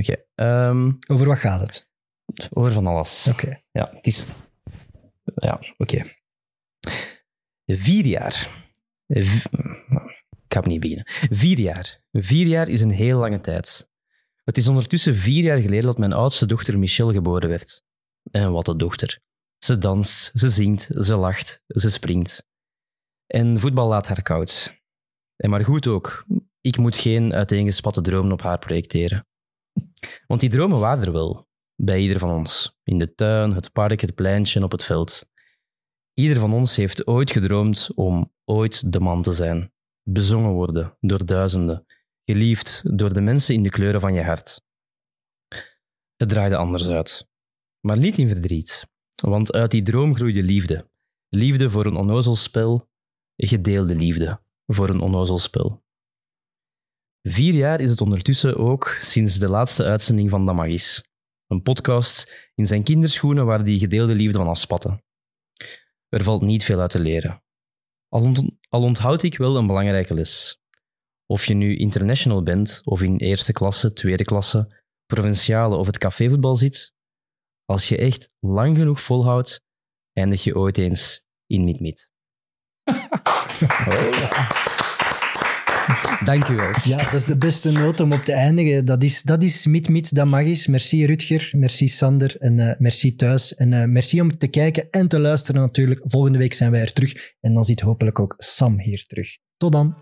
Oké. ehm, Over wat gaat het? over van alles. Oké. Ja, het is... Ja, oké. Vier jaar. V- Ik ga opnieuw beginnen. Vier jaar. Vier jaar is een heel lange tijd. Het is ondertussen vier jaar geleden dat mijn oudste dochter Michelle geboren werd. En wat een dochter. Ze danst, ze zingt, ze lacht, ze springt. En voetbal laat haar koud. En maar goed ook. Ik moet geen uiteengespatte dromen op haar projecteren. Want die dromen waren er wel bij ieder van ons. In de tuin, het park, het pleintje, op het veld. Ieder van ons heeft ooit gedroomd om ooit de man te zijn. Bezongen worden door duizenden. Geliefd door de mensen in de kleuren van je hart. Het draaide anders uit. Maar niet in verdriet. Want uit die droom groeide liefde. Liefde voor een onnozel spel. Gedeelde liefde voor een onnozel spel. Vier jaar is het ondertussen ook sinds de laatste uitzending van Damagis. Een podcast in zijn kinderschoenen waar die gedeelde liefde van afspatte. Er valt niet veel uit te leren. Al, ont- al onthoud ik wel een belangrijke les. Of je nu international bent, of in eerste klasse, tweede klasse, provinciale of het cafévoetbal zit, als je echt lang genoeg volhoudt, eindig je ooit eens in Mid-Mid. Dank u wel. Ja, dat is de beste noot om op te eindigen. Dat is, dat is mit-mit, dat mag is. Merci Rutger, merci Sander en eh, merci thuis. En eh, merci om te kijken en te luisteren natuurlijk. Volgende week zijn wij er terug. En dan zit hopelijk ook Sam hier terug. Tot dan.